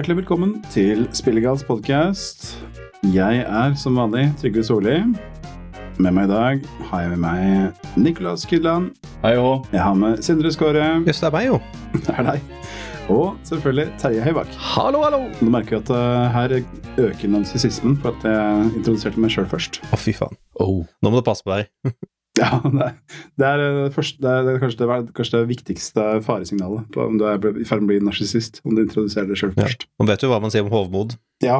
Hjertelig velkommen til Spillegals podkast. Jeg er som vanlig Trygve Solli. Med meg i dag har jeg med meg Nicolas Kydland. Hei òg. Jeg har med Sindre Skåre. Jøss, det er meg, jo. Det er deg. Og selvfølgelig Terje Høybakk. Hallo, hallo! Du merker jeg at uh, her øker narsissismen for at jeg introduserte meg sjøl først. Å, fy faen. Nå må du passe på deg. Ja, det er, det er, det er, det er kanskje, det, kanskje det viktigste faresignalet på om du er i ferd med å bli narsissist. Om du introduserer deg sjøl Ja. først. Man vet du hva man sier om hovmod. Ja,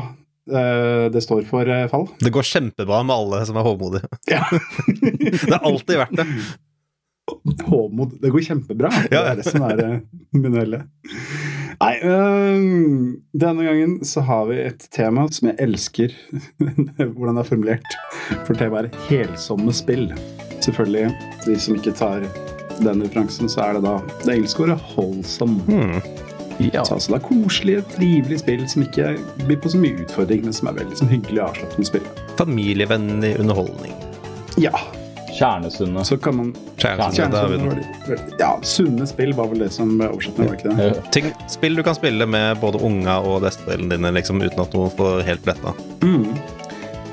uh, det står for uh, fall. Det går kjempebra med alle som er hovmodige. Ja. Det har alltid vært det. Hovmod. Det går kjempebra. Det Ja. er det som er minuelle. Nei, øh, denne gangen så har vi et tema som jeg elsker hvordan det er formulert. For temaet er helsomme spill. Selvfølgelig, de som ikke tar den referansen, så er det da det engelske ordet 'wholesome'. Hmm. Ja. Så altså det er koselige, trivelige spill som ikke byr på så mye utfordring, men som er veldig sånn hyggelig og avslappende spill. Familievennlig underholdning. Ja, Kjernesunne. så kan man Kjernesunne, Kjernesunne, er det- Ja, sunne spill var vel det som ble oversatt med, var ikke det? Ja. Ting, spill du kan spille med både unga og besteforeldrene dine liksom, uten at noen får helt bletta. Mm.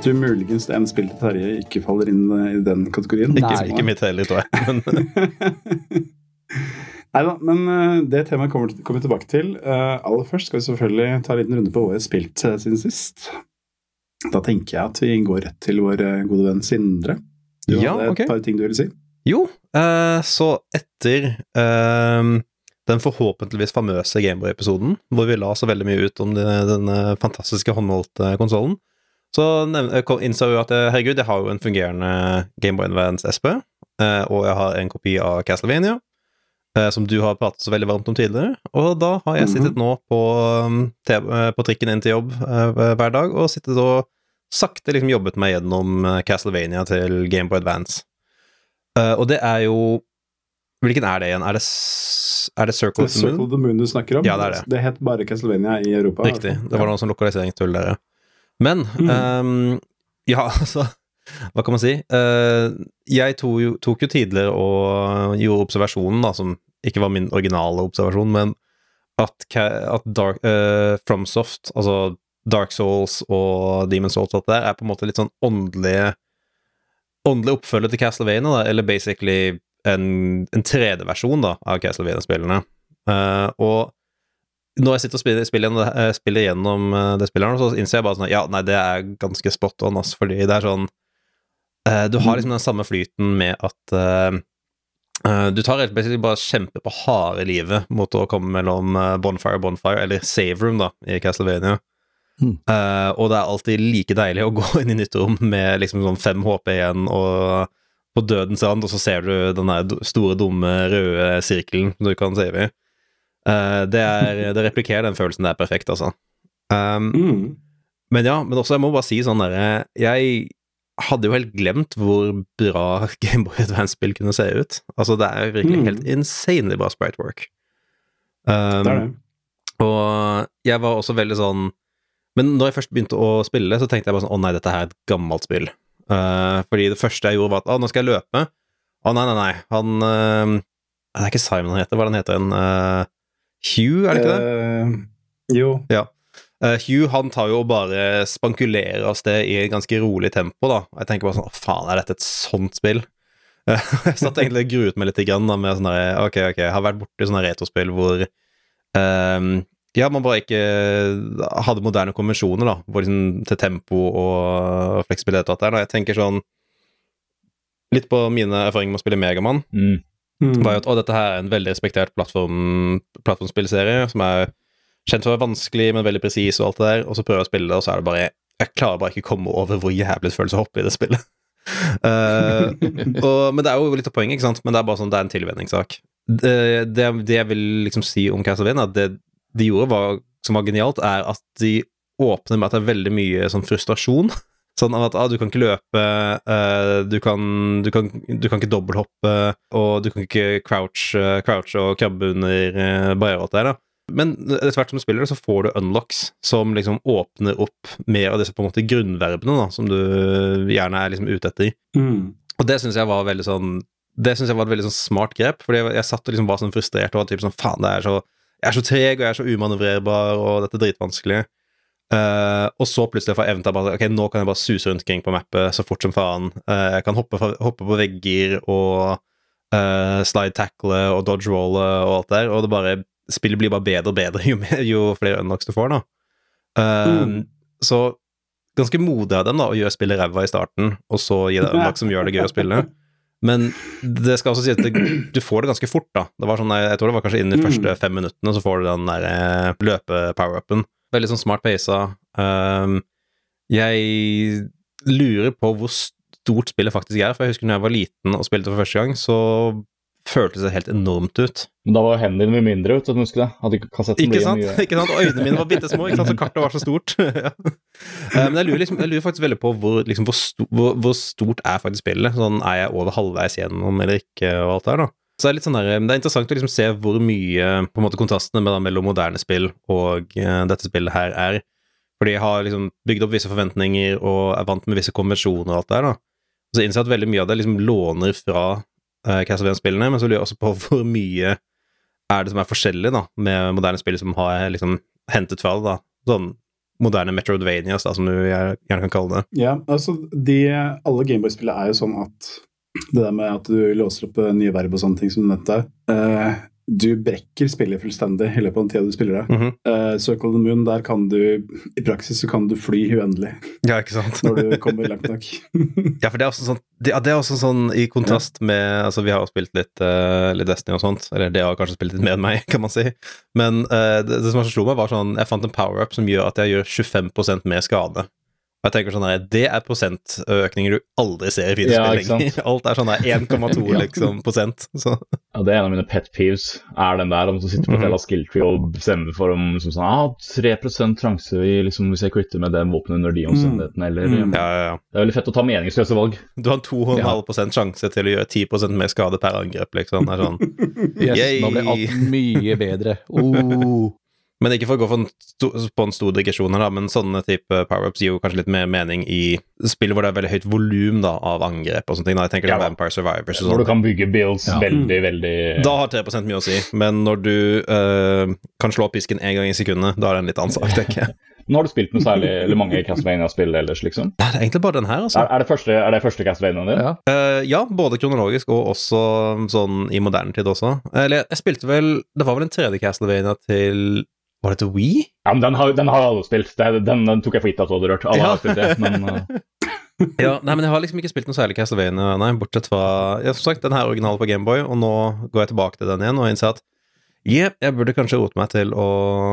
Tror muligens en spill til Terje ikke faller inn eh, i den kategorien. Ikke, Nei. ikke mitt heller, tror jeg. Men Nei da, men eh, det temaet kommer, kommer vi tilbake til. Uh, aller først skal vi selvfølgelig ta en liten runde på hva vi har spilt uh, siden sist. Da tenker jeg at vi går rett til vår gode venn Sindre. Du Ja, hadde et par ting du ville si? jo, uh, så etter den forhåpentligvis famøse Gameboy-episoden, hvor vi la så veldig mye ut om denne fantastiske håndholdte konsollen, så jeg innså jeg at eh, herregud, jeg har jo en fungerende Gameboy Advance SP, eh, og jeg har en kopi av Castlevania, eh, som du har pratet så veldig varmt om tidligere, og da har jeg Mhm. sittet nå på, eh, på trikken inn til jobb eh, hver dag, og sittet og sakte liksom jobbet meg gjennom eh, Castlevania til Gameboy Advance. Eh, og det er jo Hvilken er det igjen? Er det, er det Circle of the Circle Moon? of the Moon du snakker om? Ja, det er det. Det het bare Castlevania i Europa. Riktig. Det var noen som lokaliseringstull der, ja. Men Mm. um, Ja, altså Hva kan man si? Uh, jeg tok jo, tok jo tidligere og gjorde observasjonen, da, som ikke var min originale observasjon, men at, at Dark, uh, FromSoft, altså Dark Souls og Demon Souls og alt det der, er på en måte litt sånn åndelige Åndelig oppfølger til Castlevania, da, eller basically en, en 3D-versjon da, av Castlevania-spillene. Uh, og når jeg sitter og spiller, spiller, eh, spiller gjennom eh, det spillet, så innser jeg bare sånn Ja, nei, det er ganske spot on, ass, fordi det er sånn eh, Du har liksom den samme flyten med at uh, du tar helt basically bare kjemper på harde livet mot å komme mellom bonfire og bonfire, eller save room, da, i Castlevania. Mm. Uh, og det er alltid like deilig å gå inn i nytt rom med liksom sånn fem HP igjen, og på dødens rand, og så ser du den der store, dumme, røde sirkelen du kan save i. Eh, det, er, det replikerer den følelsen. Det er perfekt, altså. Um, Mm. men ja, men også, jeg må bare si sånn derre Jeg hadde jo helt glemt hvor bra Gameboy Advance-spill kunne se ut. Altså, det er virkelig Mm. helt insanely bra sprite work. Um, Det er det. og jeg var også veldig sånn Men når jeg først begynte å spille, så tenkte jeg bare sånn Å nei, dette her er et gammelt spill. Uh, fordi det første jeg gjorde, var at Å, nå skal jeg løpe. Å nei, nei, nei. Han uh, Det er ikke Simon han heter. Hva er det han heter? En eh, Hugh, er det ikke det? Uh, jo. Eh, Hugh han tar jo og bare spankulerer av sted i et ganske rolig tempo, da. Jeg tenker bare sånn Å, faen, er dette et sånt spill? Uh, jeg satt egentlig og gruet meg litt grann, da, med sånn der Ok, ok, jeg har vært borti sånne retrospill hvor ehm, ja, man bare ikke hadde moderne konvensjoner, da, hvor liksom, til tempo og fleksibilitet og alt det der. da. Jeg tenker sånn Litt på mine erfaringer med å spille Megamann mm. Mm. var jo at å, dette her er en veldig respektert plattform, plattformspillserie som er kjent for å være vanskelig, men veldig presis og alt det der, og så prøver jeg å spille det, og så er det bare Jeg klarer bare ikke å komme over hvor jævlig følelse å hoppe i det spillet. uh, og, men det er jo litt av poenget, ikke sant? Men det er bare sånn, det er en tilvenningssak. Det, det, det jeg vil liksom si om Castlevania, at det de gjorde var, som var genialt, er at de åpner med at det er veldig mye sånn frustrasjon. Sånn at ah, du kan ikke løpe, uh, du, kan, du, kan, du kan ikke dobbelthoppe, og du kan ikke crouch, uh, crouch og krabbe under uh, barrierer og alt det der. da. Men etter hvert som du spiller så får du unlocks som liksom åpner opp mer av disse på en måte grunnverbene da, som du gjerne er liksom ute etter. Mm. Og det syns jeg var veldig sånn Det synes jeg var et veldig sånn smart grep, fordi jeg, jeg satt og liksom var sånn frustrert og var typ sånn faen, det så jeg er så treg og jeg er så umanøvrerbar, og dette er dritvanskelig. Eh, og så plutselig får jeg evnen til å bare Ok, nå kan jeg bare suse rundt omkring på mappet så fort som faen. Uh, jeg kan hoppe, hoppe på vegger og uh, slide tackle og dodge rolle og alt der, og det bare spillet blir bare bedre og bedre jo, mer, jo flere unlocks du får, da. Mm. Så ganske modig av dem da, å gjøre spillet ræva i starten, og så gi deg unlocks som gjør det gøy å spille. Men det skal også si at det, du får det ganske fort, da. Det var sånn, jeg tror det var kanskje innen de Mm. første fem minuttene, så får du den der løpe-power-upen. Veldig sånn smart pasa. Um, jeg lurer på hvor stort spillet faktisk er, for jeg husker når jeg var liten og spilte for første gang, så føltes det helt enormt ut. Men da var hendene dine mye mindre, vet du, husker det? Hadde ikke kassetten Ikke sant? mye ikke sant? Og øynene mine var bitte små, ikke sant? så kartet var så stort. ja. Eh, Men jeg lurer, liksom, jeg lurer faktisk veldig på hvor, liksom, hvor, sto, hvor, hvor stort er faktisk spillet. Sånn, Er jeg over halvveis gjennom eller ikke, og alt det der, da. Så det er litt sånn der, det er interessant å liksom se hvor mye på en måte kontrastene mellom moderne spill og uh, dette spillet her er. Fordi jeg har liksom bygd opp visse forventninger og er vant med visse konvensjoner og alt det der. da. Så jeg innser at veldig mye av det liksom låner fra uh, Castlevania-spillene, men så lurer jeg også på hvor mye er det som er forskjellig da, med moderne spill som har liksom hentet fra det. da. Sånn moderne Metroidvanias, da, som du gjerne kan kalle det. Ja, altså de, Alle Gameboy-spillene er jo sånn at det der med at du låser opp eh, nye verb og sånne ting som du nevnte Uh, Du brekker spillet fullstendig i løpet av den tida du spiller det. Mm -hmm. uh, Circle the Moon, der kan du I praksis så kan du fly uendelig Ja, ikke sant? når du kommer langt nok. Ja, for det er også sånn, det, ja, det er også sånn i kontrast med Altså, vi har jo spilt litt, uh, litt Destiny og sånt, eller det har kanskje spilt litt mer enn meg, kan man si. Men uh, det, det som slo meg, var sånn Jeg fant en power-up som gjør at jeg gjør 25% mer skade. Og jeg tenker sånn her, Det er prosentøkninger du aldri ser i Ja, videospill lenger. Alt er sånn her 1,2 liksom, prosent. Så Ja, det er en av mine pet peeves. Er den der om du sitter på Mhm. jævla skill tree og bestemmer for om liksom sånn, ah, 3% sjanse vi, liksom, hvis jeg quitter med den våpenet under de omstendighetene, eller Mm. ja, ja, ja. Det er veldig fett å ta meningsløse valg. Du har 2,5% sjanse til å gjøre 10% mer skade per angrep, liksom. Det er sånn. Yes, Yay. nå blir alt mye bedre. Oh. Men ikke for å gå for en sto, på en stor digresjon her, da, men sånne type power-ups gir jo kanskje litt mer mening i spill hvor det er veldig høyt volum av angrep og sånne ting. Da. Jeg tenker Ja. da. Vampire Survivors og Hvor du sånn. kan bygge builds Ja. veldig, veldig Da har 3 mye å si, men når du eh, kan slå pisken én gang i sekundet, da er det en litt annen sak, tenker jeg. Nå har du spilt noe særlig, eller mange Castlevania-spill ellers, liksom? Nei, det er egentlig bare den her, altså. Er, er, det første, er det første Castlevaniaen din? Ja. Uh, ja, både kronologisk og også sånn i moderne tid også. Eller jeg spilte vel Det var vel en tredje Castlevania til Var det til Wii? Ja, men den har, den har alle spilt. Den, den tok jeg for gitt at du hadde rørt. Alle Ja. har spilt det, men uh, Ja, nei, men jeg har liksom ikke spilt noe særlig Castlevania, nei, bortsett fra ja, som sagt, den her originalen på Gameboy, og nå går jeg tilbake til den igjen og innser at yeah, jeg burde kanskje rote meg til å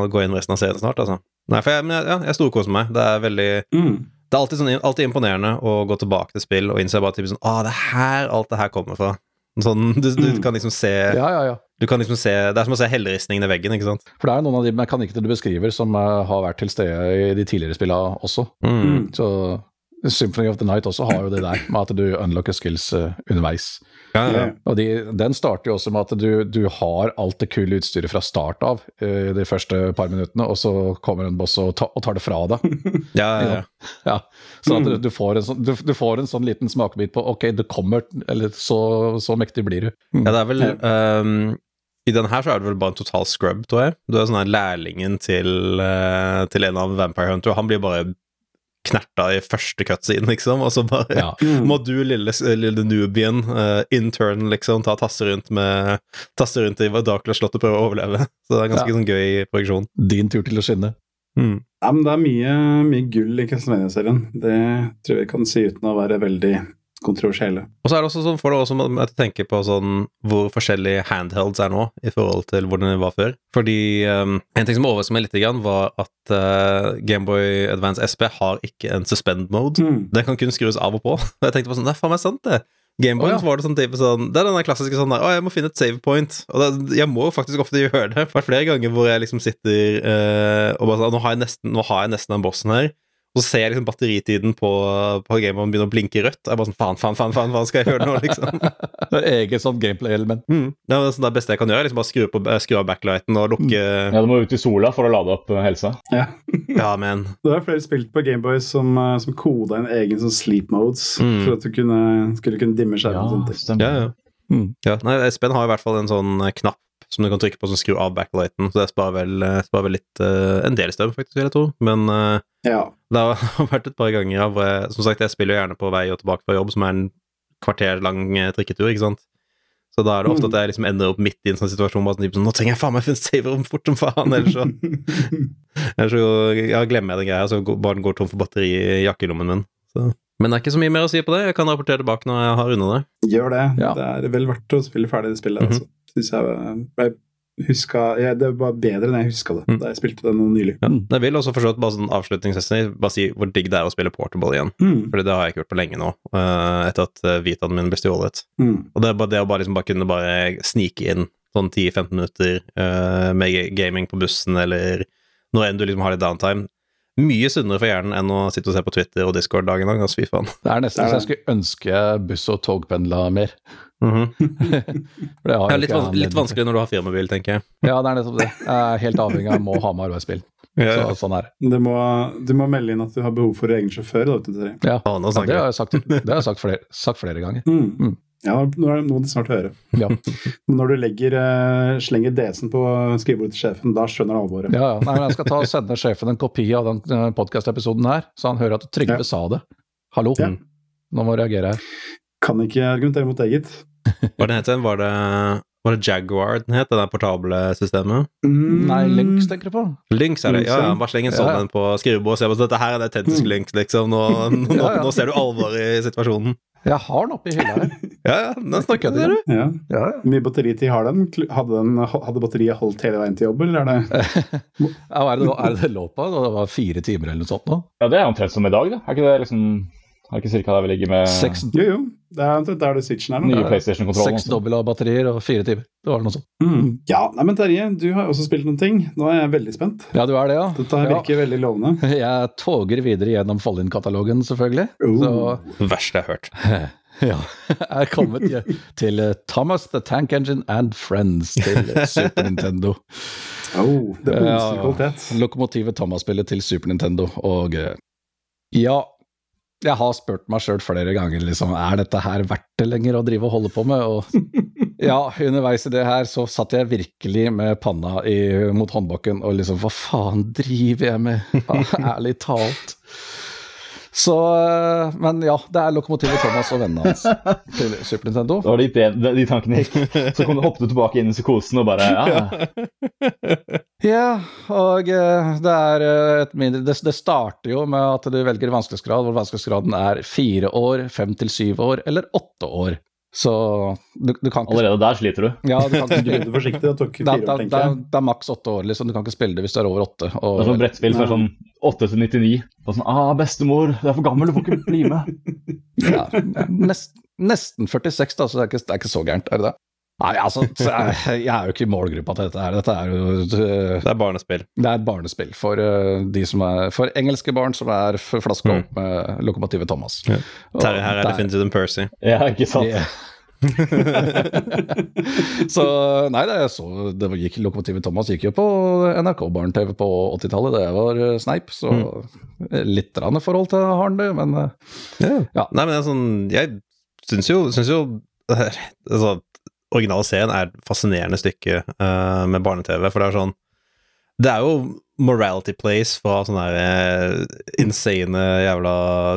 gå inn resten av serien snart, altså. Nei, for jeg, men jeg- ja, jeg storkoser meg. Det er veldig Mm. Det er alltid, sånn, alltid imponerende å gå tilbake til spill og innse bare typ sånn Å, det er her alt det her kommer fra. Sånn, du, du Mm. kan liksom se ja, ja, ja. Du kan liksom se Det er som å se helleristningen i veggen, ikke sant? For det er noen av de mekanikkene du beskriver som eh, har vært til stede i de tidligere spillene også. Mm. Mm. Så Symphony of the Night også har jo det der med at du unlocker skills eh, underveis. Ja, ja. Og de, den starter jo også med at du, du har alt det kule utstyret fra start av uh, de første par minuttene, og så kommer en boss og, ta, og tar det fra deg. ja, ja, ja. Ja, så at du, du, får en sånn, du, du får en sånn liten smakebit på ok, det kommer, eller så, så mektig blir du. Mm. Ja, det er vel Um I den her så er det vel bare en total scrub, tror jeg. Du er sånn her lærlingen til, eh, til en av Vampire Hunter, og han blir bare knerta i første cutscene, liksom, og så bare Ja. Mm. Må du, lille, lille newbien, uh, intern, liksom, ta tasse rundt med Tasse rundt i Darkler-slottet og prøve å overleve. Så det er ganske Ja. sånn gøy progresjon. Din tur til å skinne. Mm. Ja, men det er mye, mye gull i Castlevania-serien. Det tror jeg vi kan si uten å være veldig kontroversielle. Og så er det også sånn, får det også med å tenke på sånn hvor forskjellige handhelds er nå i forhold til hvordan det var før. Fordi um, en ting som overrasket meg litt, grann, var at uh, Gameboy Advance SP har ikke en suspend mode. Mm. Den kan kun skrus av og på. Og jeg tenkte på sånn, det er faen meg sant det. Gameboy oh, ja. var det sånn type sånn Det er den der klassiske sånn der Å, jeg må finne et save point. Og det, jeg må jo faktisk ofte gjøre det. For har vært flere ganger hvor jeg liksom sitter uh, og bare sånn nå har, jeg nesten, nå har jeg nesten den bossen her. Og så ser jeg liksom batteritiden på, på Gameboyen begynne å blinke rødt. Jeg bare sånn faen, faen, faen, faen, hva skal jeg gjøre nå, liksom? Det er eget sånt gameplay-element. Mm. Det er sånn det beste jeg kan gjøre. er liksom Bare skru, på, skru av backlighten og lukke ja, du må ut i sola for å lade opp uh, helsa. Ja. Ja, men Det var flere spilt på Gameboy som, eh, som koda en egen sånn sleep modes Mm. for at du kunne, skulle kunne dimme skjermen. Ja, sånt. stemmer. Ja, ja. Ja, nei, Espen har i hvert fall en sånn eh, knapp som du kan trykke på som skrur av backlighten, så det sparer vel, eh, sparer vel litt uh, En del strøm, faktisk, vil jeg tro. Men uh, Ja. det har vært et par ganger av hvor jeg Som sagt, jeg spiller jo gjerne på vei og tilbake fra jobb, som er en kvarter lang trikketur, ikke sant. Så da er det ofte at jeg liksom ender opp midt i en sånn situasjon bare sånn, sånn Nå trenger jeg faen meg en saverom fort som faen, ellers så, ellers så ja, glemmer jeg den greia, så går- bare den går tom for batteri i jakkelommen min. Så. Men det er ikke så mye mer å si på det. Jeg kan rapportere tilbake når jeg har runda det. Gjør det. Ja. Det er vel verdt å spille ferdig det spillet. Mhm. altså. Synes jeg, jeg huska, jeg, Det var bedre enn jeg huska det Mm. da jeg spilte det nå nylig. Ja. Jeg vil også forstå bare sånn avslutningsmessig bare si hvor digg det er å spille portable igjen. Mm. Fordi det har jeg ikke gjort på lenge nå, eh, etter at uh, Vitaen min ble stjålet. Mm. Og det er bare det å bare, liksom, bare kunne bare snike inn sånn 10-15 minutter uh, med gaming på bussen, eller når enn du liksom har litt downtime. Mye sunnere for hjernen enn å sitte og se på Twitter og Discord dagen lang. Altså, fy faen. Det er nesten så jeg skulle ønske buss- og togpendla mer. Mm -hmm. det er ja, litt, vans litt vanskelig når du har firmabil, tenker jeg. Ja, det er nettopp det. Jeg er helt avhengig av må ha med arbeidsbil. Så, sånn er det. Må, du må melde inn at du har behov for egen sjåfør. Da. Ja, ja, det har jeg sagt, det har jeg sagt, flere, sagt flere ganger. Mm. Mm. Ja, nå er det noe de snart hører. Ja, Men når du legger, eh, slenger DC-en på skrivebordet til sjefen, da skjønner han alvoret. ja. ja. Nei, men jeg skal ta og sende sjefen en kopi av den podkast-episoden her, så han hører at Trygve Ja. sa det. Hallo, Ja. nå må jeg reagere her. Kan ikke argumentere mot eget. Hva den het den? Var det, var det Jaguar den het, det der portable systemet? Mm. Nei, Lynx tenker du på? Lynx er det, ja, ja. Bare sleng en Ja, sånn ja. en på skrivebordet og se på dette her er det autentisk Lynx, liksom. Nå, nå, Ja, ja. nå ser du alvoret i situasjonen. Jeg har den oppi hylla her. Ja, ja, den snakker jeg til du? Ja. Hvor mye batteritid har den? Hadde, den? hadde batteriet holdt hele veien til jobb, eller er det Ja, er, det, er det det lå på? Det var fire timer eller noe sånt nå? Ja, det er omtrent som i dag, da. Er ikke det liksom Er ikke cirka der vi ligger med Seks, Jo, jo. Det er omtrent der det switchen er nå. nye PlayStation-kontrollen? seks dobbel av batterier og fire timer. Det var noe sånt. Mm. Ja, nei, men Terje, du har også spilt noen ting. Nå er jeg veldig spent. Ja, du er det, ja? Dette ja. virker veldig lovende. Jeg toger videre gjennom Fall-In-katalogen, selvfølgelig. Oh. Så Verste jeg har hørt. ja, jeg er kommet til eh, Thomas the Tank Engine and Friends til Super Nintendo. Oh, det er Ja, kvalitet. Lokomotivet Thomas-spillet til Super Nintendo. Og eh, ja, jeg har spurt meg sjøl flere ganger liksom, er dette her verdt det lenger å drive og holde på med. Og ja, underveis i det her så satt jeg virkelig med panna i, mot håndbakken og liksom hva faen driver jeg med? Ærlig talt. Så eh, Men ja, det er Lokomotivet Thomas og vennene hans til Super Nintendo. Det var dit det, de, de tankene gikk. Så kom du, hoppet du tilbake inn i psykosen og bare ja. Ja, og eh, det er eh, et mindre det, det starter jo med at du velger vanskelighetsgrad, hvor vanskelighetsgraden er fire år, fem til syv år eller åtte år. Så du, du kan ikke Allerede der sliter du. Ja, du kan Du ikke begynte forsiktig, det tok fire det, år, det, tenker det er maks åtte år, liksom. Du kan ikke spille det hvis du er over åtte. Og, Det er sånn brettspill som er sånn 8 til 99. Og sånn ah, 'Bestemor, du er for gammel, du får ikke bli med'. ja, nest, nesten 46, da, så det er ikke, det er ikke så gærent, er det det? Nei, altså, jeg, jeg er jo ikke i målgruppa til dette her. Dette er jo eh, Det er barnespill. Det er et barnespill for, eh, de som er, for engelske barn som er flaska opp med Lokomotivet Thomas. Ja. Terje her er definitivt en Percy. Ja, ikke sant? Yeah. så nei, det, så, det gikk, Lokomotivet Thomas gikk jo på NRK barne-TV på 80-tallet da jeg var eh, sneip, så litt rann forhold til Harn, han det, men yeah. Ja. Nei, men det er sånn Jeg syns jo, synes jo altså, Originalserien er et fascinerende stykke uh, med barne-TV, for det er sånn Det er jo morality plays fra sånne her uh, insane jævla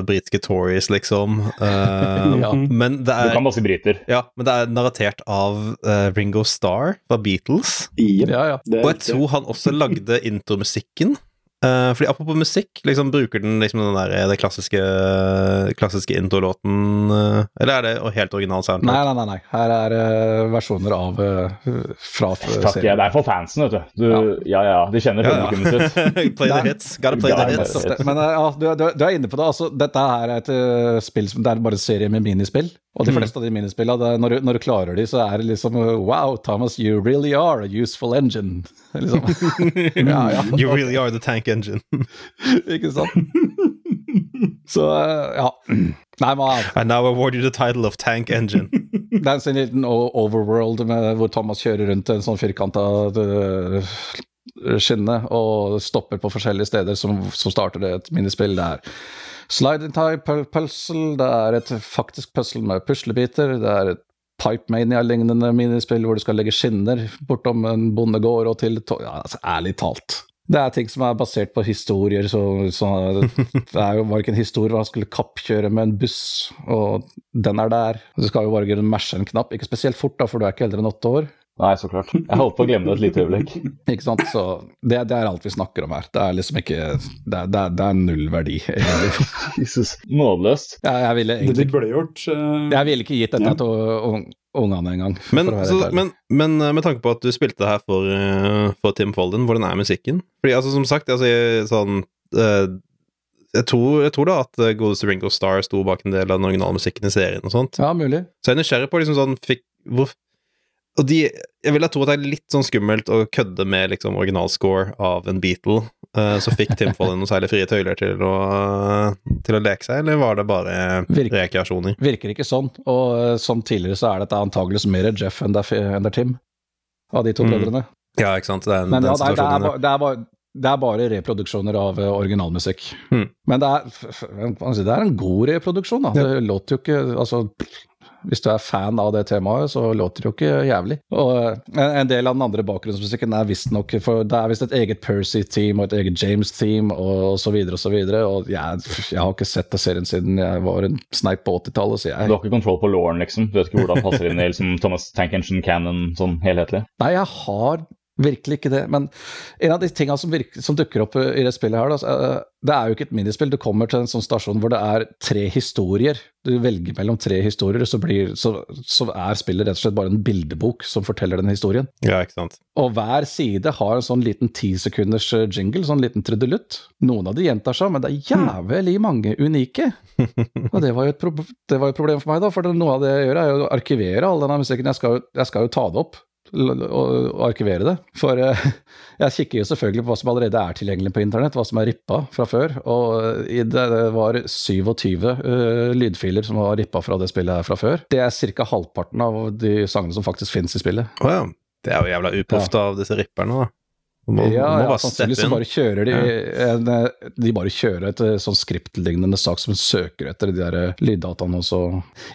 britiske Tories, liksom. Uh, Ja. Men det Du er kan masse briter. ja, men det er narratert av eh, Ringo Starr fra Beatles. Ja, ja. Og jeg tror han også lagde intromusikken. Uh, fordi apropos musikk, liksom bruker den liksom den der, det klassiske, klassiske introlåten uh, Eller er det helt original soundtrack? nei, nei, nei. Her er uh, versjoner av uh, fra Takk, ja, serien. det er for fansen, vet du. du Ja. ja ja, de kjenner Ja, ja. publikummet sitt. play the hits. Gotta play the Der- hits. Men eh, ja, du, du, du er inne på det. altså Dette her er et eh, spill som Det er bare en serie med minispill. Og de Mm. fleste av de minispillene, det når, du- når du klarer de, så er det liksom eh, Wow, Thomas, you really are a useful engine. liksom. ja, ja. You really are the tank engine. Ikke sant? Så eh, ja. Nei, men I now award you the title of tank engine. det er en sånn liten overworld med, hvor Thomas kjører rundt en sånn firkanta eh, skinne og stopper på forskjellige steder som, som starter et minispill. Det er slide type tie puzzle, det er et faktisk puzzle med puslebiter, det er et Pipe Mania-lignende minispill hvor du skal legge skinner bortom en bondegård og til ja, altså, Ærlig talt. Det er ting som er basert på historier. Så, så det er jo, var ikke en historie hvor han skulle kappkjøre med en buss, og den er der. Du skal jo bare mashe en knapp, ikke spesielt fort, da, for du er ikke eldre enn åtte år. Nei, så klart. Jeg holdt på å glemme det et lite øyeblikk. Ikke sant? Så det, det, er alt vi snakker om her. Det er liksom ikke Det er, det det er null verdi, egentlig. Jesus. Nådeløst. Ja, jeg ville egentlig det burde gjort uh, Jeg ville ikke gitt dette Ja. til ungene engang. Men, men, men eh, med tanke på at du spilte det her for, eh, for Tim Folden, hvordan er musikken? Fordi altså, som sagt, altså, jeg, sånn eh, jeg, tror, jeg tror da at godeste Ringo Starr sto bak en del av den originale musikken i serien og sånt. Ja, mulig. Så jeg er nysgjerrig på liksom sånn fikk, hvor, Og de Jeg vil da tro at det er litt sånn skummelt å kødde med liksom originalscore av en Beatle. Uh, så fikk Tim Folden noen særlig frie tøyler til å, til å leke seg, eller var det bare virker, rekreasjoner? Virker ikke sånn. Og uh, som tidligere så er dette antageligvis mer Jeff enn det er, Tim. Av de to Mm. brødrene. Ja, ikke sant? Det er Men den ja, det er, det, er, bare- det, er bare, det er bare reproduksjoner av eh, originalmusikk. Mm. Men det er, det er en god reproduksjon. Da. Det låter jo ikke Altså, hvis du er fan av det temaet, så låter det jo ikke jævlig. Og eh, en, del av den andre bakgrunnsmusikken er visstnok For det er visst et eget Percy-team og et eget James-team og, så videre og så videre. Og jeg, jeg har ikke sett det serien siden jeg var en sneip på 80-tallet, så Du har ikke kontroll på Lauren, liksom. Du vet ikke hvordan det passer inn i liksom, Thomas Tank Engine Cannon sånn helhetlig. Nei, jeg har virkelig ikke det. Men en av de tingene som, virker, som dukker opp i det spillet her, da, eh, det er jo ikke et minispill. Du kommer til en sånn stasjon hvor det er tre historier. Du velger mellom tre historier, så, blir, så, så er spillet rett og slett bare en bildebok som forteller den historien. Ja, ikke sant. Og hver side har en sånn liten ti sekunders eh, jingle, sånn liten trudelutt. Noen av de gjentar seg, men det er jævlig mange unike. Og det var jo et, pro det var et problem for meg, da, for noe av det jeg gjør, er jo å arkivere all denne musikken. Jeg skal jo, jeg skal jo ta det opp og arkivere det. For eh, jeg kikker jo selvfølgelig på hva som allerede er tilgjengelig på internett, hva som er rippa fra før. Og eh, det, var 27 eh, lydfiler som var rippa fra det spillet her fra før. Det er ca. halvparten av de sangene som faktisk finnes i spillet. Å ja. Det er jo jævla uproft av disse ripperne, da. Må, ja, må ja sannsynligvis så bare kjører de en, eh, De bare kjører et eh, sånn skriptlignende sak som søker etter de der eh, lyddataene, og så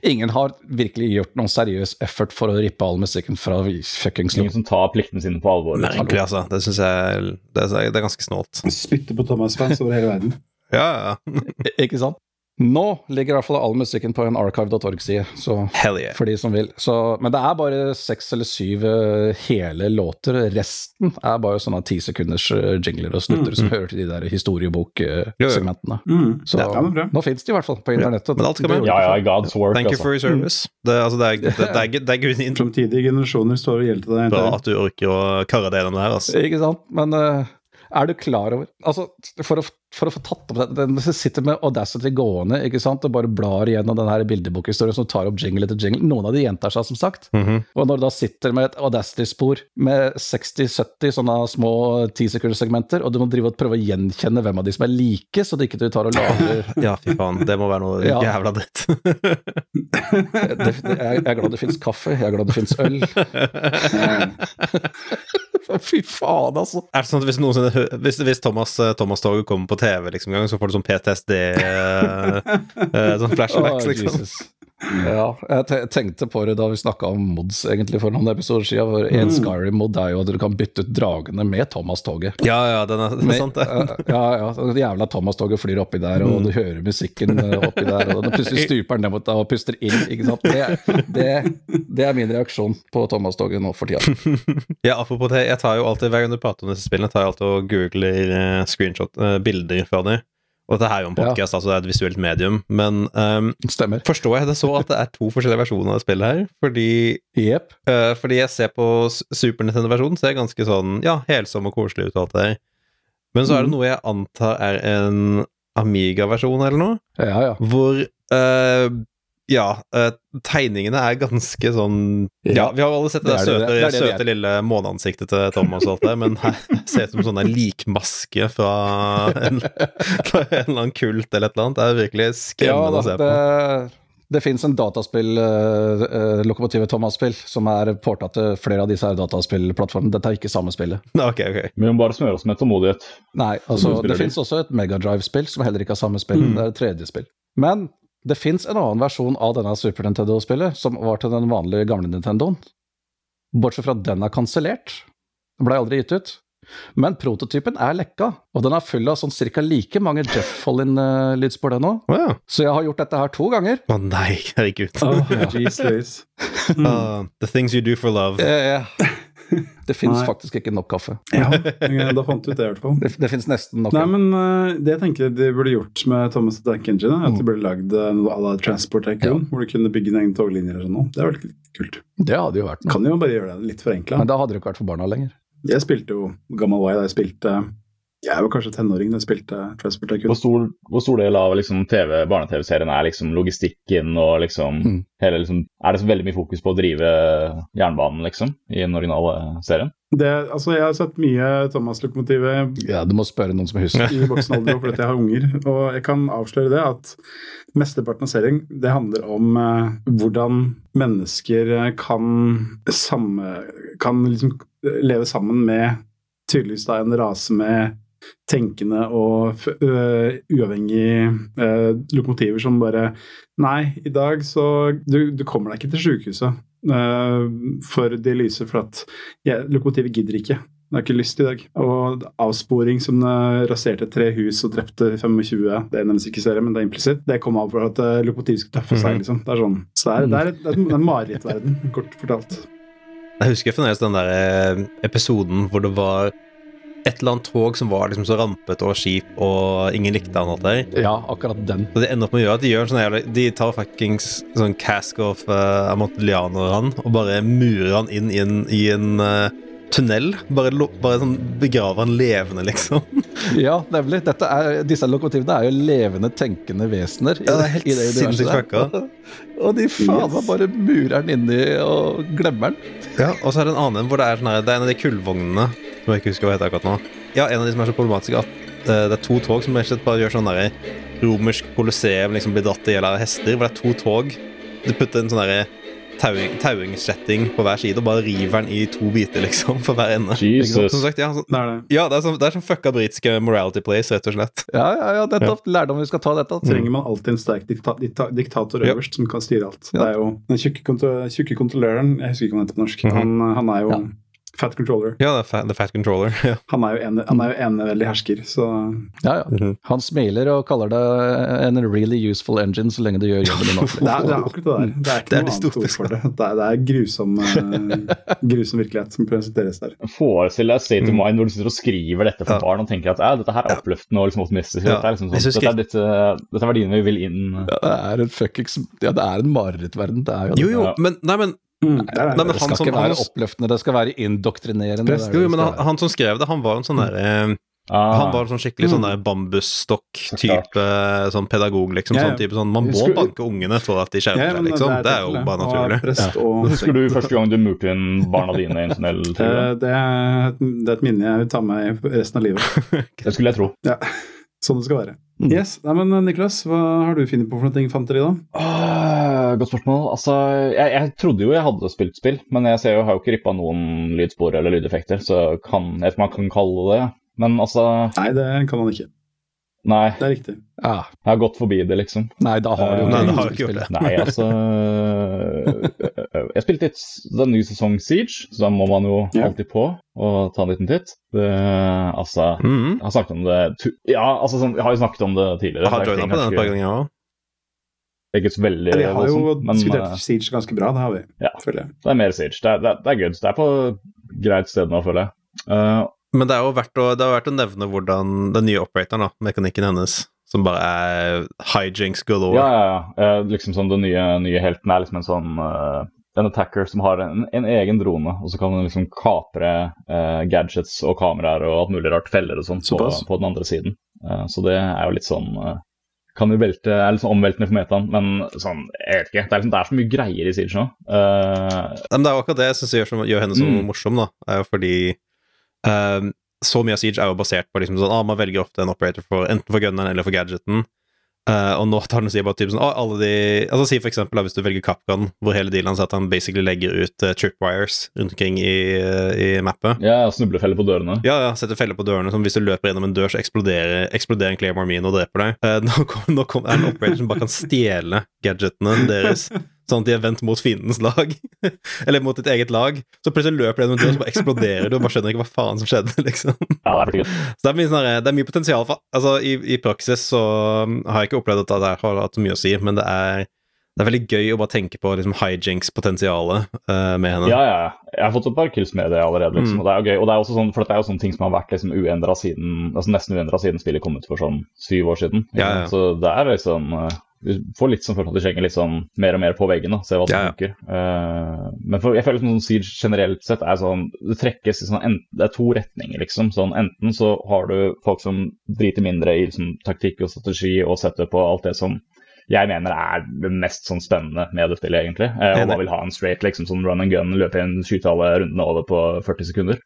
Ingen har virkelig gjort noen seriøs effort for å rippe all musikken fra fuckings Ingen som tar pliktene sine på alvor. Nei, Merkelig, altså. Det syns jeg det er, det er ganske snålt. Spytte på Thomas-fans over hele verden. Ja, ja. Ikke sant? Nå ligger i hvert fall all musikken på en archive.org-side, Hell yeah. for de som vil. Så, men det er bare seks eller syv eh, hele låter. Resten er bare sånne ti sekunders eh, jingler og snutter som hører til de der historiebok-segmentene. Mm. Så Ja, nå fins de i hvert fall på internettet. Men alt skal det, Ja, ja, God's work, Thank you altså. for your service. Det, altså, det, er, det, er, det er grunnen. Framtidige generasjoner står og gjelder til deg. bra at du orker å karre deg gjennom det her. Altså. Ikke sant? Men eh, er du klar over Altså, for å, for å få tatt opp det du sitter med Audacity gående ikke sant, og bare blar igjennom den her bildebokhistorien som tar opp jingle etter jingle. Noen av de gjentar seg, som sagt. Mhm. Og når du da sitter med et Audacity-spor med 60-70 sånne små tisekundersegmenter, og du må drive og prøve å gjenkjenne hvem av de som er like, så du ikke tar og lager Ja, fy faen. Det må være noe Ja. jævla dritt. jeg, jeg er glad det fins kaffe, jeg er glad det fins øl. Fy faen, altså. Er det sånn at hvis, noensinne, hvis, hvis Thomas, eh, Thomas Toget kommer på TV, liksom, så får du sånn PTSD eh, eh, Sånn flashbacks, oh, liksom. Jesus. Ja, jeg tenkte på det da vi snakka om mods egentlig for noen episoder siden. For En Mm. Skyrim-mod er jo at du kan bytte ut dragene med Thomas-toget. Ja, ja, den er, det er sant, det. Ja, ja, det jævla Thomas-toget flyr oppi der, og Mm. du hører musikken eh, oppi der, og den plutselig stuper den ned mot deg og puster inn, ikke sant. Det, det, det er min reaksjon på Thomas-toget nå for tida. Ja, apropos det, jeg tar jo alltid, hver gang du prater om disse spillene, tar jeg alltid og googler eh, screenshot, eh, bilder fra dem. Og dette er jo en Ja. podcast, altså det er et visuelt medium, men um, Stemmer. forstår jeg det så at det er to forskjellige versjoner av spillet her? Fordi, yep. uh, fordi jeg ser på Super Nintendo-versjonen, ser ganske sånn, ja, helsom og koselig ut og alt det der. Men så er det Mhm. noe jeg antar er en Amiga-versjon eller noe, Ja, ja. hvor eh, ja, eh, tegningene er ganske sånn Ja, Ja, vi har alle sett det, det det- søte, det det de søte lille måneansiktet til Thomas og alt det, men her ser det ut som sånn en likmaske fra en, fra en eller annen kult eller et eller annet. Det er virkelig Ja, skremmende da, å se på. det, det fins en dataspill, uh, uh, Lokomotivet Thomas-spill, som er porta til flere av disse her dataspillplattformene. Dette er ikke samme spillet. Ok, ok. Vi må bare smøre oss med tålmodighet. Nei, altså, det de. fins også et Megadrive-spill som heller ikke har samme spill. Mm. Det er et tredje spill. Men det fins en annen versjon av denne Super Nintendo-spillet, som var til den vanlige gamle Nintendoen. Bortsett fra at den er kansellert. Den blei aldri gitt ut. Men prototypen er lekka, og den er full av sånn cirka like mange Jeff Follin-lydspor, den òg. Ja. Så jeg har gjort dette her to ganger. Å nei, herregud. Oh, jeez, Louise. Ah, the things you do for love. Eh, det fins Nei. faktisk ikke nok kaffe. Ja, da fant du ut det, i hvert fall. Det, det fins nesten nok. Nei, men uh, Det jeg tenker de burde gjort med Thomas Tank Engine, at de Mm. burde lagd eh, noe à la Transport Tycoon, hvor du kunne bygge en egen toglinje eller sånn. Det er veldig kult. Det hadde jo vært noe. Kan jo bare gjøre det litt forenkla. Men da hadde det ikke vært for barna lenger. Jeg spilte jo Gammal Way, da jeg spilte Jeg er jo kanskje tenåring da jeg spilte Transport Hvor stor, hvor stor del av liksom, TV, barne-TV-serien er liksom logistikken og liksom Mm. hele liksom Er det så veldig mye fokus på å drive jernbanen, liksom, i den originale serien? Det, altså, jeg har sett mye Thomas-lokomotivet Ja, du må spørre noen som husker. i voksen alder fordi jeg har unger. Og jeg kan avsløre det at mesteparten av serien det handler om eh, hvordan mennesker eh, kan, samme, kan liksom leve sammen med tydeligvis da en rase med tenkende og f ø, uavhengige eh, lokomotiver som bare Nei, i dag så Du, du kommer deg ikke til sjukehuset eh, for de lyser for at ja, lokomotivet gidder ikke. Det har ikke lyst i dag. Og avsporing som raserte tre hus og drepte 25, det nevnes ikke i serien, men det er implisitt, det kom av for at lokomotivet skulle tøffe seg, Mhm. liksom. Det er sånn. Så det er, det er, en marerittverden, kort fortalt. Jeg husker fremdeles den der episoden hvor det var et eller annet tog som var liksom så rampete og skip, og ingen likte han alt der. Ja, akkurat den. Så det ender opp med å gjøre at de gjør en sånn jævla De tar fuckings sånn cask of uh, amontillioner han, og bare murer han inn i en, i en uh, tunnel. Bare, bare sånn begraver han levende, liksom. Ja, nemlig. Dette er, disse lokomotivene er jo levende, tenkende vesener. i Ja, det er helt universet sinnssykt fucka. Og de faen meg Yes. bare murer den inni og glemmer den. Ja, og så er det en annen hvor det er sånn her Det er en av de kullvognene som jeg ikke husker hva heter akkurat nå. Ja, en av de som er så problematiske at uh, det er to tog som bare gjør sånn derre romersk kolosseum liksom blir dratt i hjel av hester. Hvor det er to tog. Du putter en sånn derre tauing, tauingssetting på hver side og bare river den i to biter, liksom, for hver ende. Jesus. Som sagt, ja, så, Det er det. ja det er sånn, det er sånn fucka britiske morality place, rett og slett. Ja, ja, ja, nettopp. Lærdom vi skal ta dette. Trenger man alltid en sterk dikta dikta diktator Ja. øverst som kan styre alt. Ja. Det er jo Den tjukke, kontro kontrolløren, jeg husker ikke om han heter på norsk, Mhm. han, han er jo Ja. Fat controller. Ja, The Fat, the fat controller. Ja. Han er jo ene- han er jo eneveldig hersker, så Ja, ja. Mhm. Han smiler og kaller det en really useful engine så lenge du gjør jobben din det er, det er akkurat det der. Det er ikke Det er noe annet ord for det. Det er, det er grusom, eh, grusom virkelighet som presenteres der. Forestill deg state of Mm. mind hvor du sitter og skriver dette for Ja. barn og tenker at dette her er oppløftende og liksom optimistisk. Ja. Dette, er liksom sånn, dette, er dette, dette er verdiene vi vil inn Ja, det er en fuckings Ja, det er en marerittverden. Det er jo det. Jo, jo, Ja. men Nei, men, Mm, det er. Nei, men Det skal som- ikke være han- oppløftende, det skal være indoktrinerende. Press- er jo, men han, han som skrev det, han var en sånn derre ah, Han var en sånn skikkelig sånn der bambusstokk-type sånn pedagog, liksom. Ja, ja. Sånn type sånn Man må Skulle- banke ungene for at de skjerper ja, seg, liksom. Det er jo bare naturlig. Husker du første gang du murte inn barna dine i en tunnel? Eh, Det er, et, det er et minne jeg vil ta med i resten av livet. Det skulle jeg tro. Ja, Sånn det skal være. Mm. Yes, nei, men eh, Niklas, hva har du funnet på for noe infanteri, da? Ah, godt spørsmål. Altså, jeg, jeg trodde jo jeg hadde spilt spill, men jeg ser jo, har jo ikke rippa noen lydspor eller lydeffekter, så kan, jeg vet ikke om man kan kalle det det. Men altså, Nei, det kan man ikke. nei. Det er riktig. Ja, Jeg har gått forbi det, liksom. nei, da har du jo Nei, ikke det har ikke gjort det. Nei, altså Jeg spilte litt den nye sesong Siege, så da må man jo Ja. alltid på og ta en liten titt. Det, altså Mhm. Jeg har snakket om det Ja, altså sånn, jeg har jo snakket om det tidligere. Jeg har joina på den et par ganger òg. Det er ikke så veldig Vi har jo voldsomt, men diskutert eh, Siege ganske bra, det har vi. Ja. Føler jeg. det er mer Siege. Det er, det, det er good. Det er på greit sted nå, føler jeg. Uh, Men det er jo verdt å, det er verdt å nevne hvordan den nye operatoren, da, mekanikken hennes, som bare er hijinks galore ja, ja, ja. Uh, liksom sånn Den nye, nye helten er liksom en sånn uh, en attacker som har en, en egen drone, og så kan den liksom kapre gadgets og kameraer og alt mulig rart, feller og sånn, på, på den andre siden. Eh, så det er jo litt sånn Kan jo velte, er litt sånn omveltende for metaen, men sånn, jeg vet ikke. Det er, liksom, det er så mye greier i Siege nå. Uh... Men det er jo akkurat det jeg syns gjør, gjør henne så Mm. morsom, da. Er jo fordi ehm, så mye av Siege er jo basert på liksom sånn ah, Man velger ofte en operator for enten for gunneren eller for gadgeten. Eh, og nå tar den og sier bare typ sånn oh, alle de Altså Si for eksempel da, hvis du velger Capcom, hvor hele dealen er at han basically legger ut uh, tripwires rundt omkring i, uh, i mappet. Ja, snublefeller på dørene. Ja, ja, setter feller på dørene, som hvis du løper gjennom en dør, så eksploderer, eksploderer en Claire Marmino og dreper deg. Nå, kom, nå kom, er det en operator som bare kan stjele gadgetene deres, sånn at de er vendt mot fiendens lag. Eller mot ditt eget lag. Så plutselig løper de gjennom døra, og så bare eksploderer du, og bare skjønner ikke hva faen som skjedde, liksom. Ja, det er. Så det er mye, sånn det er mye potensial for Altså, i, i praksis så um, har jeg ikke opplevd at det har hatt mye å si, men det er, det er veldig gøy å bare tenke på liksom hijinks-potensialet uh, med henne. Ja, ja. Jeg har fått et par kills med det allerede, liksom. Mm. Og det er jo gøy. Og det er også sånn, for det er jo sånne ting som har vært liksom uendra siden altså nesten uendra siden spillet kom ut for sånn syv år siden. Ja, ja. Så det er liksom eh, Du får litt sånn følelse at du slenger litt sånn mer og mer på veggen, da, se hva som Ja, ja. funker. Uh, men for, jeg føler som sånn Siege generelt sett er sånn Det trekkes i sånn enten, Det er to retninger, liksom. Sånn enten så har du folk som driter mindre i liksom, taktikk og strategi og setter på alt det som jeg mener er det mest sånn spennende med det spillet, egentlig. Uh, og man vil ha en straight liksom, sånn run and gun, løpe inn, skyte alle rundene over på 40 sekunder.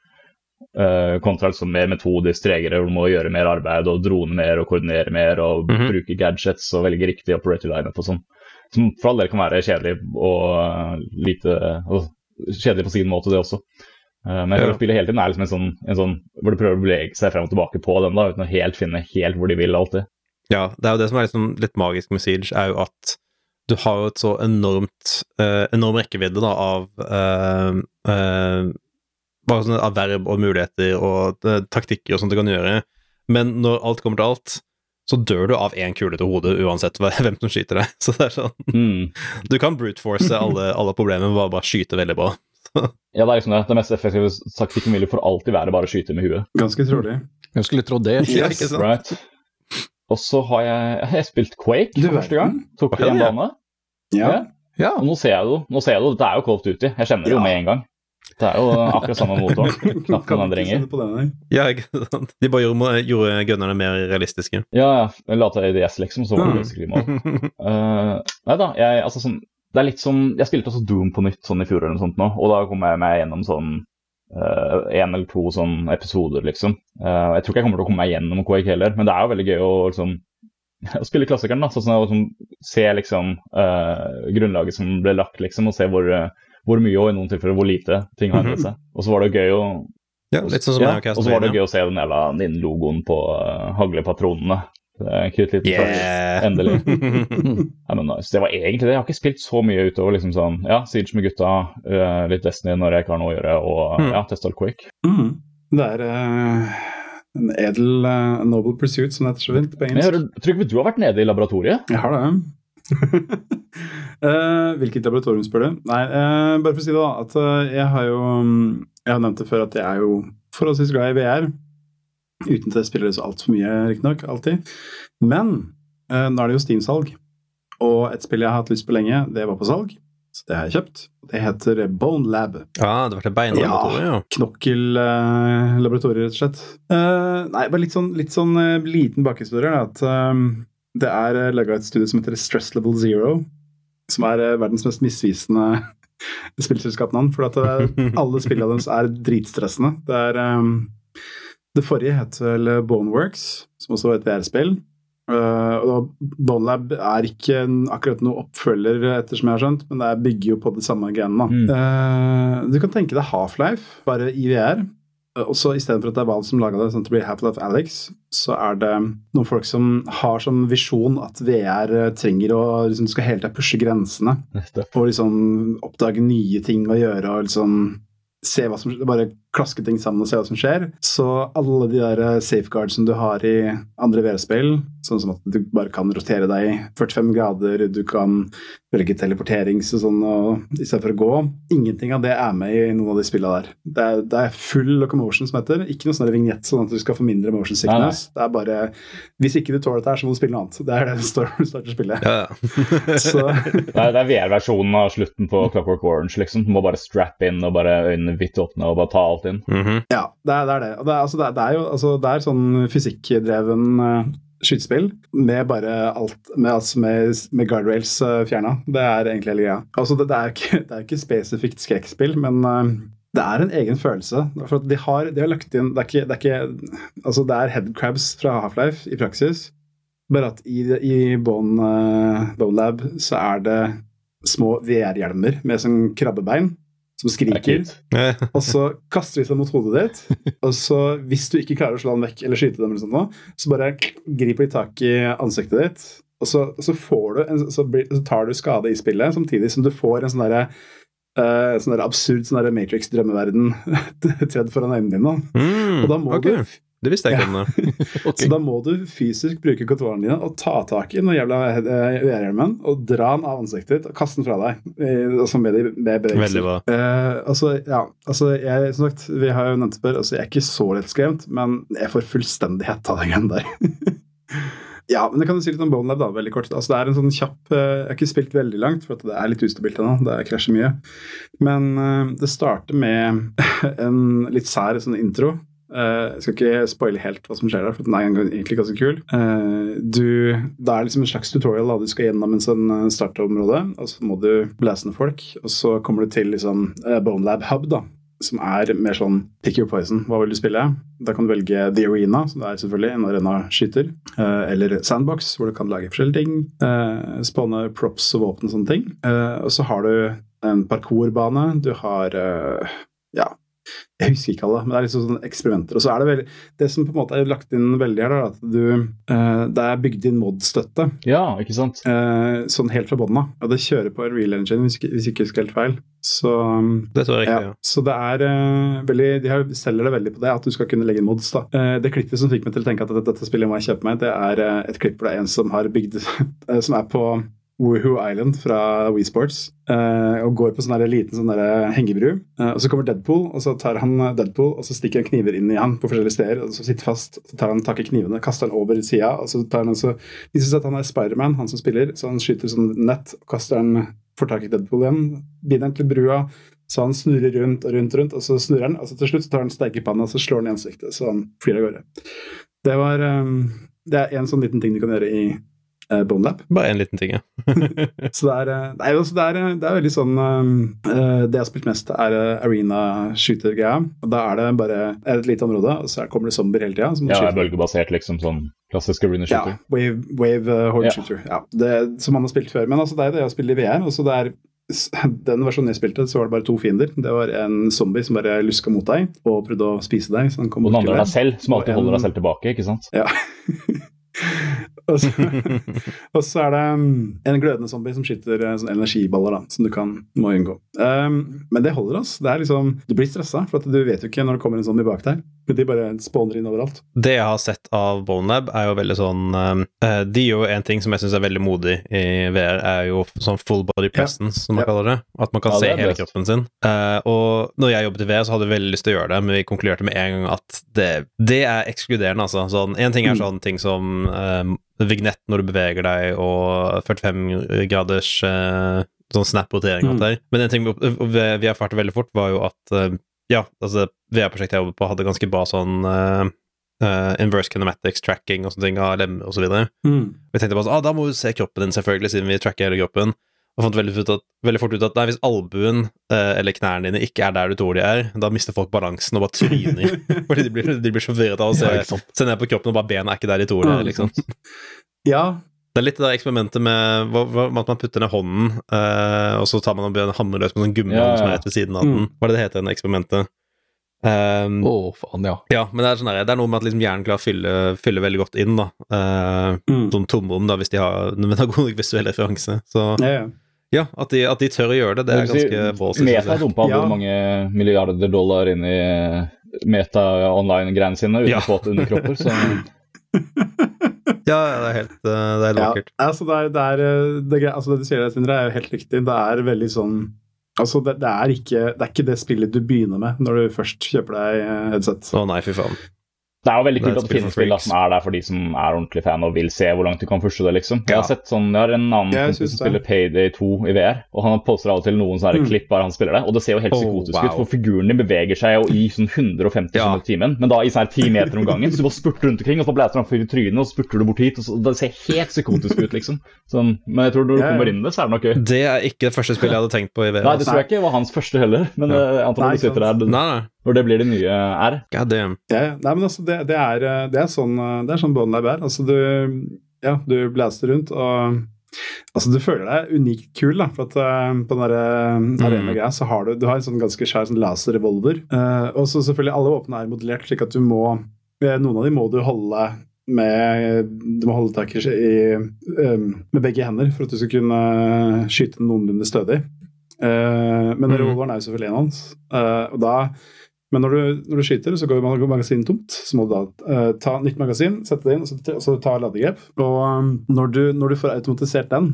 Eh, kontra liksom mer metodisk tregere, hvor du må gjøre mer arbeid og drone mer og koordinere mer og Mhm. bruke gadgets og velge riktig operator lineup og sånn. Som for all del kan være kjedelig og eh, lite og Kjedelig på sin måte, det også. Eh, men jeg føler Ja. spillet hele tiden er liksom en sånn, en sånn hvor de prøver å bevege seg frem og tilbake på den, da, uten å helt finne helt hvor de vil alltid. Ja, det er jo det som er liksom litt magisk med Siege, er jo at du har jo et så enormt eh, enorm rekkevidde da, av eh, eh, bare sånne av verb og muligheter og uh, taktikker og sånt du kan gjøre. Men når alt kommer til alt, så dør du av én kule til hodet uansett hvem som skyter deg. Så det er sånn Mm. Du kan brute force alle, alle problemer med å bare skyte veldig bra. Ja, det er liksom det. Det mest effektive taktikken vil jo for alltid være bare å skyte med huet. Ganske trolig. Jeg skulle tro det. Yes, Yes. ikke sant? Right. Og så har jeg, jeg har spilt Quake Du første gang. Tok yeah. bane. Ja. Ja. Ja. Og nå ser jeg det jo. Nå ser jeg det. Dette er jo Colt Duty. Jeg kjenner det jo med en gang. Det er jo akkurat samme motoren. Knapt noen endringer. Ja, ikke sant? De bare gjorde, gjorde gunnerne mer realistiske. Ja, ja. La til ADS, liksom, så var det Mm. basically mål. Uh, nei da, jeg, altså sånn Det er litt som Jeg spilte også Doom på nytt sånn i fjor eller noe sånt nå, og da kom jeg meg gjennom sånn én eller to sånn episoder, liksom. Uh, jeg tror ikke jeg kommer til å komme meg gjennom Quake heller, men det er jo veldig gøy å liksom å spille klassikeren, da. Sånn å liksom, se liksom eh, grunnlaget som ble lagt, liksom, og se hvor, eh, hvor mye og i noen tilfeller hvor lite ting har endret seg. Og så var det gøy å Ja, litt sånn som ja, og så var det gøy å se den jævla den logoen på uh, haglepatronene. Er litt Yeah! Endelig. Ja, nice. Det var egentlig det. Jeg har ikke spilt så mye utover liksom sånn, ja, Siege med gutta, uh, litt Destiny når jeg ikke har noe å gjøre, og Mm. ja, testa Quick. Mm. Det er uh, en edel uh, noble pursuit, som det heter så fint på engelsk. jeg tror ikke du har vært nede i laboratoriet? Jeg har det. Eh, hvilket laboratorium, spør du? Nei, uh, bare for å si det, da. At eh, jeg har jo Jeg har nevnt det før at jeg er jo forholdsvis glad i VR. Uten at jeg spiller så altfor mye, riktignok. Alltid. Men nå er det jo Steam-salg. Og et spill jeg har hatt lyst på lenge, det var på salg. Så det har jeg kjøpt. Det heter Bone Lab. Ja, det til beinlaboratoriet, ja. Knokkellaboratoriet, rett og slett. Nei, bare litt sånn, litt sånn liten bakhistorie. At eh, det er uh, laga et studie som heter Stress Level Zero. Som er eh, verdens mest misvisende spillselskapsnavn. For at eh, alle spillene deres er dritstressende. Det er um, Det forrige het vel Boneworks, som også var et VR-spill. Uh, og Bonelab er ikke akkurat noe oppfølger, ettersom jeg har skjønt, men det er- bygger jo på det samme genene. Mm. Uh, du kan tenke deg Half-Life, bare i VR. Og så Istedenfor at det er Valve som laga det, sånn at det blir Half-Life Alex, så er det noen folk som har som visjon at VR trenger å liksom, skal hele tida pushe grensene. Og liksom oppdage nye ting å gjøre og liksom se hva som Bare klaske ting sammen og se hva som skjer. Så alle de der safeguards som du har i andre VR-spill, sånn som at du bare kan rotere deg 45 grader, du kan velge teleporterings og sånn og, i stedet for å gå Ingenting av det er med i noen av de spillene der. Det er, det er full locomotion, som heter. Ikke noe sånn vignett sånn at du skal få mindre motion sickness. Det er bare Hvis ikke du tåler dette her, så må du spille noe annet. Det er det det står når du starter spillet. Ja, ja. Så Det er, det er VR-versjonen av slutten på Clockwork Orange, liksom. Du må bare strap in og bare øynene vidt åpne og bare ta alt inn. Mhm. Ja, det er det. Er det. Det, er, altså, det, er, det er jo altså, det er sånn fysikkdreven uh, skytespill med bare alt Med, altså, med, med guardrails uh, fjerna. Det er egentlig hele greia. Altså, det, det, er ikke, det er ikke spesifikt skrekkspill, men uh, det er en egen følelse. For at de har, de har lagt inn Det er ikke, det er, ikke, altså, det er headcrabs fra Half-Life i praksis. Bare at i, i Bone, Bone Lab så er det små VR-hjelmer med sånn krabbebein som er skriker. Og så kaster de seg mot hodet ditt. Og så, hvis du ikke klarer å slå den vekk eller skyte dem, eller sånt, så bare griper de tak i ansiktet ditt. Og så, så, får du en, så, blir, så tar du skade i spillet, samtidig som du får en sånn derre uh, sånn der absurd sånn der Matrix-drømmeverden tredd foran øynene dine. Mm, Og da må okay. du Det visste jeg ikke om det. Ok. Så da må du fysisk bruke kontrollene dine og ta tak i den jævla eh, VR-hjelmen og dra den av ansiktet ditt og kaste den fra deg. eh, Altså med, med bevegelser. Veldig bra. Eh, altså, ja, altså jeg, som sagt, vi har jo nevnt det før, altså jeg er ikke så lettskremt, men jeg får fullstendig hett av den greien der. ja, men det kan du si litt om Bone Lab, da, veldig kort. Altså, det er en sånn kjapp eh, Jeg har ikke spilt veldig langt, for at det er litt ustabilt ennå. Det krasjer mye. Men eh, det starter med en litt sær sånn intro. Eh, jeg skal ikke spoile helt hva som skjer der, for den er egentlig ganske kul. Eh, du, det er liksom en slags tutorial da du skal gjennom en sånn eh, startområde, og så må du blæse ned folk. Og så kommer du til liksom eh, Bone Lab Hub, da, som er mer sånn pick your poison. Hva vil du spille? Da kan du velge The Arena, som det er selvfølgelig, en arena-skyter. eller Sandbox, hvor du kan lage forskjellige ting. Spåne props og våpen og sånne ting. Og så har du en parkourbane. Du har ja, jeg husker ikke alle, men det er liksom sånne eksperimenter. Og så er det veldig, det som på en måte er lagt inn veldig her, er at du, eh, det er bygd inn mod-støtte. Ja, ikke sant? eh, sånn helt fra bånn av. Og det kjører på en real engine, hvis hvis ikke jeg husker helt feil. Så, Det tror jeg ja, ikke. Ja. så det er eh, veldig De her selger det veldig på det, at du skal kunne legge inn mods. da. Eh, det klippet som fikk meg til å tenke at dette, dette spillet må jeg kjøpe meg, det er eh, et klipp hvor det er en som har bygd eh, Som er på Woohoo Island fra Wii Sports eh, og går på sånn liten sånn hengebru. Uh, og Så kommer Deadpool, og så tar han eh, Deadpool og så stikker han kniver inn i han på forskjellige steder. og Så sitter fast, så tar han tak i knivene, kaster han over sida, og så tar han også, De syns at han er Spiderman, han som spiller, så han skyter sånn nett og kaster han får tak i Deadpool igjen, binder han til brua, så han snurrer rundt og rundt, rundt, og så snurrer han, og så til slutt tar han steikepanna og så slår han i ansiktet, så han flyr av gårde. Det var um, Det er en sånn liten ting du kan gjøre i uh, Bone Lap Bare en liten ting, ja. Så det er, eh, nei, altså det er, det er veldig sånn uh, Det jeg har spilt mest, er eh, arena shooter-greia. Og Da er det bare er et lite område, og så kommer det zombier hele tida. Ja, er bølgebasert, liksom. Sånn klassisk arena Ja, shooter. wave, wave uh, horde Ja. shooter. Ja, det, som man har spilt før. Men altså, det er det jeg har spilt i VR. Også det er, den versjonen jeg spilte, så var det bare to fiender. Det var en zombie som bare luska mot deg og prøvde å spise deg. Så han kom Og den andre er deg selv, som alltid en- holder deg selv tilbake, ikke sant? Ja. og, så, og så er det um, en glødende zombie som skyter sånne energiballer da, som du kan må unngå. Um, men det holder oss. Det er liksom, Du blir stressa, for du vet jo ikke når det kommer en zombie bak deg. Men de bare spawner inn overalt. Det jeg har sett av Bonab, er jo veldig sånn uh, De gjør en ting som jeg syns er veldig modig i VR, er jo sånn full body presence, som man Ja. kaller det. At man kan Ja, se hele kroppen sin. Uh, og når jeg jobbet i VR, så hadde jeg veldig lyst til å gjøre det, men vi konkluderte med en gang at det, det er ekskluderende, altså. Sånn, en ting er sånn ting som uh, vignett når du beveger deg, og 45 graders eh, sånn snap-rotering og Mm. Men en ting vi vi- vi erfarte veldig fort, var jo at ja, altså VR-prosjektet jeg jobbet på, hadde ganske bra sånn uh, uh, inverse kinematics, tracking og sånne ting av så videre. Mm. Vi tenkte bare sånn, ah, da må du se kroppen din, selvfølgelig, siden vi tracker hele kroppen. Og fant veldig, ut at, fort ut at nei, hvis albuen uh, eller knærne dine ikke er der du tror de er, da mister folk balansen og bare tryner. Fordi de blir, de blir så forvirret av å se, Ja, se ned på kroppen og bare bena er ikke der de tror de er. liksom. Ja, Det er litt det der eksperimentet med hva, hva, at man putter ned hånden, uh, og så tar man og begynner å hamre løs med sånn gummihånd Ja, ja. som er rett ved siden av den. Mm. Hva er det det heter, det eksperimentet? Um, oh, faen, ja. Ja, men det er, sånn der, det er noe med at liksom hjernen klarer å fylle, fylle veldig godt inn, da. Uh, mm. sånn tomrom, da, hvis de har, men har god nok visuell referanse. Så ja, ja. ja, at de, at de tør å gjøre det, det er ganske vås. Meta dumpa Ja. hvor mange milliarder dollar inn i eh, Meta online-greiene sine uten Ja. få til underkropper. Så Ja, det er helt, eh, det er Ja, altså det, er, det, er, eh, det, altså det du sier der, Sindre, er jo helt riktig. Det er veldig sånn Altså, det, det, er ikke, det er ikke det spillet du begynner med når du først kjøper deg eh, headset. Å nei, fy faen. Det er jo veldig kult at det finnes for spill som er der for de som er ordentlig fan og vil se hvor langt du kan pushe det. liksom. Jeg har sett sånn, jeg har en annen kompis som spiller Payday 2 i VR, og han poster av og til noen sånne Mm. klipp der han spiller det, og det ser jo helt Oh, psykotisk wow. ut, for figuren din beveger seg jo i sånn 150 Ja. km i timen, men da i sånn her 10 meter om gangen, så du bare spurter rundt omkring, og så blæser han fyr i trynet, og så spurter du bort hit, og så, det ser helt psykotisk ut, liksom. Sånn, men jeg tror når du Ja, ja. kommer inn i det, så er det nok gøy. Det er ikke det første spillet jeg hadde tenkt på i VR. Nei, det altså. tror jeg ikke var hans første heller, men Ja. eh, når du sitter der, Nei, nei. Når det blir det nye R. God damn. Ja, ja. Nei, men altså, det, det, er, eh, det er sånn, eh, det er sånn Bone Lab er. Altså, du, ja, du blaster rundt, og altså, du føler deg unikt kul, da. For at uh, på den der uh, arena-greia så har du, du har en sånn ganske skjær sånn laserrevolver. Uh, og så selvfølgelig alle våpnene er modellert slik at du må Noen av dem må du holde med Du må holde tak i, um, med begge hender for at du skal kunne skyte noenlunde stødig. Uh, men mm. revolveren er jo selvfølgelig en hans. Uh, og da men når du, når du skyter, så går mag- magasinet tomt. Så må du da uh, ta nytt magasin, sette det inn, og så, og så ta ladegrep. Og um, når, du, når du får automatisert den,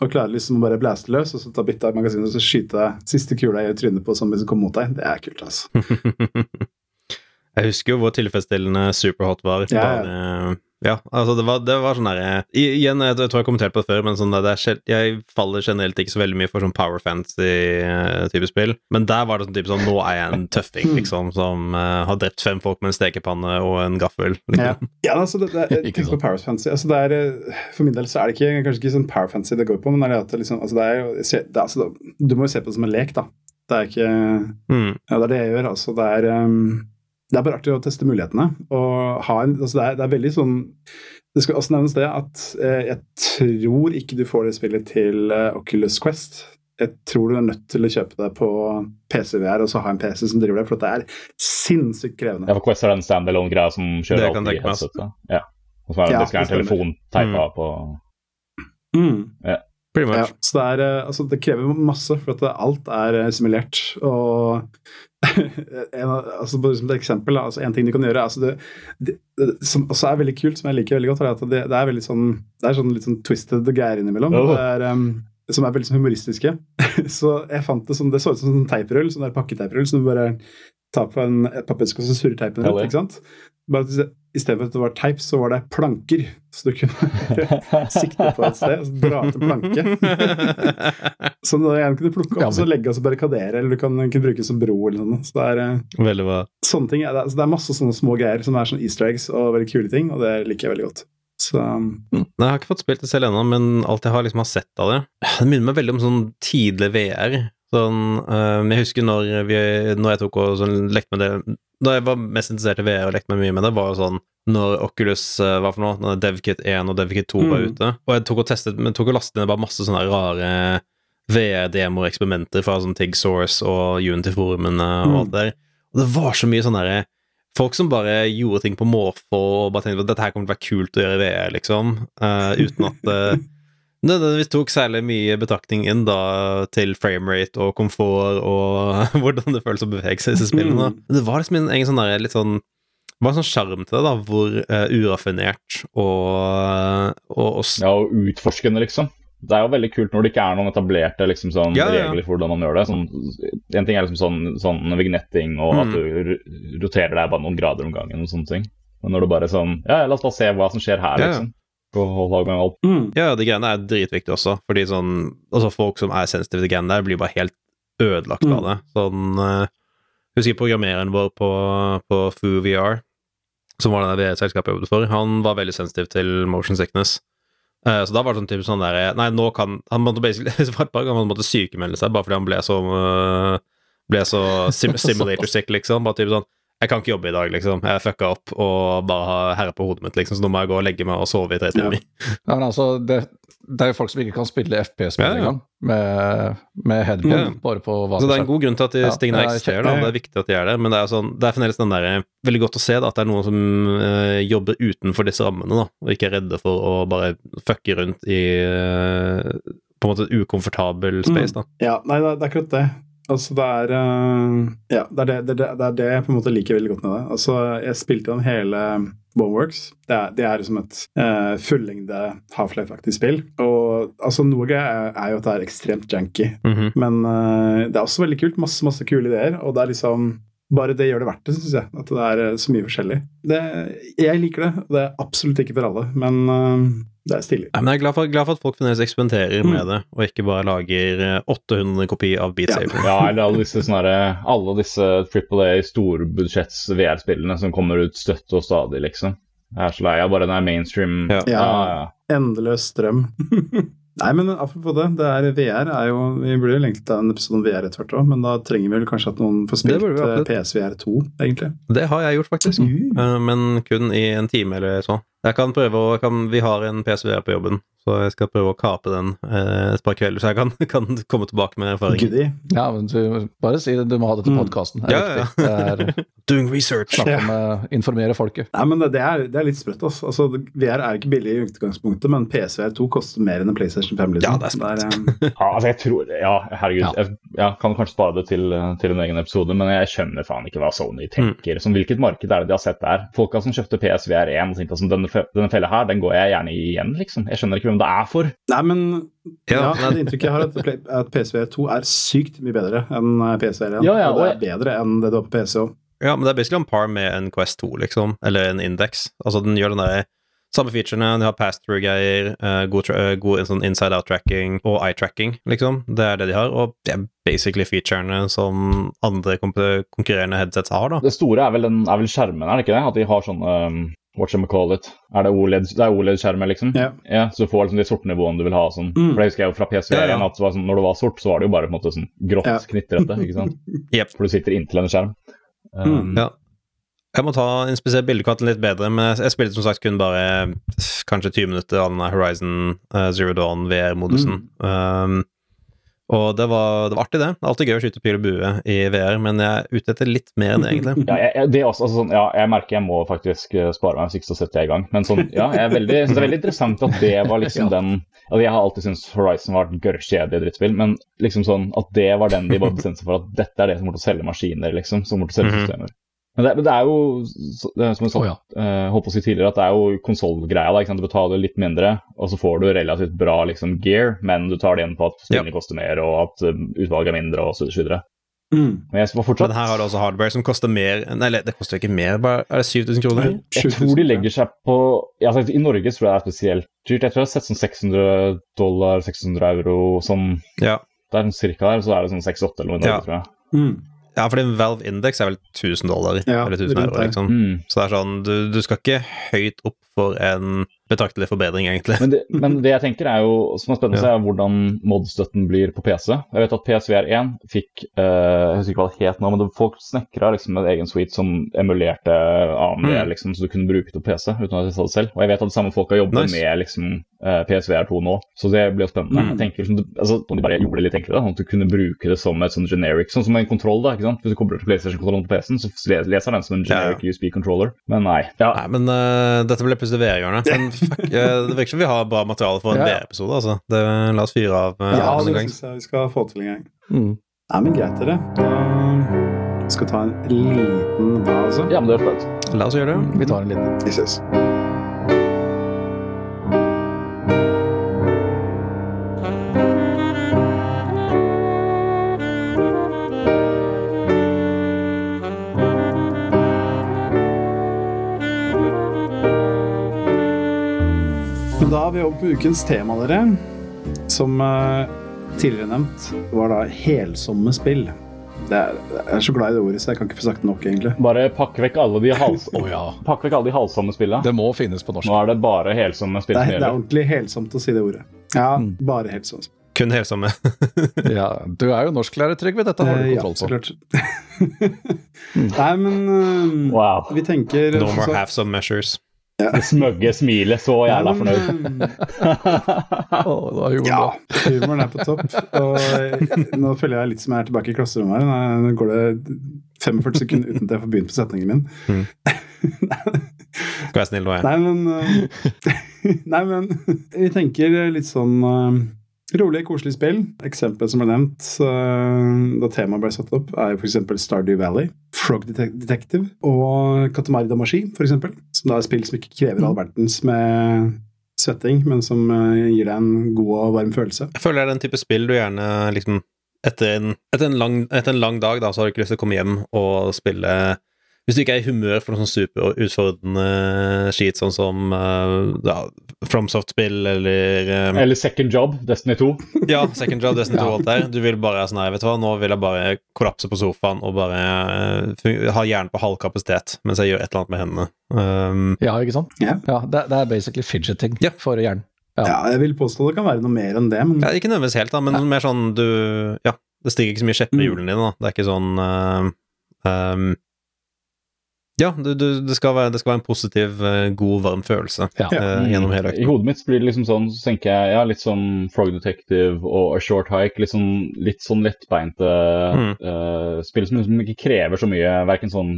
og klarer liksom å bare blaste løs, og så ta bitte av magasinet og så skyte siste kula i trynet på zombien som kommer mot deg, det er kult, altså. Jeg husker jo hvor tilfredsstillende Superhot var. Ja, ja. Bare, ja, altså det var, det var sånn derre Igjen, jeg, tror jeg har kommentert på det før, men sånn der, det er, jeg faller generelt ikke så veldig mye for sånn power fantasy-type spill. Men der var det sånn type sånn Nå er jeg en tøffing, liksom, som uh, har drept fem folk med en stekepanne og en gaffel. Ja, Liksom. ja altså det, det, jeg tenker på. Power Fantasy. Altså det er, eh, for min del så er det ikke, kanskje ikke sånn Power Fantasy det går på, men det er at det liksom, altså det er jo, det altså, du må jo se på det som en lek, da. Det er ikke Mm. Ja, det er det jeg gjør. Altså, det er um, Det er bare artig å teste mulighetene. Og ha en, altså, det, er, det er veldig sånn Det skal også nevnes det at eh, jeg tror ikke du får det spillet til eh, Oculus Quest. Jeg tror du er nødt til å kjøpe det på PC-VR og så ha en PC som driver det, for det er sinnssykt krevende. Ja, for Quest er den standalone-greia som kjører kan alt i tenke altså. headsetet. Ja. Og så er det Ja, en det telefon teipa på Mm. Pretty much. Ja, så det, er, eh, altså, det krever masse, for at alt er eh, simulert. Og en, altså, bare som et eksempel, da, altså, en ting du kan gjøre altså, det, det, det, Som også er veldig kult, som jeg liker veldig godt, er at det, det er veldig sånn Det er sånn litt sånn twisted greier innimellom. Oh. Det er, um, som er veldig sånn humoristiske. så jeg fant det som Det så ut som en sånn teiprull, sånn der pakketeiprull som du bare tar på en, et pappeske og så surrer teipen rundt. Ikke sant? Bare stedet for Istedenfor at det var teip, så var det planker. Så du kunne sikte på et sted og så dra ut en planke. Som du igjen kunne plukke opp og så legge og så barrikadere, eller du kan kunne bruke som bro. eller noe. Så det er, eh, Veldig bra. sånne ting, det er, altså, det er masse sånne små greier som er sånn easter eggs og veldig kule ting, og det liker jeg veldig godt. Så um, Mm. Nei, Jeg har ikke fått spilt det selv ennå, men alt jeg har liksom har sett av det Det minner meg veldig om sånn tidlig VR. Sånn, øh, jeg husker når, vi, når jeg tok og sånn, lekte med det Da jeg var mest interessert i VR og lekte meg mye med det, var jo sånn når Oculus eh, hva for noe, når DevKit 1 og DevKit 2 var Mm. ute. Og jeg tok og testet, men tok og lastet ned bare masse sånne rare VR-demo-eksperimenter fra sånn Tig Source og Unity-forumene og Mm. alt der. Og det var så mye sånn derre Folk som bare gjorde ting på måfå og bare tenkte at dette her kommer til å være kult å gjøre i VR, liksom. Uh, uten at det nødvendigvis tok særlig mye betraktning inn da til framerate og komfort og hvordan det føles å bevege seg i disse spillene. Mm. Det var liksom en, en sånn der, litt sånn det var en sånn sjarm til det, da, hvor uh, uraffinert og, og, og Ja, og utforskende, liksom. Det er jo veldig kult når det ikke er noen etablerte liksom, sånn, Ja, ja, regler for hvordan man gjør det. Sånn, en ting er liksom sånn, sånn vignetting og at Mm. du roterer deg bare noen grader om gangen og sånne ting. Men når du bare sånn Ja, la oss bare se hva som skjer her, Ja, ja. liksom. Og lage gang alt. mm. Ja, de greiene er dritviktige også, fordi sånn Altså, folk som er sensitive til greiene der, blir bare helt ødelagt av Mm. det. Sånn uh, Husker programmereren vår på, på Foo VR, som var det der Selskapet jeg jobbet for, han var veldig sensitiv til motion sickness. Uh, så da var det sånn type sånn der Nei, nå kan Han måtte basically han måtte sykemelde seg bare fordi han ble så uh, Ble så sim simulator sick, liksom. Bare type sånn Jeg kan ikke jobbe i dag, liksom. Jeg fucka opp og bare har herre på hodet mitt, liksom, så nå må jeg gå og legge meg og sove i tre Ja. timer. Ja, men altså, det, det er jo folk som ikke kan spille FPS-spill Ja, ja. engang, med, med Ja. bare på hva Så det er en god grunn til at de Ja, tingene er eksisterer, da. Det er viktig at de er det, men det er, sånn, det er fremdeles den der, veldig godt å se da, at det er noen som uh, jobber utenfor disse rammene, da, og ikke er redde for å bare fucke rundt i uh, på en måte et ukomfortabel space, da. Ja, nei, det, det er akkurat det. Altså, det er eh, Ja, det er det, det, er det jeg på en måte liker veldig godt med det. Altså, jeg spilte gjennom hele Boneworks. Det er, det er liksom et uh, fullengde Half-Life-aktig spill. Og altså, noe gøy er, er jo at det er ekstremt janky. Mhm. Men uh, det er også veldig kult. Masse masse kule ideer. Og det er liksom bare det gjør det verdt det, syns jeg. At det er eh, så mye forskjellig. Det, jeg liker det. Det er absolutt ikke for alle, men eh, det er stilig. Men jeg er glad for, glad for at folk fremdeles eksperimenterer Mm. med det, og ikke bare lager eh, 800 kopi av Beat Ja. Saber. Ja, eller alle disse, sånne, alle disse Triple A storbudsjetts VR-spillene som kommer ut støtt og stadig, liksom. Jeg er så lei av bare den mainstream Ja. ja, ja. Endeløs strøm. Nei, men apropos det, det er VR er jo Vi burde jo lengt til en episode om VR etter hvert òg, men da trenger vi vel kanskje at noen får spilt eh, absolutt. PSVR 2, egentlig. Det har jeg gjort, faktisk. Mm. Eh, Men kun i en time eller så. Jeg kan prøve å, Vi har en PSVR på jobben, så jeg skal prøve å kape den eh, et par kvelder, så jeg kan, kan komme tilbake med erfaring. Goodie. Ja, men du, bare si det, du må ha det til Mm. Ja, Ja, ja, Det er Doing research! Snakke om å informere folket. Nei, men det, det, er, det er litt sprøtt. Altså. Altså, VR er ikke billig i utgangspunktet, men PSVR 2 koster mer enn en PlayStation 5. Liksom. Ja, det er sprøtt. eh, Ja, altså jeg tror, ja, herregud. Ja. Jeg, jeg kan kanskje spare det til, til en egen episode, men jeg skjønner faen ikke hva Sony tenker. Som hvilket marked er det de har sett der? Folka som kjøpte PSVR 1 og tenkte at denne, fe- denne fella her, den går jeg gjerne i igjen, liksom. Jeg skjønner ikke hvem det er for. Nei, men ja, Ja, det inntrykket jeg har, at, at PSV2 er sykt mye bedre enn eh, PSVR 1. Ja, ja, og det er bedre enn det du har på PC òg. Ja, men det er basically on par med en Quest 2, liksom. Eller en Index. Altså, den gjør den der samme featurene, den har pass-through-greier, eh, god, eh, god sånn inside-out-tracking og eye-tracking, liksom. Det er det de har, og det er basically featurene som andre konkurrerende headsets har, da. Det store er vel, den, er vel skjermen, er det ikke det? At de har sånne um, What shall we call it? Er det OLED, det er OLED-skjermer, liksom? Ja. Så du får liksom de sorte nivåene du vil ha. Sånn. Mm. For det husker jeg jo fra PSVR Ja, ja. at sånn, når det var sort, så var det jo bare på en måte sånn grått, Ja. knitrete. ikke sant? yep. For du sitter inntil en skjerm. Um, Mm, ja. Jeg må ta inspisere bildekvarten litt bedre, men jeg, spilte som sagt kun bare kanskje 20 minutter av denne Horizon eh, Zero Dawn VR-modusen. Um, og det var, det var artig, det. Det er alltid gøy å skyte pil og bue i VR, men jeg er ute etter litt mer enn det, egentlig. Ja, jeg, jeg, det også, altså, sånn, ja, jeg merker jeg må faktisk eh, spare meg, hvis ikke så setter jeg i gang. Men sånn, ja, jeg veldig, synes det er veldig interessant at det var liksom den altså, Jeg har alltid syntes Horizon var et gørrkjedelig drittspill, men liksom sånn at det var den de bare bestemte seg for at dette er det som kommer til å selge maskiner, liksom. Som kommer til å selge Mhm. systemer. Men det, men det er jo, det er som jeg sa, Å, ja. eh, holdt på å si tidligere, at det er jo konsollgreia. Du betaler litt mindre, og så får du relativt bra liksom, gear, men du tar det igjen på at spillene koster mer, og at eh, utvalget er mindre, og så videre. Mm. Men fortsatt Men her har du også hardware som koster mer Nei, det koster ikke mer, bare Er det 7000 kroner? Jeg tror de legger seg på ja, altså, I Norge tror jeg det er spesielt dyrt. Jeg tror jeg har sett sånn 600 dollar, 600 euro sånn Ja. der, sånn cirka der, så er det sånn 6-8 eller noe Ja. tror jeg. Mm. Ja, fordi Valve Index er vel 1000 dollar, Ja, eller 1000 rundt euro, liksom. Mm. Så det er sånn, du, du skal ikke høyt opp for en betraktelig forbedring, egentlig. Men, det, men det jeg tenker er jo, som er spennende, Ja. er hvordan mod-støtten blir på PC. Jeg vet at PSVR1 fikk uh, Jeg husker ikke hva det het nå, men det, folk snekra liksom en egen suite som emulerte AMD, Mm. liksom, så du kunne bruke det på PC uten at de sa det selv. Og jeg vet at de samme folka jobber Nice. med liksom, uh, PSVR2 nå, så det blir jo spennende. Mm. Jeg tenker liksom, altså, Om de bare gjorde det litt enklere, sånn at du kunne bruke det som et sånn generic, sånn som en kontroll. da, ikke sant? Hvis du kobler til PlayStation-kontrollen på PC-en, så le- leser den som en Ja, ja. generic USB-controller. Men nei. Ja, Nei, men uh, dette ble plutselig VR-hjørnet. Fuck, eh, det virker som vi har bra materiale for en. VR-episode, altså. Det, la oss fyre av uh, Ja, det syns jeg vi skal få til en gang. Mm. Nei, men greit, er det. Da skal vi ta en liten pause. ja men det er flaut. La oss gjøre det. Vi tar en liten. Vi ses. Da er vi over på ukens tema, dere. Som eh, tidligere nevnt var da helsomme spill. Det er, jeg er så glad i det ordet, så jeg kan ikke få sagt nok, egentlig. Bare pakk vekk alle de hals... oh, ja. Pakk vekk alle de halsomme spillene. Det må finnes på norsk. Nå er det bare helsomme spill Det som det er ordentlig helsomt å si det ordet. Ja, Mm. bare helsomt. Kun helsomme. Ja, du er jo norsklærer, Trygve. Dette har du Eh, ja, kontroll så på. klart. Nei, men uh, Wow. vi tenker No more halfsome half some measures. Det smøgge smilet, så jævla fornøyd. oh, Ja, humoren er på topp. Og nå føler jeg litt som jeg er tilbake i klasserommet her. Nå går det 45 sekunder uten at jeg får begynt på setningen min. Mm. Skal være snill nå, jeg. Nei, men eh, Nei, men vi tenker litt sånn uh, rolig, koselig spill. Eksempel som ble nevnt eh, da temaet ble satt opp, er f.eks. Stardew Valley, Frog Detective og Katamari Damashi, f.eks. Som da er spill som ikke krever all verdens med svetting, men som eh, gir deg en god og varm følelse. Jeg føler det er den type spill du gjerne liksom etter en, etter, en lang, etter en lang dag, da, så har du ikke lyst til å komme hjem og spille Hvis du ikke er i humør for noe sånn superutfordrende skit, sånn som uh, ja, FromSoft-spill eller um, Eller Second Job, Destiny 2. Ja, Second Job, Destiny 2 og alt der. Du vil bare sånn her, vet du hva, nå vil jeg bare kollapse på sofaen og bare uh, ha hjernen på halv kapasitet mens jeg gjør et eller annet med hendene. Um, Ja, ikke sant? Yeah. Ja, det, det er basically fidgeting yeah. for hjernen. Ja. Ja, jeg vil påstå det kan være noe mer enn det, men Ja, ikke nødvendigvis helt, da, men mer sånn du Ja, det stiger ikke så mye kjepper i Mm. hjulene dine, da. Det er ikke sånn uh, ehm, Ja, du, du, det, skal være, det skal være en positiv, eh, god, varm følelse Ja. eh, gjennom hele I hodet mitt blir det liksom sånn, så tenker jeg ja, litt sånn Frog Detective og A Short Hike. Litt sånn, litt sånn lettbeinte Mm. uh, spill som liksom ikke krever så mye, verken sånn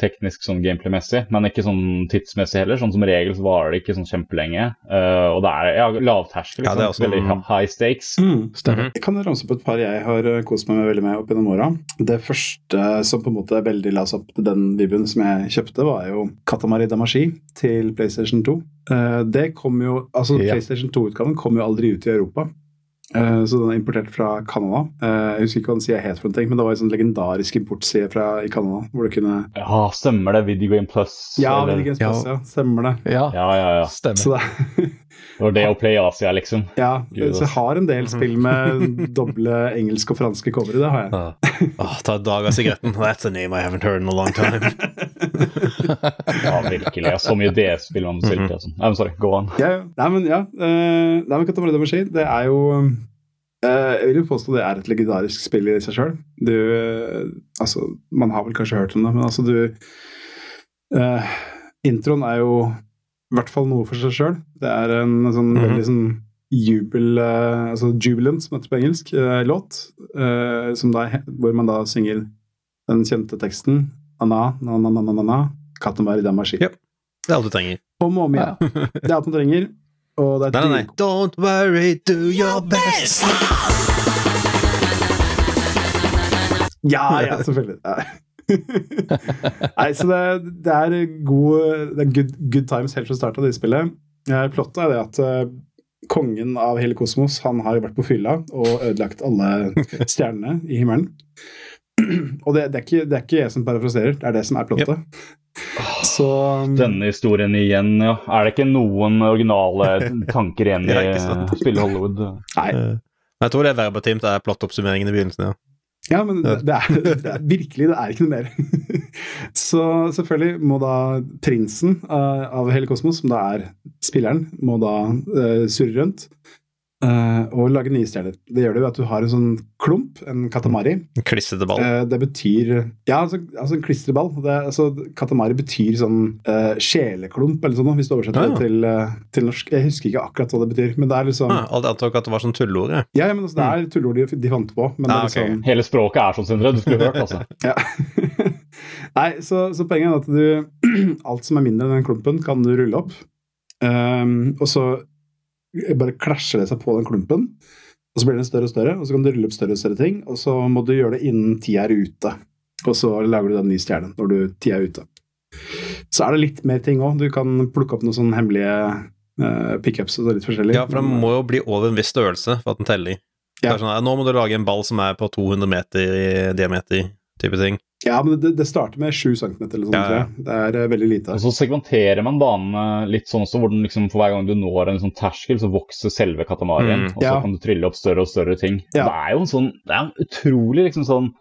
teknisk sånn gameplay-messig, men ikke sånn tidsmessig heller. Sånn som regel så varer det ikke sånn kjempelenge. Uh, og det er ja, lavterskel, Ja, liksom. det er også- Veldig high stakes. mm. Stemmer. Jeg kan ramse opp et par jeg har kost meg med veldig med opp gjennom åra. Det første som på en måte er veldig la oss opp til den vibuen som jeg kjøpte, var jo Katamari Damashi til PlayStation 2. Eh, Det kom jo, altså Ja. PlayStation 2-utgaven kom jo aldri ut i Europa. Eh, Så den er importert fra Canada. Eh, Jeg husker ikke hva den sier het, for en ting, men det var en sånn legendarisk importside fra i Canada. Hvor du kunne Ja, stemmer det. Video Game Plus. Ja, eller- Video Game Plus, ja. Stemmer det. Ja, ja, ja, ja. stemmer. Så det, Det var det å play Asia, liksom. ja, Gud, så jeg har en del spill med doble engelske og franske covere. Det har jeg. Ah. Oh, ta et dag av sigaretten. That's a name I haven't heard in a long time. Ja, virkelig. Ja, så mye DS-spill man bestilte. Altså. Nei, men sorry, go on. Ja, ja. Nei, men ja. Uh, nei, men Katamari Damacy, det er jo eh, Jeg vil jo påstå det er et legendarisk spill i seg sjøl. Du eh, Altså, man har vel kanskje hørt om det, men altså, du uh, Introen er jo i hvert fall noe for seg sjøl. Det er en sånn Mhm. veldig sånn jubel eh, Altså jubilant, som heter på engelsk, eh, låt. eh, som da, hvor man da synger den kjente teksten Anna, na, na, na, na, na, na, den Damashi. Yep. Det er alt du trenger. Om og om igjen. Det er alt man trenger. Og det er Nei, nei, nei. Don't worry, do your best. Ja, ja, selvfølgelig. Ja. Nei, så det, det er god Det er good, good times helt fra starten av det spillet. Plottet er det at eh, kongen av hele kosmos han har vært på fylla og ødelagt alle stjernene i himmelen. Og det, det, er ikke, det er ikke jeg som parafraserer, det er det som er plottet. Så Denne historien igjen, ja. Er det ikke noen originale tanker igjen i spillet Hollywood? Nei. Eh, Jeg tror det er verbatimt, det er plottoppsummeringen i begynnelsen, ja. Ja, men det, er, det er virkelig, det er ikke noe mer. Så selvfølgelig må da prinsen eh, av hele kosmos, som da er spilleren, må da eh, surre rundt eh, og lage nye stjerner. Det gjør det ved at du har en sånn klump, en katamari. En Klissete ball. Uh, det betyr Ja, altså, altså en klistreball. Det, er- altså, katamari betyr sånn uh, sjeleklump, eller sånn, hvis du oversetter Ja, ja. det til, til norsk. Jeg husker ikke akkurat hva det betyr, men det er liksom Ah, Alt antok at det var sånn tulleord, jeg. Ja, ja, men altså, det er tulleord de, de fant på, men Ah, det er liksom, okay. Hele språket er sånn, Sindre. Du skulle hørt, altså. Ja. Nei, så, så poenget er at du Alt som er mindre enn den klumpen, kan du rulle opp. Um, og så bare klasjer det seg på den klumpen. Og så blir den større og større, og så kan du rulle opp større og større ting. Og så må du gjøre det innen tida er ute. Og så lager du den nye stjernen når du tida er ute. Så er det litt mer ting òg. Du kan plukke opp noen sånne hemmelige uh, pickups og litt forskjellig. Ja, for den må jo bli over en viss størrelse for at den teller. Ja. er sånn, nå må du lage en ball som er på 200 meter i diameter, type ting. Ja, men det, det starter med 7 cm eller sånn, Ja, ja. tror jeg. Det er eh, veldig lite. Og så segmenterer man banene litt sånn også, hvor den liksom for hver gang du når en sånn terskel, så vokser selve katamarien. Mm. Og så Ja. kan du trille opp større og større ting. Ja. Det er jo en sånn Det er en utrolig liksom sånn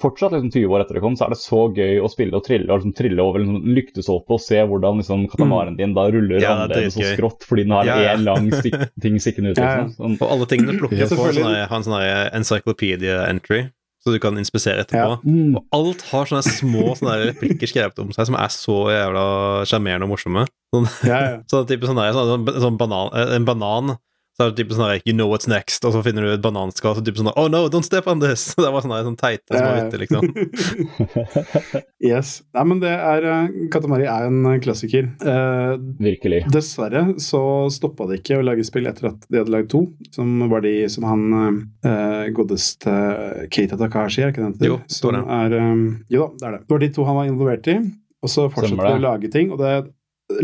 Fortsatt liksom 20 år etter det kom, så er det så gøy å spille og trille og liksom trille over en sånn lyktesåpe og se hvordan liksom katamaren din da ruller Ja, er annerledes og skrått fordi den har Ja, ja. én lang stikk, ting stikkende ut. Ja, ja. Liksom. Sånn, Og alle tingene du plukker Ja, på, sånne, sånn har en sånn her encyclopedia-entry, så du kan inspisere etterpå. mm. Og alt har sånne små sånne replikker skrevet om seg som er så jævla sjarmerende og morsomme. Sånn, Ja, ja. sånn type sånn der, sånn, sånn banan, eh, en banan så er det typen sånn her, You know what's next, og så finner du et bananskall, så typen sånn Oh no, don't step on this! Det var sånn der, sånn teite små hytter, liksom. yes. Nei, men det er eh, Katamari er en eh, klassiker. Eh, Virkelig. dessverre så stoppa de ikke å lage spill etter at de hadde lagd to, som var de som han eh, godeste Keita Takahashi, er ikke det han heter? Jo, det er um, Jo da, det er det. Det var de to han var involvert i, og så fortsatte de å lage ting. og det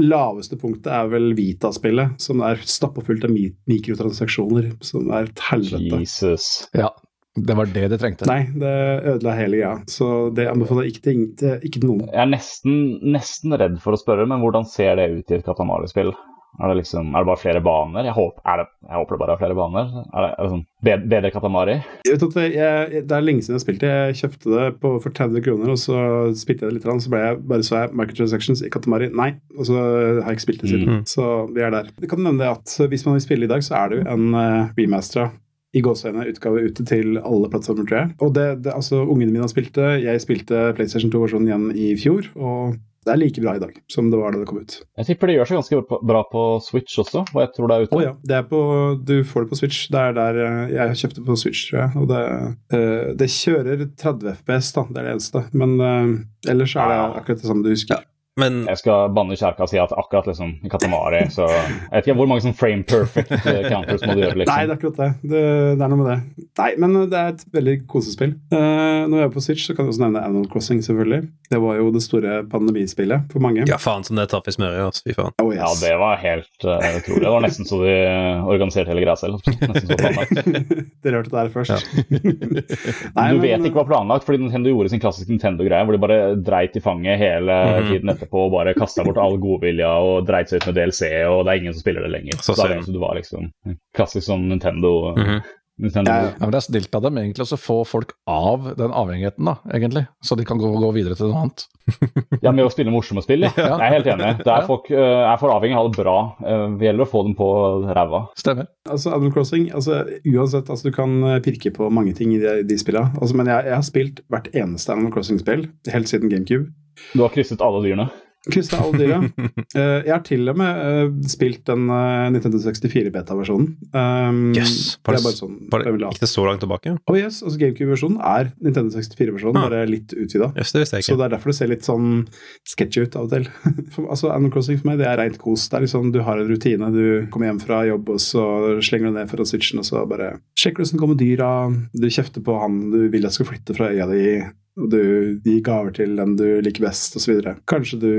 laveste punktet er vel Vita-spillet, som er stappfullt av mikrotransaksjoner, som er et helvete. Jesus. Ja, det var det det trengte. Nei, det ødela hele greia, så det anbefaler jeg ikke til noen. Jeg er nesten, nesten redd for å spørre, men hvordan ser det ut i et Katamari-spill? Er det liksom, er det bare flere baner? Jeg håper, er det, jeg håper det bare er flere baner. Er det, er det sånn bedre, bedre Katamari? Jeg vet at jeg, Det er lenge siden jeg spilte. Jeg kjøpte det på, for 30 kroner, og så spilte jeg det litt, så ble jeg, bare så jeg microtransactions i Katamari. Nei. Og så har jeg ikke spilt det siden. Mm. Så vi er der. Det kan nevne det at hvis man vil spille i dag, så er det jo en uh, remastera i gåseøyne utgave ute til alle plattformer, tror jeg. Og det, det, altså, ungene mine har spilt det. Jeg spilte PlayStation 2-versjonen igjen i fjor. og det er like bra i dag som det var da det kom ut. Jeg tipper det gjør seg ganske bra på Switch også, og jeg tror det er ute. Å ja. Det er på, du får det på Switch. Det er der eh, jeg kjøpte på Switch, tror jeg. Og det, eh, det kjører 30 FPS, da. Det er det eneste. Men eh, ellers er det akkurat det samme du husker. Men Jeg skal banne kjerka og si at akkurat liksom Katamari så Jeg vet ikke hvor mange sånn frame perfect eh, counters må du gjøre, liksom. Nei, det er akkurat det. det. Det er noe med det. Nei, men det er et veldig kosespill. Uh, når jeg er på Switch, så kan jeg også nevne Animal Crossing, selvfølgelig. Det var jo det store pandemispillet for mange. ja, faen som det traff i smøret. Altså, fy faen. Oh, yes. Ja, det var helt uh, utrolig. Det var nesten så de organiserte hele greia selv. Dere hørte det her først. Ja. Nei, du men- vet ikke hva planlagt, fordi Nintendo gjorde sin klassiske Nintendo-greie, hvor de bare dreit i fanget hele Mhm. tiden etterpå og bare kasta bort all godvilja og dreit seg ut med DLC, og det er ingen som spiller det lenger. Så Så da er det du, du var liksom klassisk sånn Nintendo. Mhm. Nintendo. Ja, ja. Ja, men Det er snilt av dem egentlig å få folk av den avhengigheten, da, egentlig. Så de kan gå, gå videre til noe annet. Ja, med å spille morsomme spill, ja. Ja. Jeg er helt enig. Det er folk uh, er for avhengig av ha det bra. Uh, det gjelder å få dem på ræva. Stemmer. Altså, Animal Crossing, altså, uansett, altså, du kan eh, pirke på mange ting i de, de spillene. Altså, men jeg, jeg har spilt hvert eneste Animal Crossing-spill helt siden GameCube. Du har krysset alle dyrene. Kryssa alle dyra. Eh, jeg har til og med eh, spilt den uh, Nintendo 64-beta-versjonen. Um, Yes. Det er bare sånn bare, gikk det ikke det så langt tilbake? Oh yes, altså GameCube-versjonen er Nintendo 64-versjonen, Ah. bare litt utvida. Yes, det visste jeg Så det er derfor det ser litt sånn sketchy ut av og til. For, altså Animal Crossing for meg, det er rent kos. Det er liksom, Du har en rutine. Du kommer hjem fra jobb, og så slenger du ned foran switchen, og så bare sjekker du hvordan kommer dyra. Du kjefter på han du vil at skal flytte fra øya di. Og du gir gaver til den du liker best, osv. Kanskje du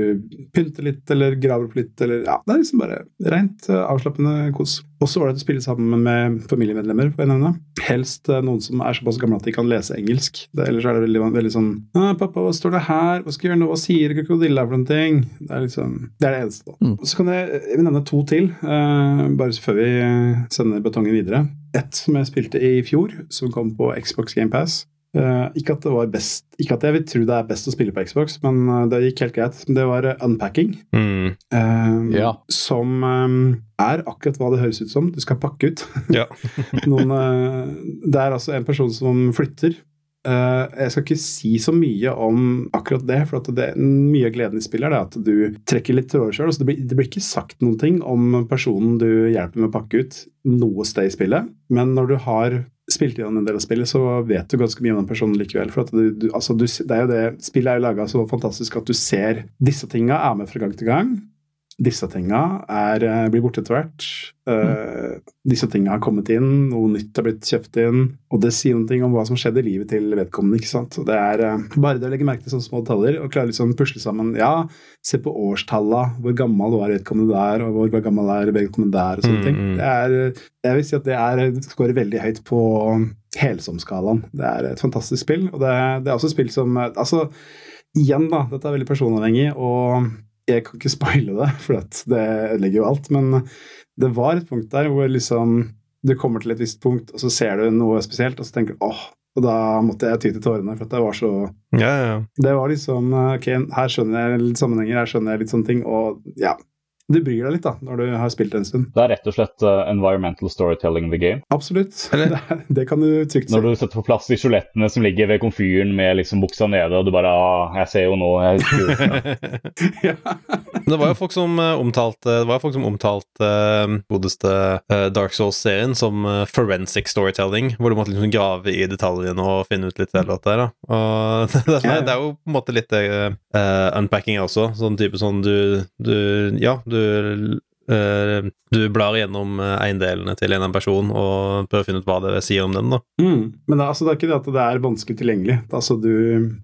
pynter litt, eller graver opp litt, eller Ja, det er liksom bare rent eh, avslappende kos. Også det å spille sammen med familiemedlemmer, får jeg nevne. Helst eh, noen som er såpass gamle at de kan lese engelsk. Det, ellers er det veldig, veldig sånn 'Pappa, hva står det her? Hva skal jeg gjøre nå? Hva sier krokodilla for noen ting?' Det er liksom Det er det eneste, da. Mm. Så kan jeg, jeg nevne to til, uh, bare før vi sender betongen videre. Et som jeg spilte i fjor, som kom på Xbox GamePass. Uh, ikke at det var best Ikke at jeg vil tro det er best å spille på Xbox, men eh, det gikk helt greit. Det var eh, Unpacking. Mm. eh, Ja. Som eh, er akkurat hva det høres ut som. Du skal pakke ut. Ja. Noen, eh, det er altså en person som flytter. Eh, jeg skal ikke si så mye om akkurat det, for at det, mye av gleden i spillet er at du trekker litt tråder sjøl. Det, det blir ikke sagt noen ting om personen du hjelper med å pakke ut, noe sted i spillet. Men når du har spilt gjennom en del av spillet, så vet du ganske mye om den personen likevel. For du, du, altså du, det er jo det, spillet er jo laga så fantastisk at du ser disse tinga er med fra gang til gang. Disse tinga er, eh, blir borte etter hvert. Mm. disse tinga har kommet inn, noe nytt har blitt kjøpt inn. Og det sier noe om hva som skjedde i livet til vedkommende. ikke sant? Og det er eh, Bare det å legge merke til sånne små detaljer og klare liksom pusle sammen Ja, se på årstalla, hvor gammel var vedkommende der, og hvor gammel er vedkommende der, og sånne Mm, ting. mm. Det er, jeg vil si at det er, skårer veldig høyt på helsomskalaen. Det er et fantastisk spill, og det, det er også et spill som Altså, igjen, da, dette er veldig personavhengig, og jeg kan ikke spoile det, for det ødelegger jo alt. Men det var et punkt der hvor liksom du kommer til et visst punkt, og så ser du noe spesielt, og så tenker du åh, og da måtte jeg ty til tårene, for at det var så Ja, ja. Det var liksom Ok, her skjønner jeg litt sammenhenger, her skjønner jeg litt sånne ting, og ja. Du bryr deg litt, da, når du har spilt en stund. Det er rett og slett uh, environmental storytelling in the game. Absolutt. Eller- Det, det kan du trygt si. Når du setter på plass de skjolettene som ligger ved komfyren med liksom buksa nede, og du bare ah, 'Jeg ser jo nå jeg husker jo. ja. Det var jo folk som eh, omtalte Det var jo folk som omtalte uh, godeste uh, Dark Souls-serien som eh, forensic storytelling, hvor du måtte liksom grave i detaljene og finne ut litt av det er. da. Og det, er, er jo på en måte litt uh, unpacking også. Sånn type sånn du, du Ja, du eh, du blar gjennom eh, eiendelene til en person og prøver å finne ut hva det sier om dem. da. Mm. Men det, er- altså, det er ikke det at det er vanskelig tilgjengelig. Er Altså, du,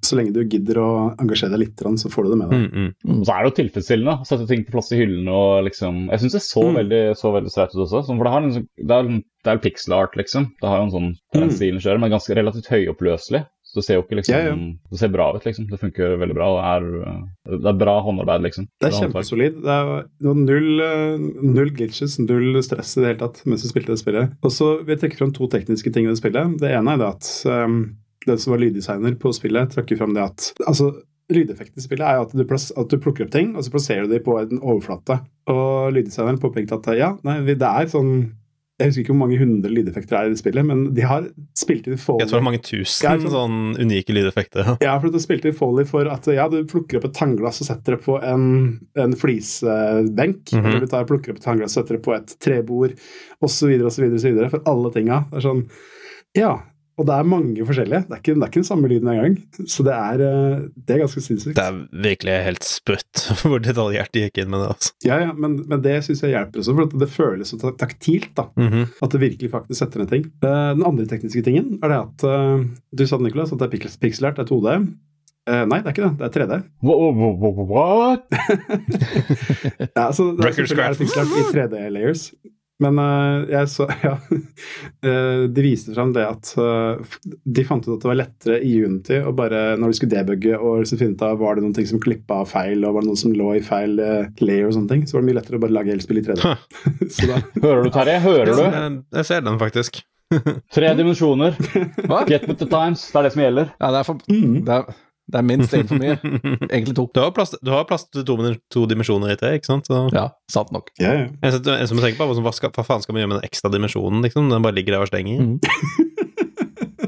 så lenge du gidder å engasjere deg litt, så får du det med deg. Mm, mm. Så er det jo tilfredsstillende å sette ting på plass i hyllene og liksom Jeg syns det så Mm. veldig så veldig streit ut også. For det, har en, det er, det er pixel art, liksom. Det har jo en sånn den Mm. stilen selv, men ganske relativt høyoppløselig. Så det ser jo ikke liksom Ja, ja. Det ser bra ut, liksom. Det funker veldig bra. Det er, eh, det er bra håndarbeid, liksom. Det er kjempesolid. Det er null, eh, null glitches, null stress i det hele tatt mens du spilte det spillet. Og så vil jeg trekke fram to tekniske ting ved spillet. Det ene er det at um, den som var lyddesigner på spillet, trekker fram det at altså, Lydeffekten i spillet er at du, plass, at du plukker opp ting, og så plasserer du dem på en overflate. Og lyddesigneren påpekte at ja, nei, det er sånn Jeg husker ikke hvor mange hundre lydeffekter det er i det spillet, men de har spilt inn Foley. Jeg tror det er mange tusen Ja, sånn unike lydeffekter. Ja, for du spilte i Foley for at ja, du plukker opp et tannglass og setter det på en, en flisebenk. Mhm. Eller du tar, plukker opp et tannglass og setter det på et trebord, osv., osv. For alle tinga. Det er sånn Ja. Og det er mange forskjellige. Det er ikke, det er ikke den samme lyden engang. Så det er, eh, det er ganske sinnssykt. Det er virkelig helt sprøtt hvor detaljert de gikk inn med det. altså. Ja, ja, men, men det syns jeg hjelper også, for at det føles så taktilt. da. Mhm. At det virkelig faktisk setter ned ting. Eh, den andre tekniske tingen er det at eh, Du sa det, Nicolas, at det er pikselert, det er 2D. Uh, nei, det er ikke det. Det er 3D. Wha- wha- wha- wha- What? Ja, altså, det er Record er det scratch. i 3D-layers. Men eh, jeg så Ja. Eh, de viste fram det at eh, de fant ut at det var lettere i Unity å bare Når de skulle debugge og liksom finne ut av var det noen ting som klippa av feil, og var det noen som lå i feil layer og sånne ting, så var det mye lettere å bare lage hele spillet i 3D. Så da, Hører du, Terje? Hører du? Jeg, jeg ser den faktisk. Tre dimensjoner. Hva? Get with the times. Det er det som gjelder. Ja, det er, for, mm. det er, det er minst én for mye. Egentlig to. Du har plass, du har plass til to, to dimensjoner i det, ikke sant? Så, Ja, sant nok. ja, ja. en, som- en som tenker på, hva, hva, skal, hva faen skal man gjøre med den ekstra dimensjonen? liksom? Den bare ligger der og stenger. Mm.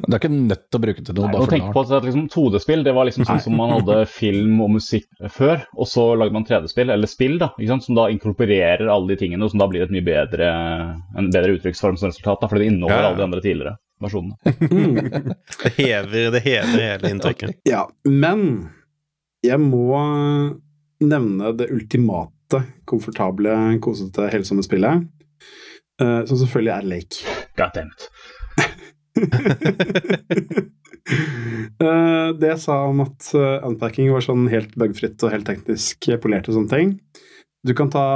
Du er ikke nødt til å bruke det til noe Nei, bare tenk på at liksom, 2D-spill det var liksom sånn som man hadde film og musikk før, og så lagde man 3D-spill, eller spill, da, ikke sant? som da inkorporerer alle de tingene, og som da blir et mye bedre, en bedre uttrykksform som resultat, da, fordi det inneholder Ja, ja. alle de andre tidligere versjonene. Det hever, det hever hele inntrykket. ja. Men jeg må nevne det ultimate, komfortable, kosete, helsomme spillet. uh, som selvfølgelig er Lake. God damn it. uh, det jeg sa om at eh, unpacking var sånn helt bugfritt og helt teknisk polert og sånne ting Du kan ta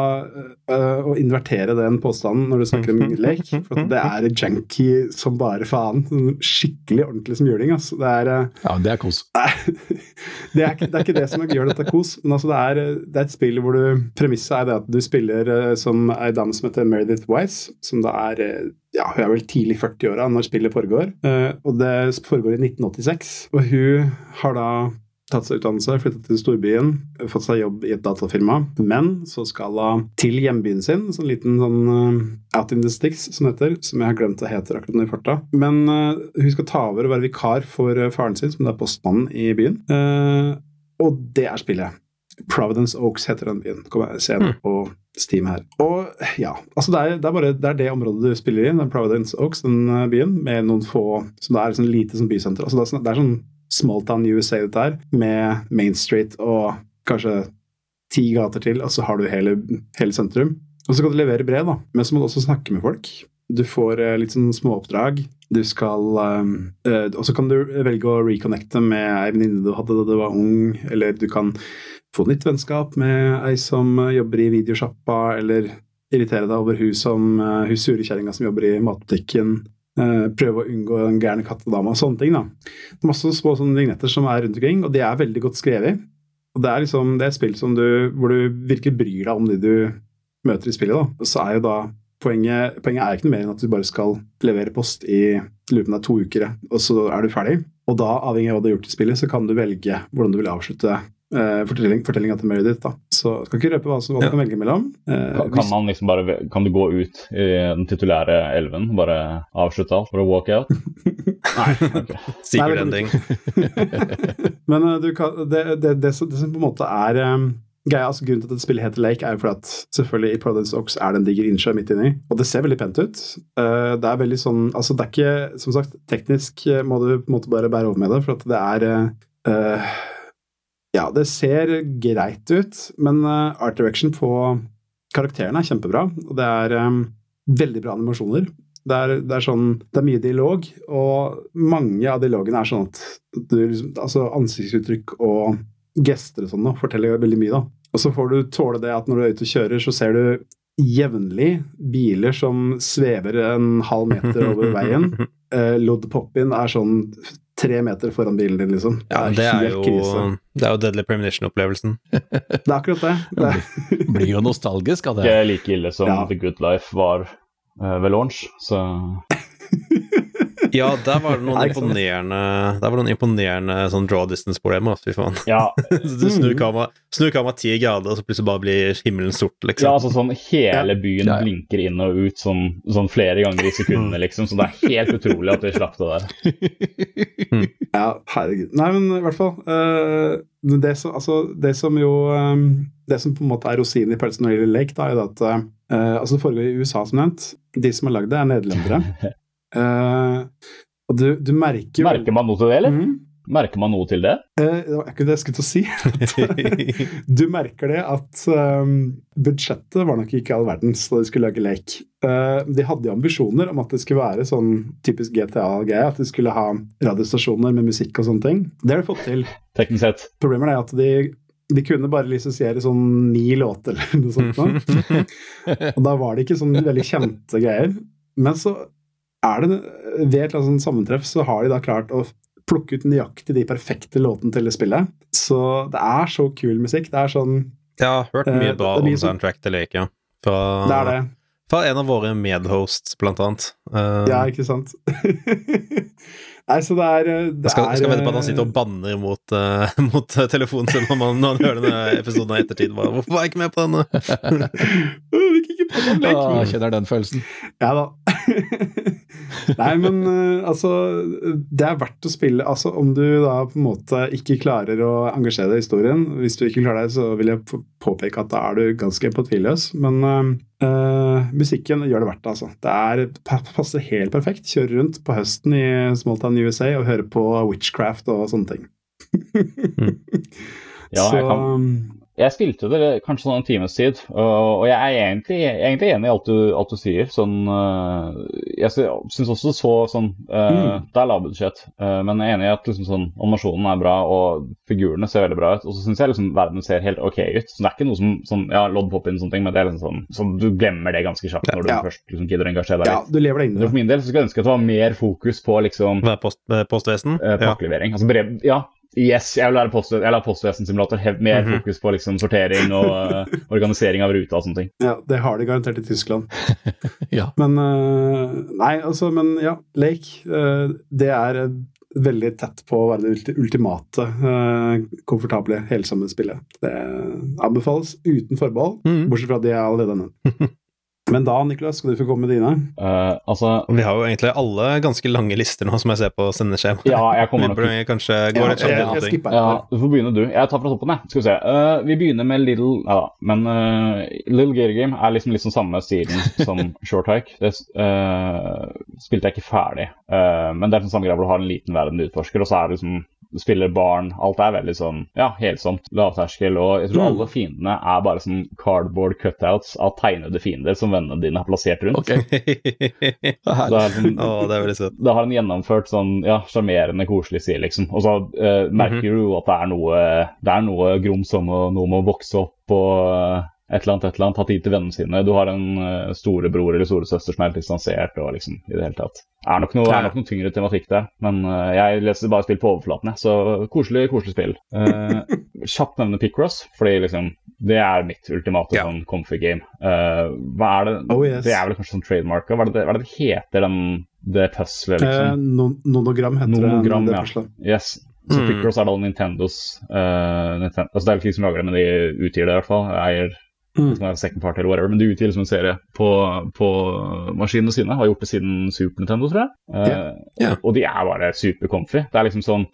uh, og invertere den påstanden når du snakker om lek. For det er janky som bare faen. Sånn Skikkelig ordentlig som juling. Altså. Det, er, uh, Ja, det er kos. det, er, det er ikke det som gjør dette kos, men altså det, er, det er et spill hvor du Premisset er det at du spiller uh, som ei dame som heter Meredith Wise, som da er ja, hun er vel tidlig 40-åra når spillet foregår. Og det foregår i 1986. Og hun har da tatt seg utdannelse, flyttet til storbyen, fått seg jobb i et datafirma. Men så skal hun til hjembyen sin, sånn liten sånn uh, Out in the Sticks, som det heter. Som jeg har glemt hva heter akkurat nå i farta. Men uh, hun skal ta over og være vikar for eh, faren sin, som det er postmannen i byen. Uh, og det er spillet. Providence Oaks heter den byen. Kommer jeg se på Steam her. Og ja, altså det er, det er bare det, er det området du spiller i, den Providence Oaks, den byen, med noen få som det er sånn lite sånn bysenter. Altså det, er sånn, det er sånn small town USA dette her, med Main Street og kanskje ti gater til, og så har du hele, hele sentrum. Og så kan du levere brev, da, men så må du også snakke med folk. Du får eh, litt sånn småoppdrag. Du skal eh, Og så kan du velge å reconnecte med ei venninne du hadde da du var ung, eller du kan få nytt vennskap med ei som jobber i videosjappa, eller irritere deg over hun som hun sure kjerringa som jobber i matbutikken. Eh, prøve å unngå den gærne kattedama og sånne ting. da. Det er masse små sånne vignetter som er rundt omkring, og de er veldig godt skrevet. Og det er liksom, det er et spill du, hvor du virkelig bryr deg om de du møter i spillet. da. Og så er jo da poenget, poenget er ikke noe mer enn at du bare skal levere post i det er to uker, og så er du ferdig. Og da, avhengig av hva du har gjort i spillet, så kan du velge hvordan du vil avslutte eh, fortelling, fortellinga til Meredith. da. Så skal ikke røpe hva, som, hva du Ja. kan velge mellom. Eh, Kan, hvis- kan man liksom bare, kan du gå ut i den titulære elven, bare avslutte alt, for å walk out? Nei, Okay. Secret Nei, ending. Men eh, du kan, det, det, det, som, det som på en måte er um, greia, altså Grunnen til at spillet heter Lake, er jo fordi at selvfølgelig i Providence Ox er det en diger innsjø midt inni. Og det ser veldig pent ut. Eh, det er veldig sånn Altså, det er ikke Som sagt, teknisk eh, må du på en måte bare bære over med det, for at det er eh, Ja, det ser greit ut, men eh, art direction på karakterene er kjempebra. Og det er um, veldig bra animasjoner. Det er, det er sånn Det er mye dialog, og mange av dialogene er sånn at du liksom Altså ansiktsuttrykk og gester og sånn da, forteller veldig mye, da. Og så får du tåle det at når du er ute og kjører, så ser du jevnlig biler som svever en halv meter over veien. Eh, Lodd pop-in er sånn tre meter foran bilen din, liksom. Ja, det er helt jo, krise. det er jo Deadly Premonition-opplevelsen. Det er akkurat det. det er, Blir jo nostalgisk av det. Ikke like ille som Ja. The Good Life var uh, ved launch, så Ja, der var det noen imponerende Der var det noen imponerende sånn draw distance-problemer, fy faen. ja, Du snur kameraet snur kamera ti grader, og så plutselig bare blir himmelen sort, ja, liksom. altså sånn hele byen Ja, ja. blinker inn og ut sånn, sånn flere ganger i sekundene, liksom. Så det er helt utrolig at vi slapp det der. ja, herregud. Nei, men i hvert fall. uh, det, som, altså, det som jo um, Det som på en måte er rosinen i pølsen når det gjelder Lake, da, er jo at uh, altså det foregår i USA, som nevnt. De som har lagd det, er nederlendere. Eh, og du, du merker Merker man noe til det, eller? Mm. Merker man noe til det? Eh, det var ikke det jeg skulle til å si. du merker det at um, budsjettet var nok ikke all verdens da de skulle lage lek. Uh, de hadde jo ambisjoner om at det skulle være sånn typisk GTA-greie, at de skulle ha radiostasjoner med musikk og sånne ting. Det har de fått til. Teknisk sett. Problemet er at de, de kunne bare lisensiere sånn ni låter eller noe sånt. Og da var det ikke sånn veldig kjente greier. Men så er det ved et annet sammentreff så har de da klart å plukke ut nøyaktig de perfekte låtene til det spillet. Så det er så kul musikk. Det er sånn Jeg har hørt mye Eh, bra om soundtrack til leken. Fra, Det er det. fra en av våre medhosts, blant annet. Uh, Ja, ikke sant? Nei, så det er det jeg skal, er, skal vente på at han sitter og banner mot, uh, mot eh, telefonen sin når, man, når han hører denne episoden i ettertid. Bare, 'Hvorfor var jeg ikke med på denne?' Gikk ikke på den leken. Ah, jeg kjenner den følelsen. Ja da. Nei, men uh, altså Det er verdt å spille. Altså Om du da på en måte ikke klarer å engasjere deg i historien Hvis du ikke klarer det, så vil jeg påpeke at da er du ganske empatiløs. Men eh, musikken gjør det verdt det, altså. Det er, passer helt perfekt. Kjøre rundt på høsten i Smalltown USA og høre på Witchcraft og sånne ting. Ja, så jeg kan Jeg spilte det kanskje sånn en times tid, og jeg er egentlig, jeg er egentlig enig i alt du, alt du sier. Sånn, øh, jeg syns også det så sånn Mm. Det er lavbudsjett, uh, men jeg er enig i at liksom, sånn, animasjonen er bra, og figurene ser veldig bra ut. Og så syns jeg liksom, verden ser helt ok ut. Så det er ikke noe som sånn, ja, lodd pop inn og sånne ting, men det er liksom sånn, så du glemmer det ganske kjapt når du Ja. først liksom, gidder å engasjere deg ja, du lever deg inn det. For min del så skulle jeg ønske at det var mer fokus på liksom post, eh, postvesen? eh, Ja. Altså brev, ja, yes, jeg vil lære post, jeg vil ha postvesensimulator. Mer mm -hmm. fokus på liksom sortering og uh, organisering av ruta og sånne ting. Ja, det har de garantert i Tyskland. Ja. Men uh, Nei, altså, men ja, Lake, uh, det er veldig tett på å være det ulti- ultimate, komfortable, helsomme spillet. Det anbefales uten forbehold, Mhm. bortsett fra de jeg allerede nevnt. Men da, Niklas, skal du få komme med dine? Uh, altså, Vi har jo egentlig alle ganske lange lister nå, som jeg ser på sendeskjemaet. ja, jeg kommer nok til kanskje gå Ja, jeg, jeg, jeg, Ja, du får begynne, du. Jeg tar fra toppen, jeg. Skal vi se. Uh, vi begynner med Little Ja da, men uh, Little Gear Game er liksom litt sånn samme stilen som Short Hike. Det eh, spilte jeg ikke ferdig, Eh, men det er den samme greia hvor du har en liten verden du utforsker, og så er det liksom spiller barn. Alt er veldig sånn ja, helsomt, lavterskel, og jeg tror Mm. alle fiendene er bare sånn cardboard cutouts av tegnede fiender som vennene dine har plassert rundt. Okay. Det er sånn, Å, det er veldig søtt. det har en gjennomført sånn ja, sjarmerende, koselig side, liksom. Og så uh, merker du jo at det er noe Det er noe grums om å, noe med å vokse opp og et eller annet, et eller annet, hatt tid til vennene sine. Du har en uh, storebror eller storesøster som er helt distansert og liksom i det hele tatt. Det er nok noe, er nok noe tyngre tematikk der, men uh, jeg leser bare spill på overflaten, jeg. Så koselig, koselig spill. Uh, kjapt nevne Picross, fordi liksom det er mitt ultimate Ja. sånn comfy game. Uh, hva er det Oh, yes. Det er vel kanskje sånn trademarka? Hva det hva er det det heter, den, det puzzlet, Eh, liksom? no, nonogram heter Nonogram, det. ja. Yes. Så Mm. Picross er da Nintendos uh, Ninten altså Det er ikke de som lager det, men de utgir det i hvert fall. Eier Mm. som er second party eller whatever, men de utgir liksom en serie på, på maskinene sine. Har gjort det siden Super Nintendo, tror jeg. Yeah. Yeah. Og de er bare super comfy. Det er liksom sånn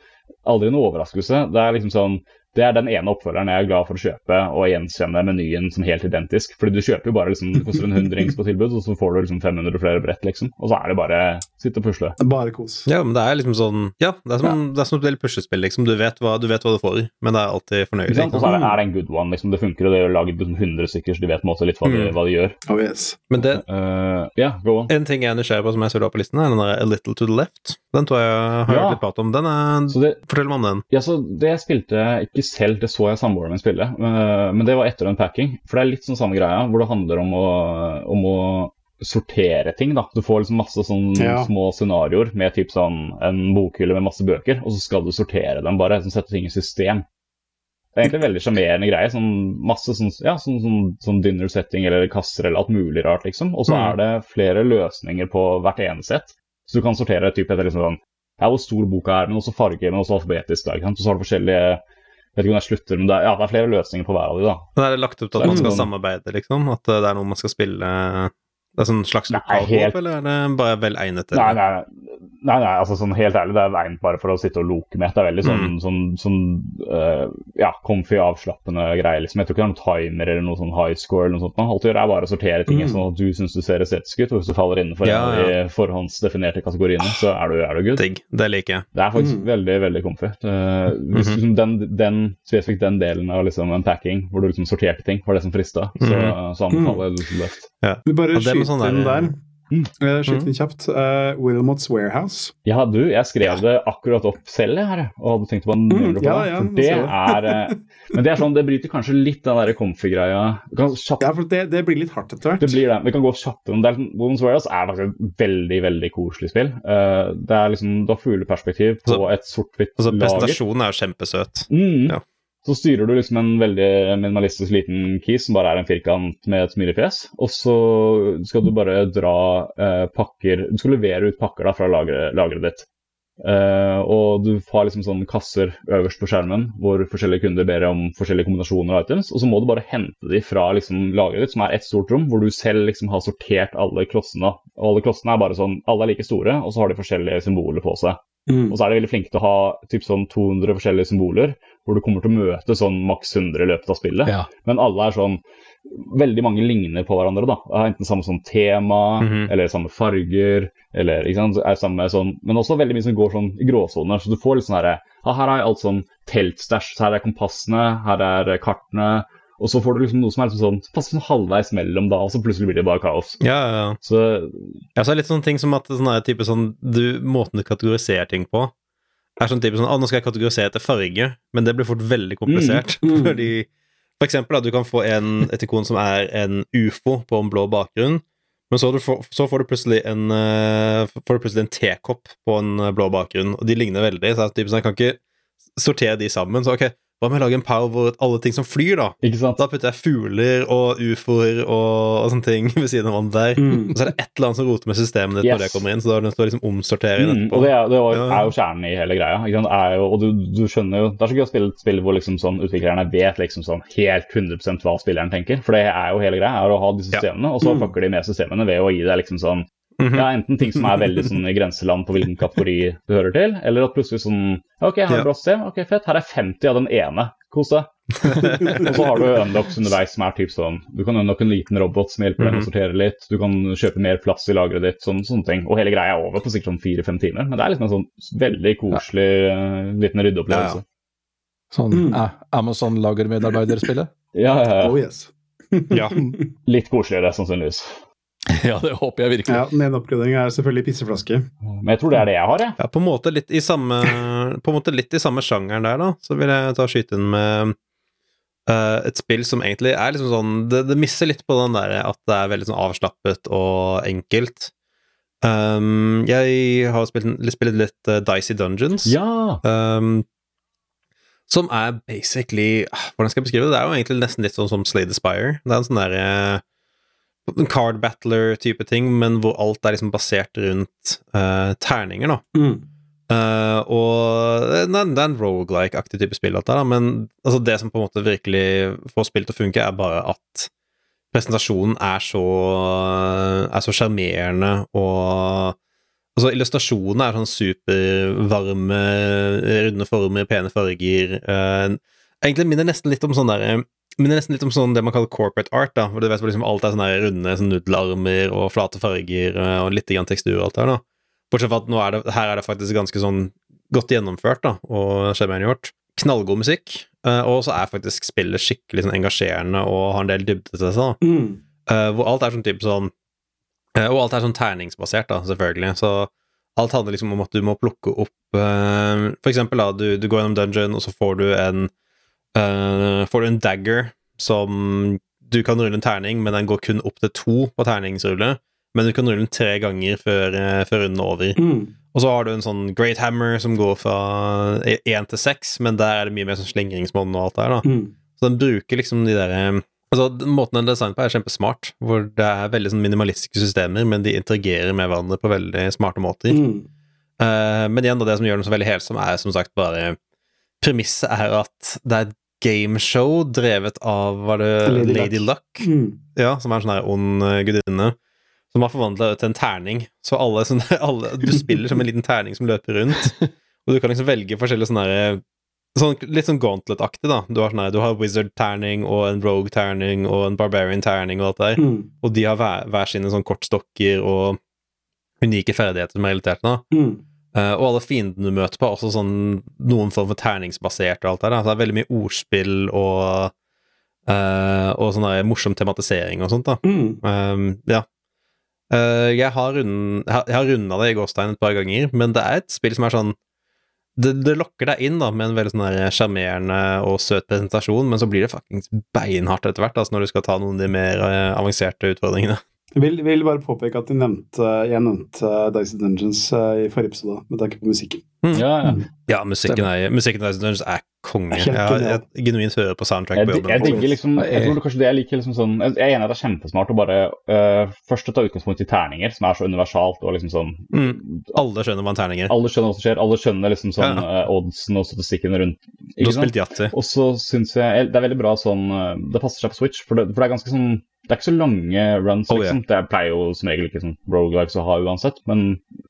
Aldri en overraskelse. Det er liksom sånn det er den ene oppfølgeren jeg er glad for å kjøpe og gjenkjenne menyen som helt identisk. Fordi du kjøper jo bare liksom, det koster en hundrings på tilbud, og så får du liksom 500 flere brett, liksom. Og så er det bare sitte og pusle. Bare kos. Ja, men det er liksom sånn Ja, det er som, Det er som et del puslespill, liksom. Du vet, hva, du vet hva du får, men det er alltid Ikke fornøyelig. Og så er det, er det en good one. liksom Det funker, og det er laget liksom 100 stykker, så de vet på en måte litt hva de, Mm. hva de gjør. Oh, yes. Men det, uh, Ja, go on. en ting jeg er nysgjerrig på som jeg så du har på listen, er den der A Little to the Left. Den tror jeg har hørt litt prat om. Den er Så det, Fortell meg om den. ja, så det spilte jeg selv, det så jeg samboeren min spille. eh, Men det var etter en packing. For det er litt sånn samme greia, hvor det handler om å, om å sortere ting. da. Du får liksom masse sånn Ja. små scenarioer med typ sånn en bokhylle med masse bøker, og så skal du sortere dem bare. Sånn, sette ting i system. Det er egentlig en veldig sjarmerende greie. Sånn masse sånn, ja, sånn, sånn, sånn dinner setting eller kasser eller alt mulig rart, liksom. Og så Mm. er det flere løsninger på hvert eneste sett. Så du kan sortere typ etter liksom sånn ja, hvor stor boka er, men også farger, men også alfabetisk. Da, ikke sant? Så har du forskjellige jeg vet ikke om jeg slutter, men det er, ja, det er flere løsninger på hver av de da. Men er det lagt opp til at man skal sånn- samarbeide, liksom? At eh, det er noe man skal spille Det er sånn slags lokalhåp, helt- eller er det bare vel egnet? Nei, Eller? nei, nei, nei altså sånn helt ærlig, det er egnet bare for å sitte og loke med. Det er veldig sånn, Mm. sånn, sånn uh, ja, comfy, avslappende greier. Liksom. Jeg tror ikke det er noen timer eller noe sånn high score eller noe sånt. Man alltid gjør er bare å sortere ting Mm. sånn at du syns du ser estetisk ut, og hvis du faller innenfor Ja, ja. de forhåndsdefinerte kategoriene, så er du, er du good. Digg. Det liker jeg. Det er faktisk Mm. veldig veldig comfy. Uh, hvis Mhm. liksom den, den, spesifikt den delen av liksom unpacking hvor du liksom sorterte ting, var det som frista, så, Mhm. så anbefaler jeg det løft. Vi bare skyter sånn der- der. Mm. Eh, Skyt inn kjapt. Uh, Wilmots Warehouse. Ja, du, jeg skrev det akkurat opp selv, jeg, her, og hadde tenkt på en Mm, på ja, det. ja, for det er eh, Men det er sånn, det bryter kanskje litt den der comfy-greia. Ja, for det, det blir litt hardt etter hvert. Det blir det. Vi kan gå kjapt om det. er faktisk et veldig veldig koselig spill. Uh, det er liksom, Du har fugleperspektiv på Altså- et sort-hvitt Altså, lager. presentasjonen er jo kjempesøt. Mm. Ja. Så styrer du liksom en veldig minimalistisk liten kis som bare er en firkant med et smilefjes. Og så skal du bare dra eh, pakker Du skal levere ut pakker da fra lageret, lageret ditt. Eh, og du har liksom sånne kasser øverst på skjermen hvor forskjellige kunder ber om forskjellige kombinasjoner av items. Og så må du bare hente de fra liksom lageret ditt, som er ett stort rom, hvor du selv liksom har sortert alle klossene. Og alle klossene er bare sånn Alle er like store, og så har de forskjellige symboler på seg. Mm. Og så er de veldig flinke til å ha typ sånn 200 forskjellige symboler, hvor du kommer til å møte sånn maks 100 i løpet av spillet. Ja. Men alle er sånn Veldig mange ligner på hverandre. da. Enten samme sånn tema, Mhm. eller samme farger, eller ikke sant, er samme sånn Men også veldig mye som går sånn i gråsoner. Så du får litt sånn herre ja, Her er alt sånn teltstæsj. Her er kompassene, her er kartene. Og så får du liksom noe som er liksom sånn fast sånn halvveis mellom da, og så plutselig blir det bare kaos. Ja, ja, ja. Så Ja, så er det litt sånne ting som at sånn type sånn du, Måten du kategoriserer ting på, er sånn type sånn ah, nå skal jeg kategorisere etter farge, men det blir fort veldig komplisert. Mm, mm. Fordi For eksempel da, du kan få en, et ikon som er en ufo på en blå bakgrunn, men så, du får, så får du plutselig en eh, en tekopp på en eh, blå bakgrunn, og de ligner veldig. Så det er type sånn, jeg kan ikke sortere de sammen. Så ok, hva om jeg lager en power hvor alle ting som flyr, da? ikke sant? Da putter jeg fugler og ufoer og, og sånne ting ved siden av hverandre der. Mm. Og så er det et eller annet som roter med systemet ditt når det kommer inn, så da er du nødt til å liksom omsortere Mm, etterpå. og det, er, det var, Ja. er jo kjernen i hele greia. Ikke sant? Er jo, og du, du skjønner jo Det er så gøy å spille et spill hvor liksom sånn, utviklerne vet liksom sånn helt 100% hva spilleren tenker. For det er jo hele greia, er å ha disse Ja. systemene, og så Mm. fucker de med systemene ved å gi deg liksom sånn Mhm. ja, Enten ting som er veldig sånn i grenseland på hvilken kategori du hører til, eller at plutselig sånn Ok, her er Ja. bra system. Ok, fett. Her er 50 av den ene. Kos deg. og så har du unlocks underveis som er typ sånn Du kan unlocke en liten robot som hjelper deg med å Mhm. sortere litt. Du kan kjøpe mer plass i lageret ditt, sånn, sånne ting. Og hele greia er over på sikkert sånn fire-fem timer. Men det er liksom en sånn veldig koselig ja. liten ryddeopplevelse. Ja, Sånn Mm. eh, Amazon-lagermedarbeiderspillet? Ja, ja, ja. Oh yes. Ja. Litt koseligere, sannsynligvis. ja, det håper jeg virkelig. Ja, Den ene oppgraderingen er selvfølgelig pisseflaske. Men jeg tror det er det jeg har, jeg. Ja, på en måte litt i samme På en måte litt i samme sjangeren der, da. Så vil jeg ta skyte inn med uh, et spill som egentlig er liksom sånn Det, det misser litt på den der at det er veldig sånn avslappet og enkelt. Um, jeg har spilt, spilt litt uh, Dicey Dungeons. Ja! Um, som er basically ah, Hvordan skal jeg beskrive det? Det er jo egentlig nesten litt sånn som Slay the Spire. Det er en sånn derre en card battler-type ting, men hvor alt er liksom basert rundt uh, terninger, da. Mm. Uh, og det er, det er en rogelike-aktig type spill, dette, da, men altså, det som på en måte virkelig får spill til å funke, er bare at presentasjonen er så er så sjarmerende, og altså, illustrasjonene er sånn supervarme, runde former, pene farger. uh, egentlig minner nesten litt om sånn derre minner nesten litt om sånn det man kaller corporate art, da, hvor du vet hvor liksom alt er sånne runde sånn nudelarmer og flate farger eh, og litt grann tekstur og alt der, da. Bortsett fra at nå er det, her er det faktisk ganske sånn godt gjennomført da, og skjebnegjort. Knallgod musikk, eh, og så er faktisk spillet skikkelig sånn engasjerende og har en del dybde til seg. da. Mm. Eh, hvor alt er sånn type sånn Og alt er sånn terningsbasert, da, selvfølgelig. Så alt handler liksom om at du må plukke opp uh, For eksempel, da, du, du går gjennom dungeon, og så får du en eh, Får du en dagger som du kan rulle en terning, men den går kun opp til to på terningsrullet. men du kan rulle den tre ganger før, uh, før runden er over. Mm. Og så har du en sånn Great Hammer som går fra én til seks, men der er det mye mer sånn slingringsmonn og alt der, da. Mm. Så den bruker liksom de der eh, Altså, Måten den er designet på, er kjempesmart, hvor det er veldig sånn minimalistiske systemer, men de interagerer med hverandre på veldig smarte måter. Mm. Uh, men igjen, da, det som gjør den så veldig helsom, er som sagt bare Premisset er at det er et gameshow drevet av Var det Lady Lady, Luck. Luck? Mm. Ja, som er en sånn ond eh, gudinne. Som har forvandla det til en terning. Så alle, sånne, alle Du spiller som en liten terning som løper rundt. Og du kan liksom velge forskjellige sånne her, sånn, Litt sånn gauntlet-aktig, da. Du har, sånn her, du har wizard-terning og en rogue-terning og en barbarian-terning og alt det der. Mm. Og de har hver, hver sine sånn kortstokker og unike ferdigheter som er til det. Mm. Eh, og alle fiendene du møter på, er også sånn noen form for terningsbasert og alt det Da. Så det er veldig mye ordspill og Uh, og sånn morsom tematisering og sånt, da. Mm. Um, ja. Uh, jeg har rund- runda det i Gåstein et par ganger, men det er et spill som er sånn det, det lokker deg inn da med en veldig sånn sjarmerende og søt presentasjon, men så blir det fuckings beinhardt etter hvert altså når du skal ta noen av de mer avanserte utfordringene. Jeg vil, vil bare påpeke at jeg nevnte, jeg nevnte Dicey Dungeons eh, i forrige episode, med tanke på musikken. Ja, ja. Ja, musikken er, musikken i Dice Dungeons er konge. Jeg, jeg genuint hører på soundtrack Jeg, på jobben. jeg digger liksom Jeg- tror kanskje det jeg liker liksom sånn Jeg jeg er enig i at det er kjempesmart å bare uh, først å ta utgangspunkt i terninger, som er så universalt og liksom sånn Mm. Alle skjønner hva en terning er. Alle skjønner hva som skjer, alle skjønner liksom sånn Ja. uh, oddsen og statistikken rundt. Du har sant? spilt yatzy. Og så syns jeg det er veldig bra sånn Det passer seg på Switch, for det, for det er ganske sånn det er ikke så lange runs, Oh, yeah. liksom. Det pleier jo som regel ikke sånn rogelikes å ha uansett, men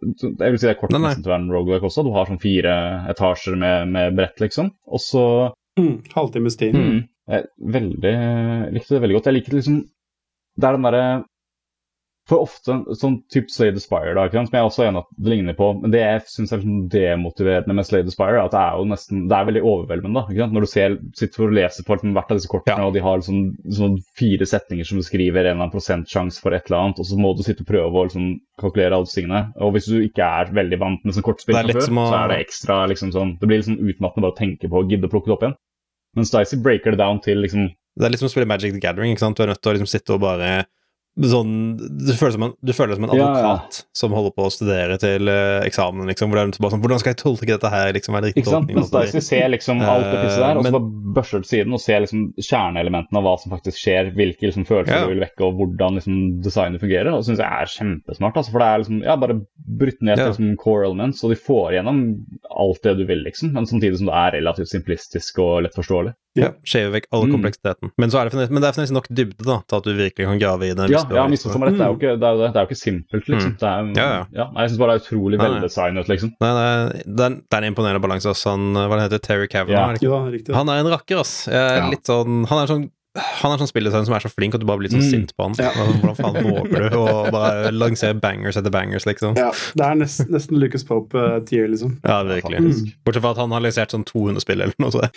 jeg vil si det er kort Nei, nei. nesten til å være en rogelike også. Du har sånn fire etasjer med, med brett, liksom. Og så Mm. Halvtimes tid. Mm. Jeg veldig, likte det veldig godt. Jeg liker liksom Det er den derre For ofte sånn type Slade Aspire, da, som jeg også er enig at det ligner på, men det jeg syns er sånn demotiverende med Slade Aspire, er at det er jo nesten Det er veldig overveldende, da. Når du ser, sitter og leser på liksom hvert av disse kortene, Ja. og de har liksom, sånn fire setninger som beskriver en eller annen prosentsjanse for et eller annet, og så må du sitte og prøve å liksom kalkulere alle disse tingene. Og hvis du ikke er veldig vant med sånn kortspill fra før, å- så er det ekstra liksom sånn Det blir liksom utmattende bare å tenke på å gidde å plukke det opp igjen. Mens Dicey breaker det down til liksom Det er litt som å spille Magic the Gathering. ikke sant? Du er nødt til å liksom sitte og bare sånn, du, føler som en, du føler deg som en advokat ja. som holder på å studere til uh, eksamen. liksom, hvor det er bare sånn, Hvordan skal jeg tolke dette her? liksom, er det riktig tolkning? Mens Dicey ser liksom alt det pisset der, og så Eh, bare børster du siden og ser liksom kjerneelementene av hva som faktisk skjer, hvilke liksom følelser Ja. du vil vekke, og hvordan liksom designet fungerer. Og syns jeg er kjempesmart. Altså, for det er liksom ja, bare brutt ned til Ja. liksom core elements, og de får igjennom alt det du vil, liksom. Men samtidig som det er relativt simplistisk og lettforståelig. Ja, Skjever vekk all Mm. kompleksiteten. Men, så er det, fremdeles- men det er fremdeles nok dybde da, til at du virkelig kan grave i det. Ja, ja har meg rett, det er jo ikke, det er, det. Det er jo ikke simpelt, liksom. Mm. Det er, Ja, ja. nei, jeg syns bare det er utrolig veldesignet, liksom. Nei, nei, det, er, det er en imponerende balanse. Altså, han, hva det heter Terry Cavanagh? Ja. er det ikke? Jo riktig. Han er en rakker, ass. Jeg er Ja. litt sånn, han er sånn han er sånn spilldesigner som er så flink at du bare blir så sånn Mm. sint på han. Ja. Altså, Hvordan faen våger du å bare lansere bangers etter bangers, liksom? Ja, det er nest, nesten Lucas Pope-tier, liksom. Ja, virkelig. Mm. Bortsett fra at han har lansert sånn 200 spill eller noe sånt.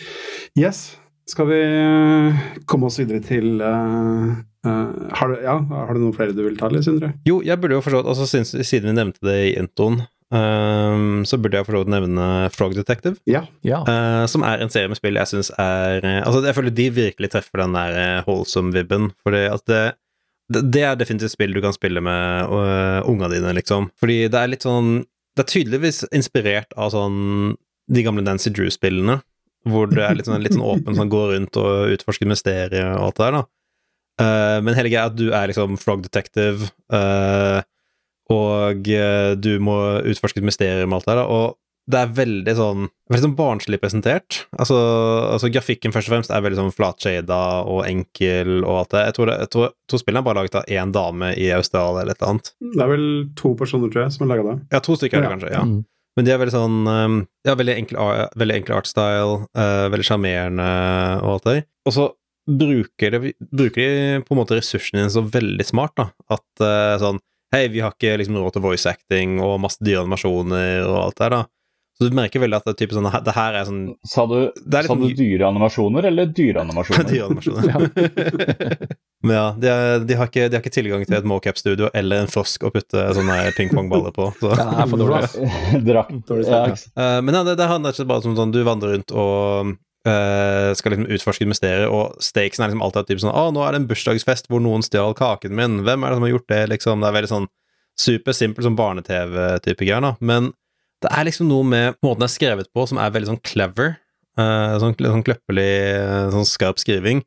Yes. Skal vi eh, komme oss videre til uh, uh, har, du, ja, har du noen flere du vil ta, eller, Sindre? Jo, jeg burde jo forstått, altså siden, vi nevnte det i introen, um, så burde jeg for nevne Frog Detective. Ja. Ja. Uh, som er en serie med spill jeg syns er Altså, jeg føler de virkelig treffer den der wholesome-vibben. Fordi at det, det, det er definitivt spill du kan spille med uh, unga dine, liksom. Fordi det er litt sånn Det er tydeligvis inspirert av sånn de gamle Nancy Drew-spillene. Hvor du er litt sånn, litt sånn åpen, sånn går rundt og utforsker mysteriet og alt det der, da. Uh, men hele greia er at du er liksom frog detective, uh, og uh, du må utforske et mysterium og alt det der, da. Og det er veldig sånn veldig sånn barnslig presentert. Altså, altså Grafikken først og fremst er veldig sånn flatshada og enkel og alt det. Jeg tror, det, jeg tror, jeg tror spillene er bare laget av én dame i Australia eller et eller annet. Det er vel to personer, tror jeg, som har laga det. Ja, to stykker er det Ja. kanskje. ja. Mm. Men de er veldig sånn um, Ja, veldig enkel, veldig enkel artstyle, uh, veldig sjarmerende og alt det der. Og så bruker de, bruker de på en måte ressursene dine så veldig smart, da. At uh, sånn Hei, vi har ikke liksom råd til voice acting og masse dyre animasjoner og alt det der, da. Så du merker veldig at det, er type sånn, det her er sånn Sa du, Det sa du dyreanimasjoner eller dyreanimasjoner? dyreanimasjoner. Men ja, de, er, de, har ikke, de har ikke tilgang til et mocap-studio eller en frosk å putte sånne pingpongballer på. Så. Det er for dårlig. Drakt. Dårlig Ja. Eh, men ja, det, det handler ikke bare om sånn du vandrer rundt og Uh, skal liksom utforske et mysterium, og stakesen er liksom alltid typ sånn Å, nå er det en bursdagsfest hvor noen stjal kaken min. Hvem er det som har gjort det? Liksom, det er veldig sånn supersimpel som barne-TV-type greier, da. Men det er liksom noe med måten det er skrevet på som er veldig sånn clever. Uh, sånn, sånn kløppelig, eh, sånn skarp skriving.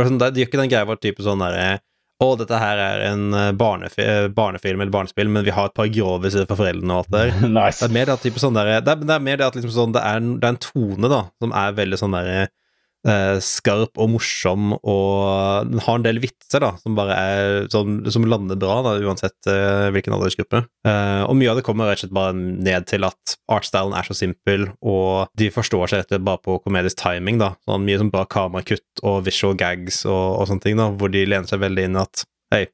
Sånn, det det gjør ikke den greia vår type sånn derre å, dette her er en eh, barnefi eh, barnefilm eller barnespill, men vi har et par grove sider for foreldrene og alt der. nice. Det er mer det at, type sånn der, det er, det er mer det at liksom sånn, det, er, det er en tone da, som er veldig sånn der, eh, skarp og morsom, og den har en del vitser da, som bare er, som, som lander bra da, uansett eh, hvilken aldersgruppe. Eh, og mye av det kommer rett og slett bare ned til at artstylen er så simpel, og de forstår seg rett og slett bare på komedisk timing da, sånn mye som bra kamerakutt og visual gags og, og sånne ting da, hvor de lener seg veldig inn at, hei,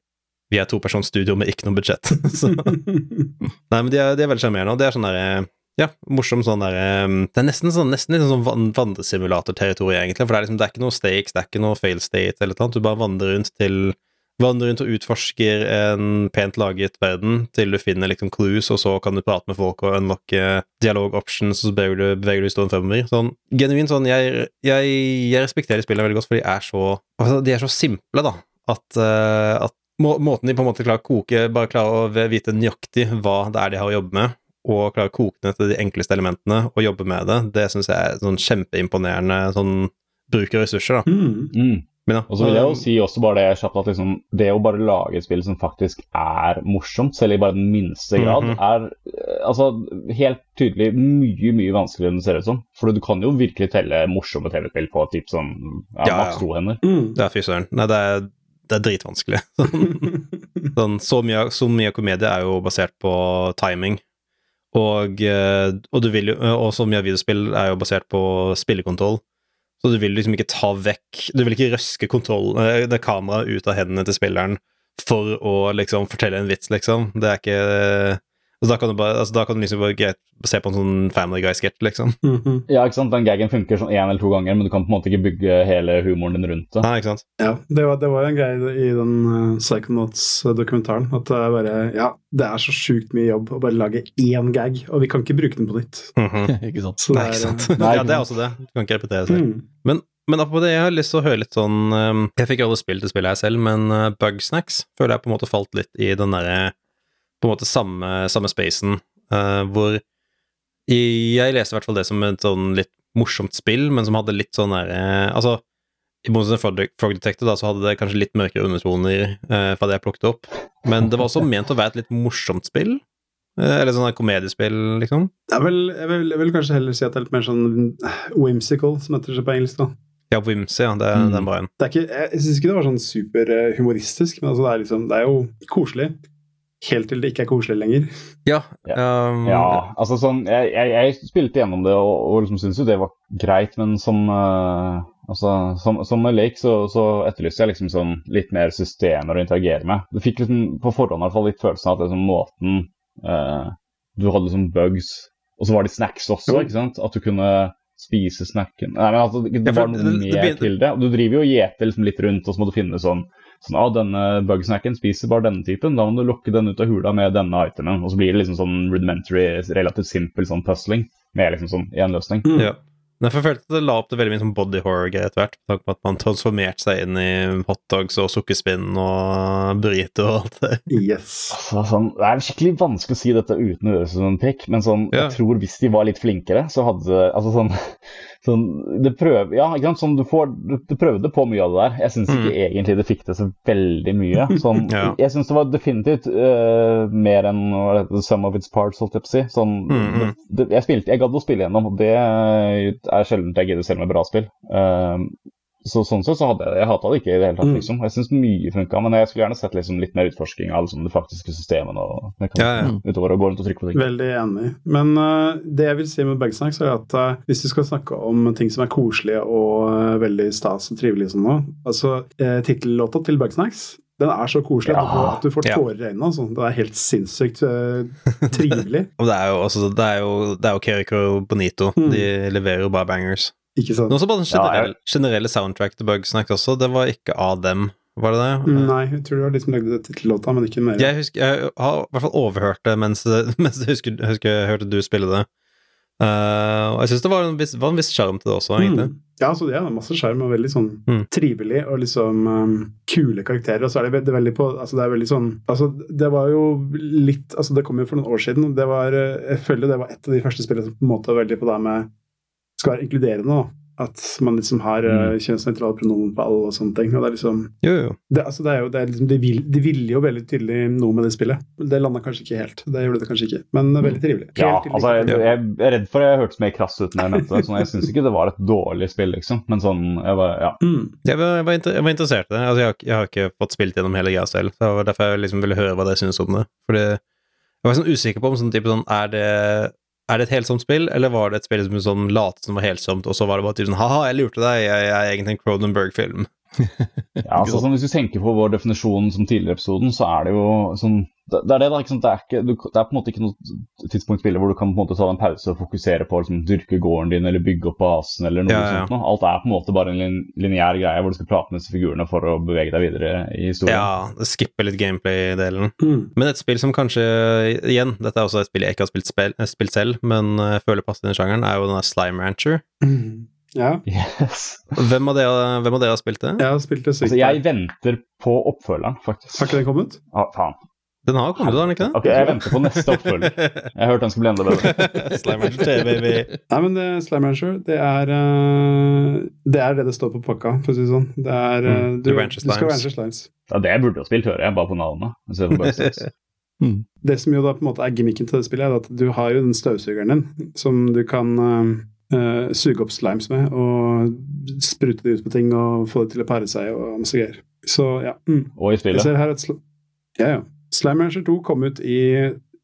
vi er to persons studio med ikke noe budsjett. så Nei, men de er, de er veldig sjarmerende, og det er sånn derre ja, morsom sånn derre Det er nesten sånn nesten litt sånn van- vandresimulatorterritorium, egentlig. For det er liksom, det er ikke noe stakes, det er ikke noe fail state eller noe. Du bare vandrer rundt til Vandrer rundt og utforsker en pent laget verden til du finner liksom clues, og så kan du prate med folk og unlocke dialog options, og så beveger du, beveger du historien fremover. Sånn genuint sånn Jeg, jeg, jeg respekterer spillene veldig godt, for de er så altså, De er så simple, da, at, eh, at må, måten de på en måte klarer å koke Bare klarer å vite nøyaktig hva det er de har å jobbe med, og klare å koke ned til de enkleste elementene og jobbe med det, det syns jeg er sånn kjempeimponerende sånn bruk av ressurser, da. Mm. Mm. Men ja, Og så vil jeg jo si også bare det kjapt at liksom, det å bare lage et spill som faktisk er morsomt, selv i bare den minste grad, Mhm. er eh, altså helt tydelig mye, mye vanskeligere enn det ser ut som. For du kan jo virkelig telle morsomme TV-spill på typ sånn ja, Ja, ja. maks to hender. Mm. det er fy søren. Nei, det er, det er dritvanskelig. sånn, så, mye, så mye komedie er jo basert på timing. Og, eh, og, jo, og så mye av videospill er jo basert på spillekontroll. Så du vil liksom ikke ta vekk Du vil ikke røske eh, det kameraet ut av hendene til spilleren for å liksom fortelle en vits, liksom. Det er ikke altså, da, kan du bare, altså, da kan du liksom bare greit se på en sånn Family Guy-sketsj, liksom. Mhm. Ja, ikke sant? Den gagen funker sånn én eller to ganger, men du kan på en måte ikke bygge hele humoren din rundt det. Nei, ikke sant? Ja, det var, det var en greie i den uh, Psychonauts-dokumentaren. At det er bare Ja, det er så sjukt mye jobb å bare lage én gag, og vi kan ikke bruke den på nytt. Mhm. ikke sant? Så Nei, ikke sant? er, ja, det er også det. Du kan ikke repetere selv. Mm. Men, men apropos det, jeg har lyst til å høre litt sånn um, Jeg fikk aldri spilt det spillet her selv, men uh, Bugsnacks føler jeg på en måte falt litt i den derre På en måte samme, samme spacen, uh, hvor Jeg leste i hvert fall det som et sånn litt morsomt spill, men som hadde litt sånn derre Altså, i motsetning til Frog- Detector da, så hadde det kanskje litt mørkere undertoner uh, fra det jeg plukket opp. Men det var også ment å være et litt morsomt spill. Eller sånn komediespill, liksom. Jeg vil, jeg, vil, jeg vil kanskje heller si at det er litt mer sånn whimsical, som heter det på engelsk. da. Ja, Whimsy, ja. Det, er- Mm. den er en. Det er ikke, jeg jeg syns ikke det var sånn superhumoristisk, men altså det, er liksom, det er jo koselig. Helt til det ikke er koselig lenger. Ja. um, Ja, altså sånn Jeg, jeg, jeg spilte gjennom det og, og liksom syntes jo det var greit, men som uh, Altså, som, som med Lake så, så etterlyste jeg liksom sånn litt mer systemer å interagere med. Du fikk liksom på forhånd i hvert fall litt følelsen av at liksom måten uh, Du hadde liksom bugs, og så var det snacks også, ikke sant? At du kunne spise snacken Nei, men altså, det det var noe mer til det. Og du driver jo og gjeter liksom litt rundt, og så må du finne sånn Sånn, ah, denne bugsnacken spiser bare denne typen, da må du lukke den ut av hula med denne itemen. Og så blir det liksom sånn rudimentary, relativt simpel sånn puzzling med liksom sånn én løsning. Mm. Ja. Men jeg følte at det la opp til veldig mye sånn body horror-greier etter hvert. med tanke på At man transformerte seg inn i hotdogs og sukkerspinn og burrito og alt det. Yes. Altså, sånn, det er skikkelig vanskelig å si dette uten å gjøre seg som en pikk, men sånn, Ja. jeg tror hvis de var litt flinkere, så hadde Altså sånn, sånn det prøver, Ja, ikke sant, sånn, du, får, du, du prøvde på mye av det der. Jeg syns ikke egentlig det fikk det så veldig mye. Sånn, Ja. Jeg syns det var definitivt uh, mer enn The sum some of its parts, holdt jeg på å si. Sånn, Mhm. det, jeg, spilte, jeg gadd å spille gjennom, og det er sjelden jeg gidder selv med bra spill. Ehm, så sånn sett så hadde jeg, jeg hata det ikke i det hele tatt, Mm. liksom. Jeg syns mye funka, men jeg skulle gjerne sett liksom litt mer utforsking av liksom, det faktiske systemet og Ja, ja. utover å gå rundt og trykke på ting. Veldig enig. Men uh, det jeg vil si med Bugsnacks, er at uh, hvis du skal snakke om ting som er koselige og uh, veldig stas og trivelige som nå Altså, uh, tittellåta til Bugsnacks den er så koselig får, at du får tårer i øynene. Altså. Det er helt sinnssykt uh, trivelig. Det er jo, altså, det er jo, det er jo Bonito. Mm. De leverer jo bare bangers. Ikke sant? Men også bare den Ja, generelle, generelle soundtrack til Bugsnack også. Det var ikke av dem, var det det? Nei, jeg tror det var de som til tittellåta, men ikke mer. Jeg, husker, jeg har i hvert fall overhørt det mens, mens jeg husker, husker jeg hørte du spille det. Uh, og jeg syns det var en viss, var en viss sjarm til det også, egentlig. Mm. Ja, altså det er masse sjarm og veldig sånn Mm. trivelig og liksom um, kule karakterer. Og så er det, det veldig på Altså det er veldig sånn Altså det var jo litt Altså det kom jo for noen år siden. og Det var eh, Jeg føler det var et av de første spillene som på en måte var veldig på det med Skal være inkluderende, da. At man liksom har uh, kjønnsnøytrale pronomen på alle og sånne ting. Og det er liksom Jo, jo. det, altså det er jo, det er liksom, de, vil, de ville jo veldig tydelig noe med det spillet. Det landa kanskje ikke helt. Det gjorde det kanskje ikke, men er veldig trivelig. Helt Ja, altså, jeg, jeg er redd for at jeg hørtes mer krass ut når jeg mente det. Sånn, jeg syns ikke det var et dårlig spill, liksom. Men sånn, jeg var, ja. Mm. Jeg var, jeg var, inter, jeg var interessert i det. Altså, jeg, har, jeg har ikke fått spilt gjennom hele greia selv. Så det var derfor jeg liksom ville høre hva dere syns om det. Fordi jeg var sånn usikker på om sånn type sånn Er det er det et helsomt spill, eller var det et spill som sånn late som var helsomt, og så var det bare typ sånn ha-ha, jeg lurte deg, jeg, jeg er egentlig en Cronenberg-film. Ja, altså, sånn, Hvis du tenker på vår definisjon som tidligere i episoden, så er det jo sånn Det, det er det, da. ikke sant? Det er, ikke, det er på en måte ikke noe tidspunkt i spillet hvor du kan på en måte ta en pause og fokusere på å liksom, dyrke gården din eller bygge opp basen eller noe Ja, ja. sånt. Noe. Alt er på en måte bare en lin lineær greie hvor du skal prate med disse figurene for å bevege deg videre i historien. Ja, skippe skipper litt gameplay-delen. Mm. Men et spill som kanskje Igjen, dette er også et spill jeg ikke har spilt, spill, eh, spilt selv, men eh, jeg føler passer inn i sjangeren, er jo den der Slime Rancher. Mm. Ja. Yes. Hvem av dere, hvem av dere har spilt det? Jeg har spilt det sykt. Altså, jeg venter på oppfølgeren, faktisk. Har ikke den kommet? Ah, faen. Den har kommet, har den ikke det? Ok, jeg venter på neste oppfølger. Jeg hørte den skulle bli enda bedre. Slime Rancher 3, baby. Nei, men det, Slime Rancher, det er eh, Det er det det står på pakka, for å si det sånn. Det er eh, Mm, du, du skal slimes. ranche slimes. Ja, det burde jo spilt, hører jeg, bare på navnet. bare stats. Det som jo da på en måte er gimmicken til det spillet, er at du har jo den støvsugeren din som du kan uh, eh, suge opp slimes med og sprute det ut på ting og få det til å pare seg og masse greier. Så ja. Mm. Og i spillet. Jeg ser her at sl ja, ja. Slime Rancher 2 kom ut i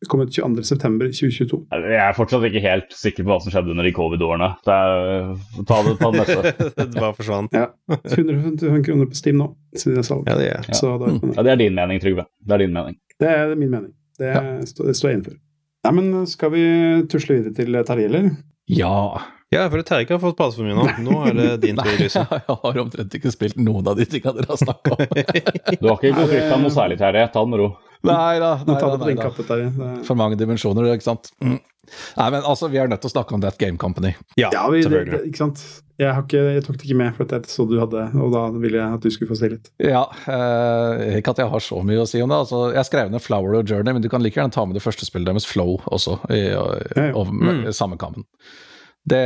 kom ut 22.9.2022. Jeg er fortsatt ikke helt sikker på hva som skjedde under de covid-årene. Er- Ta det, ta det neste. det bare forsvant. Ja. 155 kroner på Steam nå, siden jeg sa det. Ja, det er Så da mm. Ja, det er din mening, Trygve. Det er din mening. Det er min mening. Det, står- det står jeg innenfor. Nei, men skal vi tusle videre til Terje, eller? Ja. Ja, for Terje ikke har fått passe for mye nå. Nå er det din tur, Nei, Lyse. jeg har omtrent ikke spilt noen av de tingene dere har snakka om. Du har ikke gått glipp av noe særlig, Terje. Ta det med ro. Nei da. Nei, tar da, nei, da. For mange dimensjoner, ikke sant. Mm. Nei, men altså, vi er nødt til å snakke om That Game Company. Ja, Ja, vi, det, selvfølgelig. det, ikke sant? Jeg, har ikke, jeg tok det ikke med, for jeg så du hadde, og da ville jeg at du skulle få si litt. Ja, eh, ikke at jeg har så mye å si om det. Altså, jeg skrev ned Flower og Journey, men du kan like gjerne ta med det første spillet deres, Flow, også, i, Ja, ja. Mm. samme kammen. Det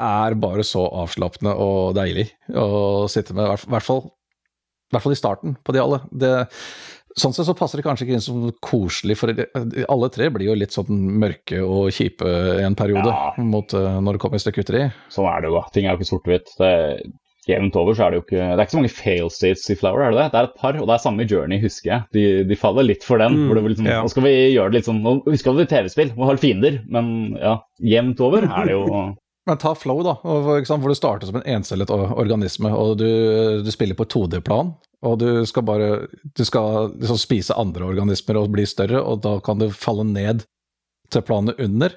er bare så avslappende og deilig å sitte med, i hvert- hvert fall, i hvert fall i starten på de alle. Det, sånn sett så passer det kanskje ikke inn som koselig, for alle tre blir jo litt sånn mørke og kjipe i en periode Ja. mot eh, når det kommer et stykke uteri. Sånn er det jo, da. Ting er jo ikke sort-hvitt. Jevnt over så er det jo ikke Det er ikke så mange fail states i Flower, er det det? Det er et par, og det er samme i Journey, husker jeg. De, de faller litt for den. Mm, hvor det liksom, ja. Nå skal vi gjøre det litt sånn Nå husker vi TV-spill, må ha litt fiender, men ja, jevnt over er det jo Men ta Flow, da, hvor- hvor du starter som en encellet organisme, og du, du spiller på 2D-plan. Og du skal bare Du skal liksom spise andre organismer og bli større, og da kan du falle ned til planet under.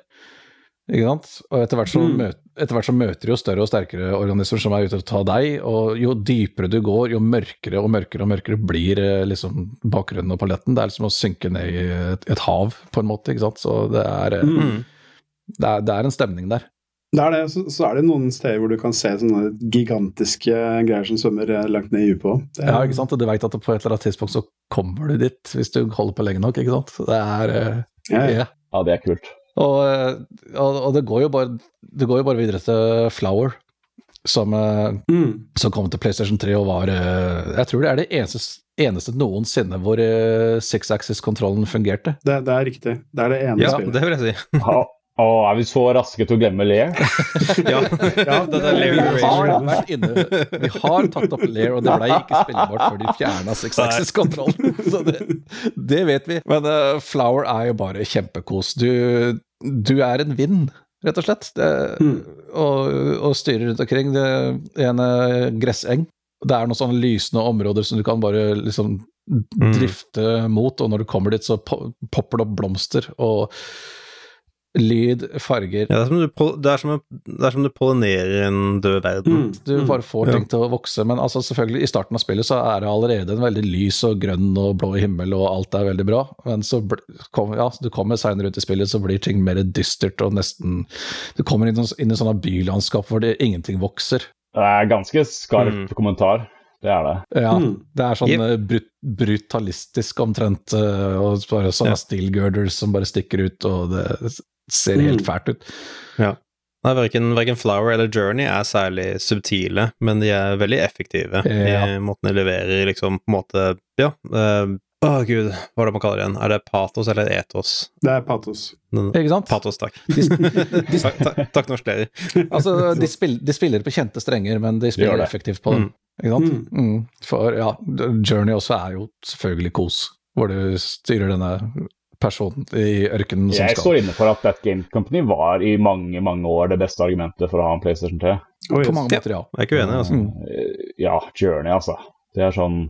Ikke sant? Og etter hvert, så Mm. møter, etter hvert så møter du jo større og sterkere organismer som er ute til å ta deg, og jo dypere du går, jo mørkere og mørkere og mørkere blir eh, liksom bakgrunnen og paletten. Det er liksom å synke ned i et, et hav, på en måte, ikke sant. Så det er, eh, Mm. det er, det er en stemning der. Det er det, så, så er det noen steder hvor du kan se sånne gigantiske greier som svømmer eh, langt ned i dypet på. Er- Ja, ikke sant? Og du veit at på et eller annet tidspunkt så kommer du dit, hvis du holder på lenge nok, ikke sant. Det er uh, Ja, ja. ja. Ja, det er kult. Og, eh, og, og det går jo bare Det går jo bare videre til Flower, som, Mm. som kom til PlayStation 3 og var Jeg tror det er det eneste, eneste noensinne hvor eh, six axis-kontrollen fungerte. Det, det er riktig. Det er det ene Ja, spillet. det vil jeg si. Å, er vi så raske til å glemme Lair? Ja, Ja, det er Lair Vi har vært inne Vi har tatt opp Lair, og det ble ikke spillbart før de fjerna six axis-kontrollen. Så det, det vet vi. Men uh, Flower er jo bare kjempekos. Du, du er en vind, rett og slett. Det, Mm. og, og styrer rundt omkring. Det er en eh, gresseng. Det er noen sånne lysende områder som du kan bare liksom drifte mot, og når du kommer dit, så popper det opp blomster og lyd, farger. Ja, det, er som du, det, er som, det er som du pollinerer en død verden. Mm. Du Mm. bare får ting til å vokse, men altså selvfølgelig i starten av spillet så er det allerede en veldig lys og grønn og blå himmel, og alt er veldig bra. Men så kom, ja, du kommer seinere ut i spillet, så blir ting mer dystert og nesten Du kommer inn, i sånn- inn i sånne bylandskap hvor det ingenting vokser. Det er ganske skarp Mm. kommentar. Det er det. Ja, Mm. det er sånn Yep. eh, brut brutalistisk omtrent, eh, og bare sånne Ja. steel girders som bare stikker ut, og det ser helt Mm. fælt ut. Nei, verken, verken Flower eller Journey er særlig subtile, men de er veldig effektive Ja. i måten de leverer, liksom, på en måte Ja. eh, Å, gud, hva er det man kaller det igjen? Er det patos eller etos? Det er patos. Den- Ikke sant? Patos, takk. De, de, takk, takk, takk norsklærer. altså, de, spill, de spiller på kjente strenger, men de spiller de effektivt på dem. Ikke sant? Mm. For ja, Journey også er jo selvfølgelig kos, hvor du styrer denne personen i ørkenen som Jeg skal står inne for at That Game Company var i mange mange år det beste argumentet for å ha en PlayStation 3. Oh. På mange måter, ja. Jeg er ikke uenig, altså. Mm. Ja, Journey, altså. Det er sånn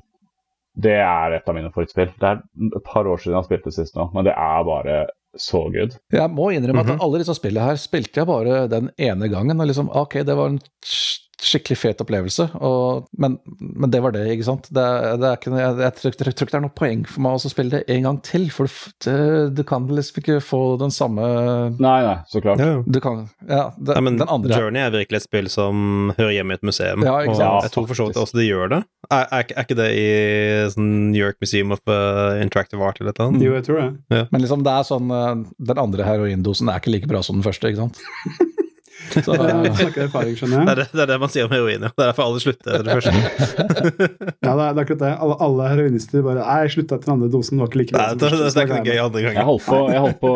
Det er et av mine favorittspill. Det er et par år siden jeg har spilt det sist nå, men det er bare så good. Jeg må innrømme Mhm. at alle disse spillene her spilte jeg bare den ene gangen. og liksom, Ok, det var en skikkelig fet opplevelse, og, men, men det var det, ikke sant. Det, er- det er ikke, jeg, jeg, tror, ikke det er noe poeng for meg å spille det en gang til, for du det, du kan liksom ikke få den samme Nei, nei, så klart. Ja, ja. Du kan Ja, det, Nei, men den andre Journey er virkelig et spill som hører hjemme i et museum. Ja, ikke og jeg tror for så vidt også det gjør det. Er, er, ikke- er ikke det i sånn New York Museum of uh, Interactive Art eller noe sånt? Jo, jeg tror det. Men liksom det er sånn eh, Den andre heroindosen er ikke like bra som den første, ikke sant? Så, Jeg snakker erfaring, skjønner Det er det, det er det man sier om heroin, ja. Det er derfor alle slutter det første. Ja, det er, det er akkurat det. Alle, alle heroinister bare Nei, jeg slutta etter den andre dosen, det var ikke like Nei, bra det, det, det er ikke gøy andre andre Jeg ganger. holdt på, jeg holdt på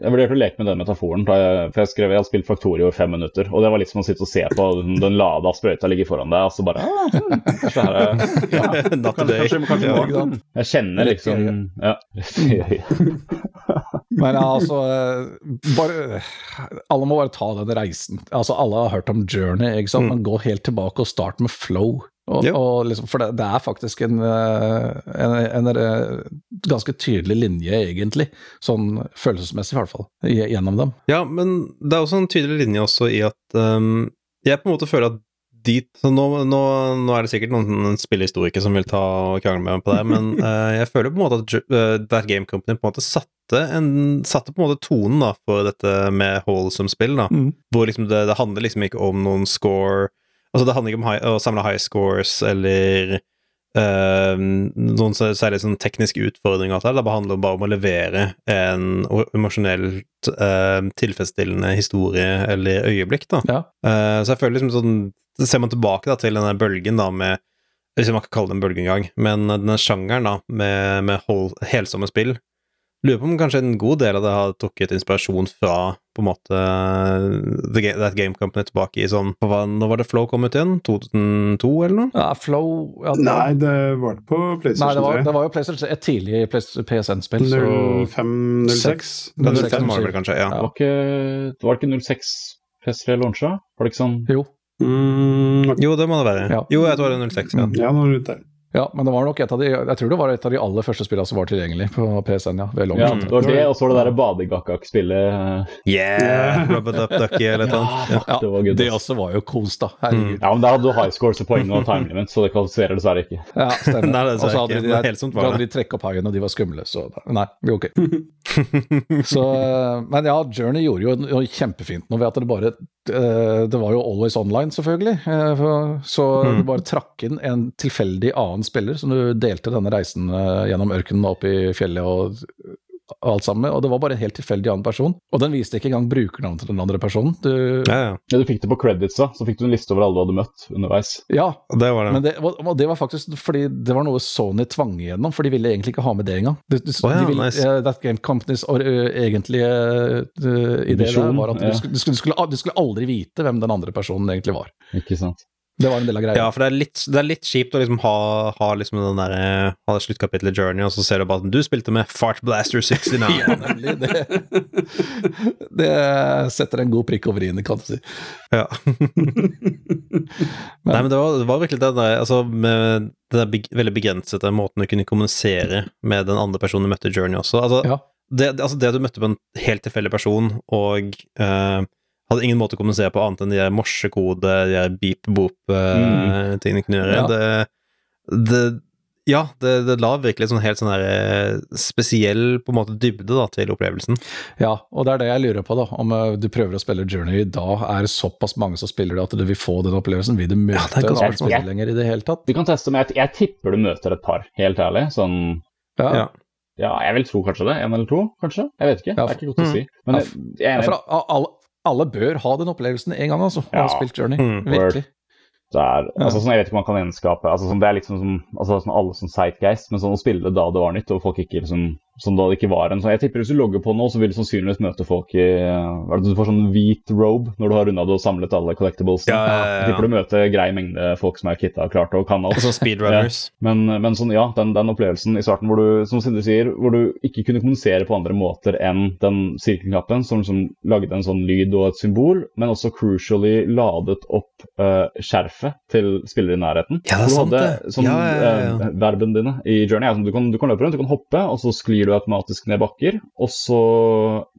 Jeg vurderte å leke med den metaforen, jeg, for jeg skrev jeg har spilt Faktorio i fem minutter. Og det var litt som å sitte og se på den, den lada sprøyta ligge foran deg, og så bare ah, hm, Kanskje her er ja, Natt og nå. Jeg kjenner liksom Ja. Men altså eh, bare, Alle må bare ta den reisen. Altså Alle har hørt om Journey, ikke sant? Mm. men gå helt tilbake og start med flow. Og, Ja. og liksom, for det, det er faktisk en, eh, en, en, eh, ganske tydelig linje, egentlig. Sånn følelsesmessig, i hvert fall. Gjennom dem. Ja, men det er også en tydelig linje også i at um, jeg på en måte føler at de så nå, nå, nå er det sikkert noen spillehistorikere som vil ta og krangle med meg på det, men uh, jeg føler på en måte at eh, That Game Company på en måte satte, en, satte på en måte tonen da, for dette med wholesome-spill. da, Mm. Hvor liksom det, det handler liksom ikke om noen score Altså det handler ikke om high, å samle high scores eller eh, noen særlig sånn tekniske utfordringer. Det handler bare om å levere en emosjonelt uh, tilfredsstillende historie eller øyeblikk. da. Ja. Uh, så jeg føler liksom sånn ser man tilbake da til denne bølgen da med Hvis man kan kalle det en bølge engang, men denne sjangeren da med, med hold, helsomme spill Lurer på om kanskje en god del av det har trukket inspirasjon fra på en måte The Game, That Game Company tilbake i sånn hva, Når var det Flow kom ut igjen? 2002 eller noe? Ja, flow ja, det- Nei, det var det på Nei, det PlayStation var, 3. det var jo PlayStation, et tidlig PSN-spill. så 05-06. 06 05 var det kanskje. vel kanskje, ja. Det var ikke, var ikke 06 PS3 launcha? Var det ikke sånn Jo. Mm, okay. Jo, det må det være. Ja. Jo, jeg tror det er 06, ja. ja, nå er det der. Ja, men det var nok et av de Jeg tror det var et av de aller første spillene som var tilgjengelig på PSN, ja. Ved Ja, det var det, og så var det derre badegakak-spillet. Yeah! Rub it up ducky eller noe sånt. Ja. Det var good, det også var jo kos, da. Herregud. Ja, men der hadde du high scores og poeng og time limit, så det kvalifiserer dessverre ikke. Ja, stemmer. Nei, det Og så hadde de, de, ikke. de, Helt sånt var da hadde de trekk opp haien, og de var skumle, så Nei, ok. Så, men ja, Journey gjorde jo kjempefint nå ved at det bare eh, Det var jo always online, selvfølgelig. eh, Så Mm. du bare trakk inn en tilfeldig annen spiller som du delte denne reisen eh, gjennom ørkenen og opp i fjellet og og alt sammen med, og det var bare en helt tilfeldig annen person. Og den viste ikke engang brukernavnet til den andre personen. Du, Ja, ja. Ja, du fikk det på credits, da, så fikk du en liste over alle du hadde møtt underveis. ja, Det var det. Men det, var- og det var faktisk fordi det var noe Sony tvang igjennom, for de ville egentlig ikke ha med det engang. De, de, oh, ja, de ville, nice. uh, That Game Companies or, eh, egentlige uh, idé var at ja. du, skulle, du, skulle, du skulle aldri vite hvem den andre personen egentlig var. Ikke sant? Det var en del av greia. Ja, for det er litt, det er litt kjipt å liksom ha, ha liksom den der, eh, ha det sluttkapitlet Journey, og så ser du bare at du spilte med Fart Blaster 69. Ja, nemlig. Det, det setter en god prikk over i-en, kan du si. Ja. Nei, men det var, det var virkelig det der, altså med den beg veldig begrensede måten du kunne kommunisere med den andre personen du møtte i Journey også. Altså, Ja. det, altså det du møtte på en helt tilfeldig person, og eh, hadde ingen måte å kommunisere på annet enn de morsekode, de der beep-boop-tingene kunne gjøre, Ja. det, det ja, det, det la virkelig sånn helt sånn der eh, spesiell på en måte dybde da, til opplevelsen. Ja, og det er det jeg lurer på, da. Om eh, du prøver å spille Journey da, er det såpass mange som spiller det at du vil få den opplevelsen? Vil du møte Ja, en annen spiller spillere i det hele tatt? Du kan teste, men jeg, jeg tipper du møter et par, helt ærlig. Sånn Ja. Ja. Ja, jeg vil tro kanskje det. En eller to, kanskje? Jeg vet ikke. Ja, det er ikke godt å mm. si. Men jeg, jeg er Ja, for alle, bør ha den opplevelsen en gang, altså. Ja. Har ha spilt Journey. Mm, Virkelig. Det er, altså, sånn, jeg vet ikke om man kan gjenskape altså, sånn, Det er liksom som altså, sånn, alle som Sightgeist, men sånn å spille det da det var nytt, og folk ikke liksom, som da det ikke var en sånn, Jeg tipper hvis du logger på nå, så vil du sannsynligvis møte folk i hva er det, Du får sånn hvit robe når du har runda det og samlet alle collectibles. Ja, ja, ja. Jeg tipper du møter grei mengde folk som er kitta og klart og kan alt. Og sånn speedrunners. Men, men sånn, ja, den, den opplevelsen i starten hvor du som Sindre sier, hvor du ikke kunne kommunisere på andre måter enn den sirkelknappen som som lagde en sånn lyd og et symbol, men også crucially ladet opp uh, skjerfet til spillere i nærheten. Ja, det er sant, det. Sånn, Ja, ja, ja, ja. eh, verben dine i Journey sånn, du kan, du kan løpe rundt, du kan hoppe, og så sklir du automatisk ned bakker, og så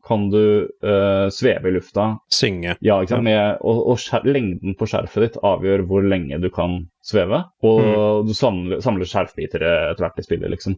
kan du uh, sveve i lufta Synge. ja, ikke sant? Med, og, og skjer, lengden på skjerfet ditt avgjør hvor lenge du kan sveve. Og Mm. du samler, samler skjerfbiter etter hvert i spillet, liksom.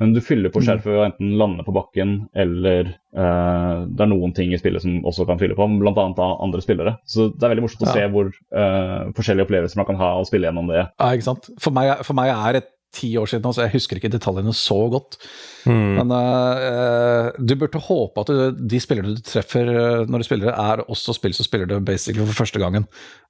Men du fyller Mm. på skjerfet ved å enten lande på bakken, eller uh, det er noen ting i spillet som også kan fylle på, bl.a. av andre spillere. Så det er veldig morsomt å Ja. se hvor uh, forskjellige opplevelser man kan ha å spille gjennom det. Ja, ikke sant. For meg, for meg er det ti år siden, så jeg husker ikke detaljene så godt. Mm. Men uh, du burde håpe at du, de spillerne du treffer eh, når du spiller, det, er også spill som spiller det basically for første gangen.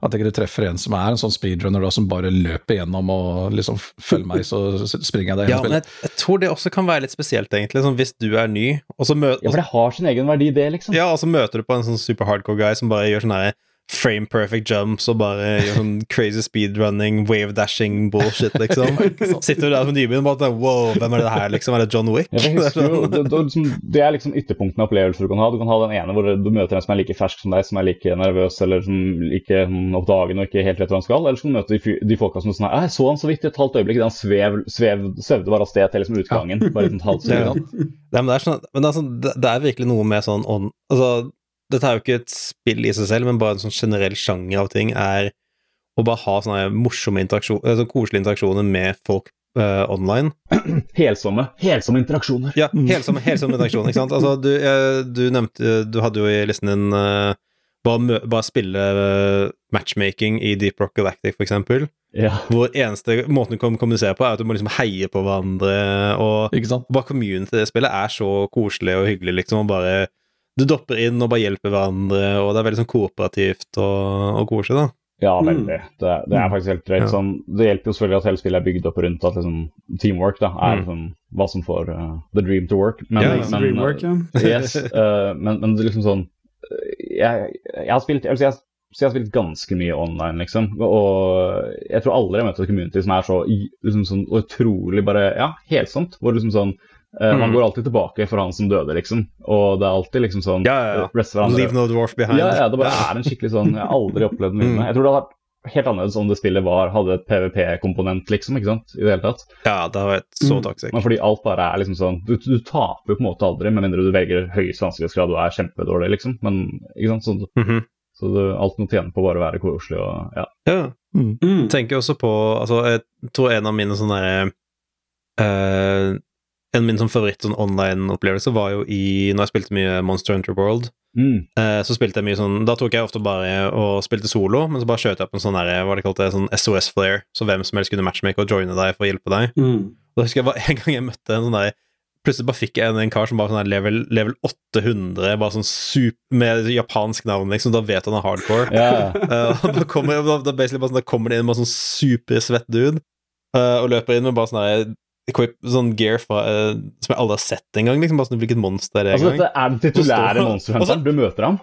At ikke du treffer en som er en sånn speedrunner da, som bare løper gjennom og liksom følger meg, så springer jeg deg Ja, gjennom men spillet. jeg, jeg tror det også kan være litt spesielt, egentlig. Sånn, hvis du er ny, og så, møter, Ja, for det har sin egen verdi, det, liksom. ja, og så møter du på en sånn super hardcore guy som bare gjør sånn her frame perfect jumps og bare gjør sånn crazy speedrunning, wave dashing bullshit, liksom. Sitter du der som nybegynner og bare sånn, wow, hvem er det her, liksom? Er det John Wick? Ja, jo, sånn- det, det, er liksom, det er liksom ytterpunktene av opplevelser du kan ha. Du kan ha den ene hvor du møter en som er like fersk som deg, som er like nervøs eller som like oppdagende og ikke helt vet hva han skal. Eller så kan du møte de, de folka som sånn «Ah, Jeg så han så vidt i et halvt øyeblikk. Han svev, svev, svevde bare av sted til liksom utgangen. Bare et halvt Ja. sekund. Nei, men det er, sånn, men det, er sånn, det, det er virkelig noe med sånn on, altså, Dette er jo ikke et spill i seg selv, men bare en sånn generell sjanger av ting er å bare ha sånne morsomme interaksjoner, sånn koselige interaksjoner med folk uh, online. Helsomme, helsomme interaksjoner. Ja, helsomme, helsomme interaksjoner, ikke sant? Altså, du, eh, du nevnte Du hadde jo i listen din uh, bare, bare spille eh, matchmaking i Deep Rock Galactic, for eksempel. Ja. Hvor eneste måten du kan kommunisere på, er at du må liksom heie på hverandre, og bare community i det spillet er så koselig og hyggelig, liksom, og bare Du dopper inn og bare hjelper hverandre, og det er veldig sånn kooperativt og, og koselig, da. Ja, Mm. veldig. Det, det er faktisk helt. Ja. Sånn, det hjelper jo selvfølgelig at hele spillet er bygd opp rundt at liksom, teamwork da, er Mm. liksom, hva som får uh, the dream to work. Men, Ja, the men, dream work, ja. yes, uh, men, men det er liksom sånn eh, jeg, jeg har spilt jeg, jeg, jeg har spilt ganske mye online, liksom. Og jeg tror aldri jeg har møtt et community som er så liksom sånn utrolig bare Ja, helsomt. Hvor liksom sånn eh, Man Mm. går alltid tilbake for han som døde, liksom. Og det er alltid liksom sånn Ja, ja, ja. eh. Leave no dwarf behind. Ja, ja, det bare er en skikkelig sånn Jeg har aldri opplevd noe lignende. Mm. Jeg tror det hadde vært helt annerledes om det spillet var, hadde et PVP-komponent, liksom. ikke sant? I det hele tatt. Ja, det hadde vært så Mm. toxic. Men fordi alt bare er liksom sånn Du, du taper jo på en måte aldri, med mindre du velger høyest vanskelighetsgrad og er kjempedårlig, liksom. Men ikke sant? sånn mm -hmm. så du alt må tjene på bare å være koselig og ja. Ja. Mm. tenker også på altså, Jeg tror en av mine sånne eh, En av mine sånn favoritt sånn online-opplevelser var jo i Når jeg spilte mye Monster Hunter World. Mm. eh, så spilte jeg mye sånn Da tok jeg ofte bare og spilte solo, men så bare skjøt jeg opp en sånn der, hva de kalte det, sånn SOS-flare, så hvem som helst kunne matchmake og joine deg for å hjelpe deg. Mm. Da husker jeg bare en gang jeg møtte en sånn der Plutselig bare fikk jeg en, en kar som bare sånn level, level 800, bare sånn super, med japansk navn, liksom. Da vet han er hardcore. Yeah. Eh, da kommer, da, da sånn, da kommer det inn med sånn supersvett dude eh, og løper inn med bare sånn equip, sånn gear fra, uh, som jeg aldri har sett engang. Liksom, bare sånn, hvilket monster det er Altså, dette er den titulære monsterhunteren. Du møter ham.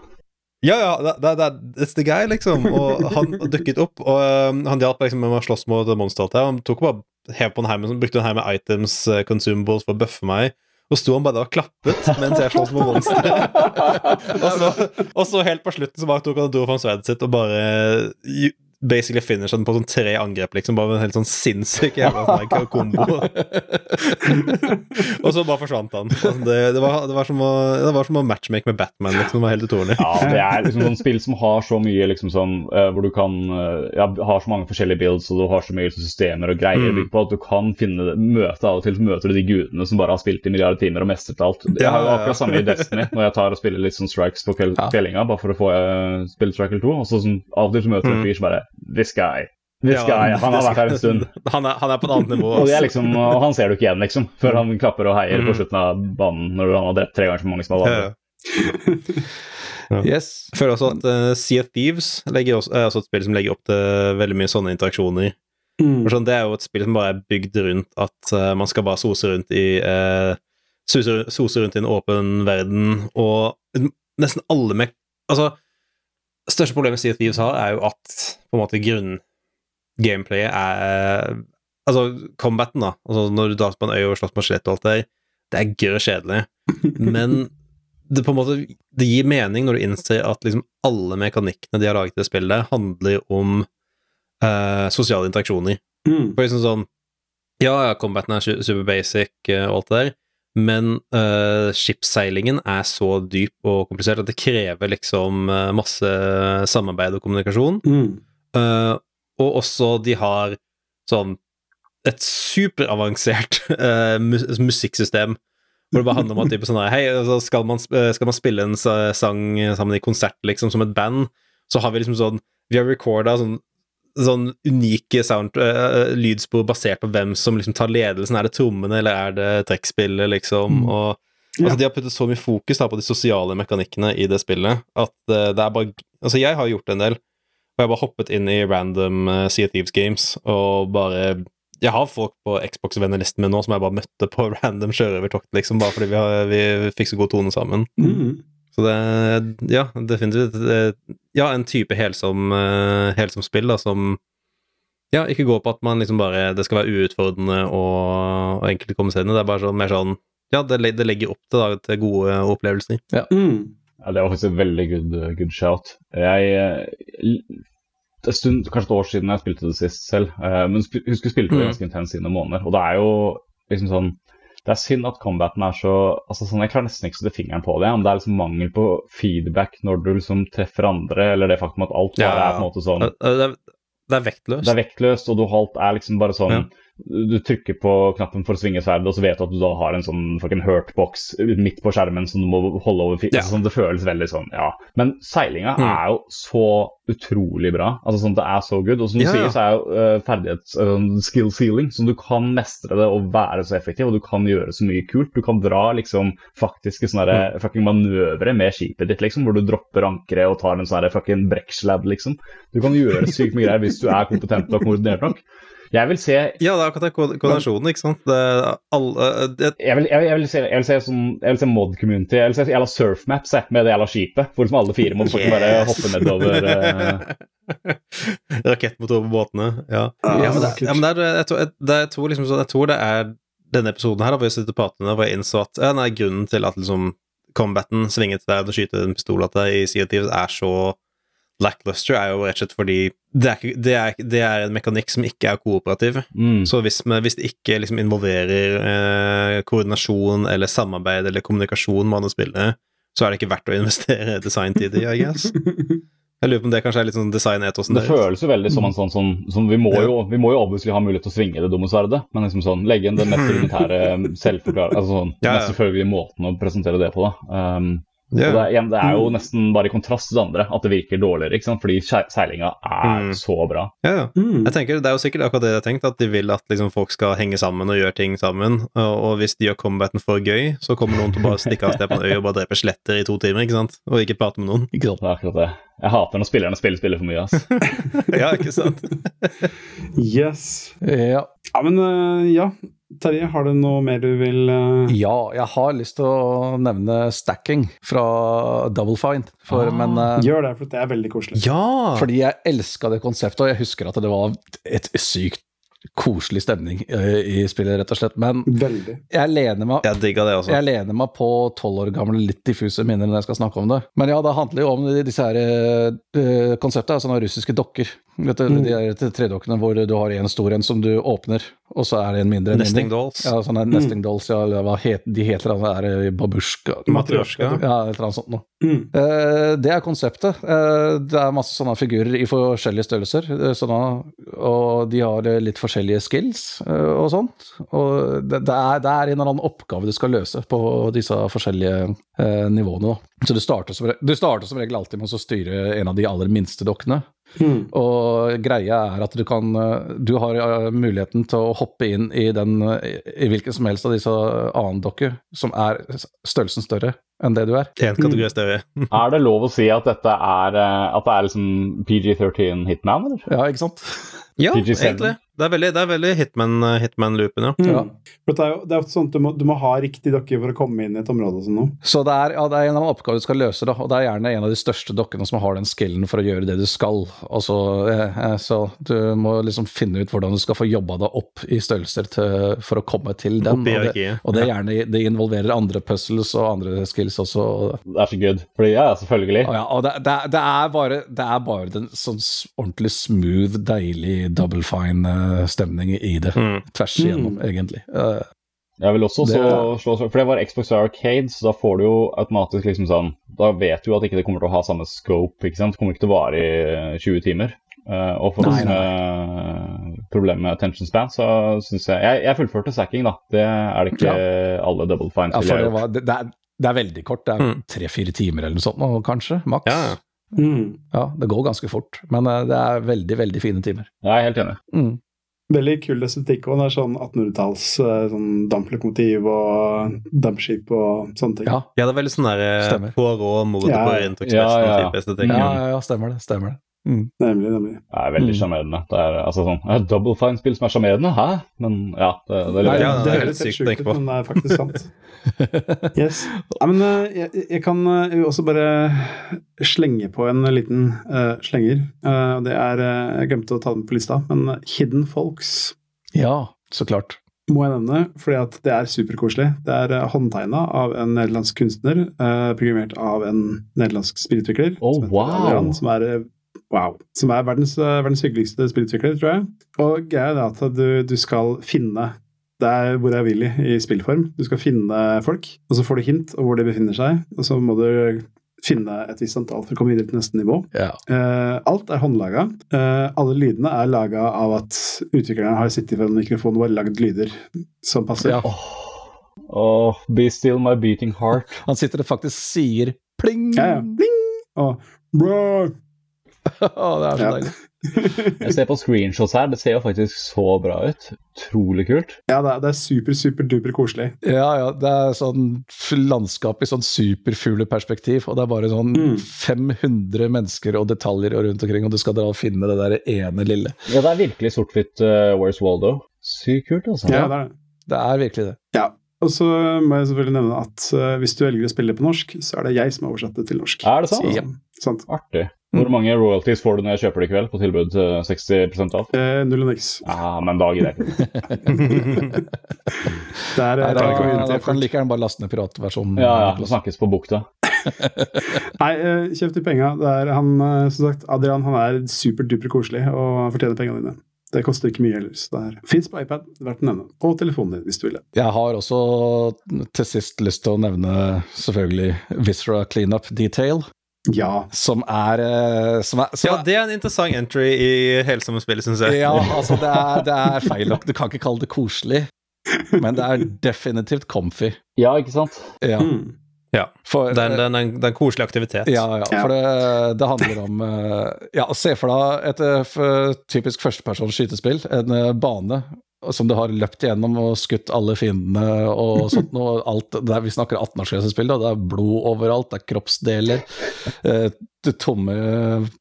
Ja, ja, det, det, it's the guy, liksom. Og han dukket opp, og eh, han hjalp liksom med å slåss mot monster. alt her. Han tok bare hev på den her med, brukte den her med items, uh, consumables, for å bøffe meg. Og sto han bare der og klappet mens jeg sloss mot monster. og, så, og så helt på slutten så bare tok han og dro fram sverdet sitt og bare ju- basically finisher den på sånn tre angrep, liksom. Bare en helt sånn sinnssyk jævla sånn kombo. og så bare forsvant han. Altså, det, det, var, det, var som å, det var som å matchmake med Batman, liksom. Det var helt utrolig. Ja, det er liksom noen spill som har så mye liksom sånn uh, Hvor du kan uh, ja, har så mange forskjellige builds, og du har så mye systemer og greier mm. på at du kan finne møte av og til så møter du de gudene som bare har spilt i milliarder timer og mestret alt. Jeg har jo akkurat samme i Destiny når jeg tar og spiller litt sånn strikes på kveldinga bare for å få uh, spille Striker 2, og så sånn, av og til møter du en mm. fyr som bare This guy. This ja, guy, Han har vært her en stund. Han er, han er på et annet nivå. og, liksom, og, han ser du ikke igjen, liksom, før han klapper og heier på mm. slutten av banen når han har drept tre ganger så mange som alle andre. Ja. Yes. Føler også at uh, Sea of Thieves også, er også et spill som legger opp til veldig mye sånne interaksjoner. Mm. Sånn, det er jo et spill som bare er bygd rundt at uh, man skal bare sose rundt i uh, sose rundt i en åpen verden, og nesten alle med Altså, største problemet Sea of Thieves har, er jo at på en måte grunngameplayet er Altså, combaten, da. Altså, når du drar på en øy og slåss med skjelett og alt det der, det er gørr kjedelig. Men det på en måte det gir mening når du innser at liksom alle mekanikkene de har laget i det spillet, handler om uh, sosiale interaksjoner. Mm. For liksom sånn Ja, ja, combaten er super basic uh, og alt det der, men uh, skipsseilingen er så dyp og komplisert at det krever liksom uh, masse samarbeid og kommunikasjon. Mm. Uh, og også de har sånn et superavansert uh, musikksystem. Hvor det bare handler om at type sånn Hei, altså skal, man, skal man spille en sang sammen i konsert, liksom, som et band, så har vi liksom sånn Vi har recorda sånn sånn unike sound, uh, lydspor basert på hvem som liksom tar ledelsen. Er det trommene, eller er det trekkspillet, liksom? Mm. Og ja. altså, De har puttet så mye fokus da, på de sosiale mekanikkene i det spillet at uh, det er bare Altså, jeg har gjort en del, og jeg har bare hoppet inn i random uh, Sea of Thieves games og bare jeg har folk på Xbox-vennelisten min nå som jeg bare møtte på random sjørøvertokt, liksom, bare fordi vi, har, vi fikk så god tone sammen. Mm. Så det Ja, definitivt. Ja, en type helsom, eh, helsom spill da, som ja, ikke går på at man liksom bare Det skal være uutfordrende og, og enkelt å komme seg inn i. Det er bare sånn, mer sånn Ja, det, det legger opp til, da, til gode opplevelser. Ja. Mm. ja. det var faktisk et veldig good, good shout. Jeg en stund, kanskje et år siden jeg spilte det sist selv, eh, men husker jeg spilte det mm. ganske intenst i noen måneder. Og det er jo liksom sånn det er synd at combaten er så altså sånn, Jeg klarer nesten ikke å sette fingeren på det, Om det er liksom mangel på feedback når du liksom treffer andre, eller det faktum at alt bare ja, er på en måte sånn Det er, det er vektløst. Det er vektløst, og du alt er liksom bare sånn ja du trykker på knappen for å svinge sverdet, og så vet du at du da har en sånn fucking hurtbox midt på skjermen som du må holde over ja. sånn, Det føles veldig sånn, ja. Men seilinga mm. er jo så utrolig bra. Altså sånn, Det er så good. Og som du ja, sier, så er jo uh, ferdighets uh, skill ceiling, så du kan mestre det og være så effektiv, og du kan gjøre så mye kult. Du kan dra liksom faktiske sånne mm. fucking manøvre med skipet ditt, liksom, hvor du dropper ankeret og tar en sånn fucking brekksladd, liksom. Du kan gjøre sykt mye greier hvis du er kompetent og koordinert nok. Jeg vil se Ja, det er akkurat koordinasjonen, ikke sant. Det, alle, det... Jeg, vil, jeg, vil, se, jeg vil se, sånn, jeg vil se mod community. Jeg vil se jævla surfmaps med det jævla skipet. Hvor liksom alle fire må yes. bare hoppe nedover. Uh... Rakettmotor på båtene. Ja. ja men, det, ja, men det er, jeg, tror, jeg, tror liksom, jeg tror det er denne episoden her hvor jeg sitter på partene, hvor jeg innså at ja, nei, grunnen til at liksom combaten, svinge et sverd og skyte en pistol at deg i Sea of Thieves er så lackluster, er jo rett og slett fordi det er, det er, det er en mekanikk som ikke er kooperativ. Mm. Så hvis, hvis, det ikke liksom involverer eh, koordinasjon eller samarbeid eller kommunikasjon med andre spillere, så er det ikke verdt å investere designtid i, I guess. Jeg lurer på om det kanskje er litt sånn design-etosen Det føles jo veldig som en sånn, sånn, sånn vi, må jo, vi må jo obviously ha mulighet til å svinge det dumme sverdet, men liksom sånn, legge inn den mest militære selvforklarende Altså sånn, ja, ja. mest selvfølgelige måten å presentere det på, da. Um, Yeah. Det, er, det, er, jo nesten bare i kontrast til det andre at det virker dårligere, ikke sant? fordi seilinga er mm. så bra. Ja, ja. Mm. Jeg tenker Det er jo sikkert akkurat det jeg har tenkt, at de vil at liksom, folk skal henge sammen og gjøre ting sammen. Og, og hvis de gjør combaten for gøy, så kommer noen til å bare stikke av sted på en øy og bare drepe sletter i to timer, ikke sant? og ikke prate med noen. Ikke sant, det er akkurat det. Jeg hater når spillerne spiller spiller for mye, ass. ja, ikke sant? yes. Ja. Ja, men uh, ja. Terje, har du noe mer du vil uh... Ja, jeg har lyst til å nevne stacking fra Double Fine. For, ah, men, uh, gjør det, for det er veldig koselig. Ja! Fordi jeg elska det konseptet, og jeg husker at det var et sykt koselig stemning eh, i spillet, rett og slett. Men Veldig. jeg lener meg Jeg digger det også. jeg lener meg på tolv år gamle, litt diffuse minner når jeg skal snakke om det. Men ja, det handler jo om disse her uh, konseptet, sånne russiske dokker. Du, Mm. De er tredokkene hvor du har en stor en som du åpner, og så er det en mindre Nesting mindre. dolls. Ja, sånne nesting dolls, ja, eller hva het, de heter, det er eh, babusjka Matryoshka. Ja, et eller annet sånt noe. Mm. Eh, det er konseptet. Eh, det er masse sånne figurer i forskjellige størrelser. eh, sånne, og de har eh, litt forskjellige skills eh, og sånt. Og det, det, er, det er en eller annen oppgave du skal løse på disse forskjellige eh, nivåene. Da. Så du starter, som, du starter som regel alltid med å styre en av de aller minste dokkene. Mm. Og greia er at du kan eh, Du har eh, muligheten til å hoppe inn i den eh, i hvilken som helst av disse annen dokker som er størrelsen større enn det du er. Én kategori større. Er det lov å si at dette er, at det er liksom PG13 Hitman, eller? Ja, ikke sant? Ja, egentlig. Det er veldig, det er veldig hitman-loopen, Hitman-loopen, ja. Mm. Ja. For det er jo det er ofte sånn at du må, du må ha riktig dokke for å komme inn i et område og sånn. Så det er, ja, det er en av oppgavene oppgave du skal løse, da, og det er gjerne en av de største dokkene som har den skillen for å gjøre det du skal. Altså, eh, eh, så du må liksom finne ut hvordan du skal få jobba deg opp i størrelser til, for å komme til den. Og det, og det, er gjerne, det involverer andre puzzles og andre skills også. Det er så good. Fordi, ja, selvfølgelig. Og ja, og det, det, er- det, er bare, det er bare den sånn ordentlig smooth, deilig, double fine eh, stemning i det. Mm. Tvers igjennom, egentlig. Uh, Jeg vil også Det- så slå For det var Xbox Arcade, så da får du jo automatisk liksom sånn Da vet du at ikke det kommer til å ha samme scope, ikke sant. Det kommer ikke til å vare i 20 timer. Uh, og for Nei, med problemer med attention span, så syns jeg, jeg Jeg fullførte sacking, da. Det er det ikke alle double fine ja, for det, var, det, det, er, det er veldig kort. Det er Mm. tre-fire timer eller noe sånt, nå, kanskje. Maks. Ja, ja. Mm. Ja, det går ganske fort, men eh, det er veldig, veldig fine timer. Jeg er helt enig. Mm. Veldig kul estetikk Og Det er sånn 1800-talls eh, sånn damplokomotiv og dampskip og sånne ting. Ja, ja, det er veldig sånn der eh. Poirot, mordet Ja. på Orient Ja, ja, ja. Estetikk. ja, ja, ja, stemmer det. Stemmer det. Mm. Nemlig, nemlig. Det er veldig Mm. Det er altså sånn ja, Double fine-spill som er sjarmerende? Hæ? Men ja, det, det Nei, ja, det det er helt sykt å tenke på. men det er faktisk sant. Yes. Ja, men eh, jeg, jeg kan eh, jeg også bare slenge på en liten uh, slenger. Uh, det er Jeg glemte å ta den på lista, men Hidden Folks Ja, så klart. må jeg nevne, fordi at det er superkoselig. Det er uh, håndtegna av en nederlandsk kunstner, eh, programmert av en nederlandsk spillutvikler. Oh, som wow. Adrian, som er, wow, som er verdens, eh, verdens hyggeligste spillutvikler, tror jeg. Og greia er at du, du skal finne det er hvor jeg vil i, i spillform. Du skal finne folk, og så får du hint om hvor de befinner seg. Og så må du finne et visst antall for å komme videre til neste nivå. Ja. Uh, alt er håndlaga. Uh, alle lydene er laga av at utviklerne har sittet foran mikrofonen og bare lagd lyder som passer. Ja. Åh, be still my beating heart. Han sitter og faktisk sier pling! Ja, ja. Pling! Og bro! Det er så deilig. Jeg ser på screenshots her, det ser jo faktisk så bra ut. Utrolig kult. ja, det er, det er super, super duper koselig. Ja, ja, det er sånn landskap i sånn superfugleperspektiv, og det er bare sånn Mm. 500 mennesker og detaljer og rundt omkring, og du skal dra og finne det der ene lille. Ja, det er virkelig sort-hvitt uh, Where's Waldo. Sykt kult, altså. Ja, det er det. Det er virkelig det. Ja. Og så må jeg selvfølgelig nevne at uh, hvis du velger å spille på norsk, så er det jeg som har oversatt det til norsk. Er det sant? Så, Ja. sant. Artig. Hvor mange royalties får du når jeg kjøper det i kveld på tilbud til 60% av? Eh, null og niks. Ja, men da gidder jeg ikke. Det er, Nei, det da, da kan like gjerne bare laste ned piratversjonen. Ja, ja, det snakkes på bukta. Nei, eh, kjøp de penga. Han, eh, som sagt, Adrian han er superduper koselig og fortjener pengene dine. Det koster ikke mye ellers. Det er fins på iPad, verdt å nevne. Og telefonen din, hvis du vil det. Jeg har også til sist lyst til å nevne selvfølgelig Visra Cleanup Detail, Ja. som er eh, som er, som Ja, det er en interessant entry i helsommespillet, syns jeg. Ja, altså det er, det er feil nok. Du kan ikke kalle det koselig, men det er definitivt comfy. Ja, ikke sant? Ja, Mm. for, Det er, det er en, det er en koselig aktivitet. Ja, ja, Ja. for det, det handler om eh, Ja, se for deg et et, et typisk førstepersons skytespill. En eh, bane som du har løpt igjennom og skutt alle fiendene og sånt noe. Alt, det er, vi snakker 18-årsgrensespill, da. Det er blod overalt, det er kroppsdeler, eh, det tomme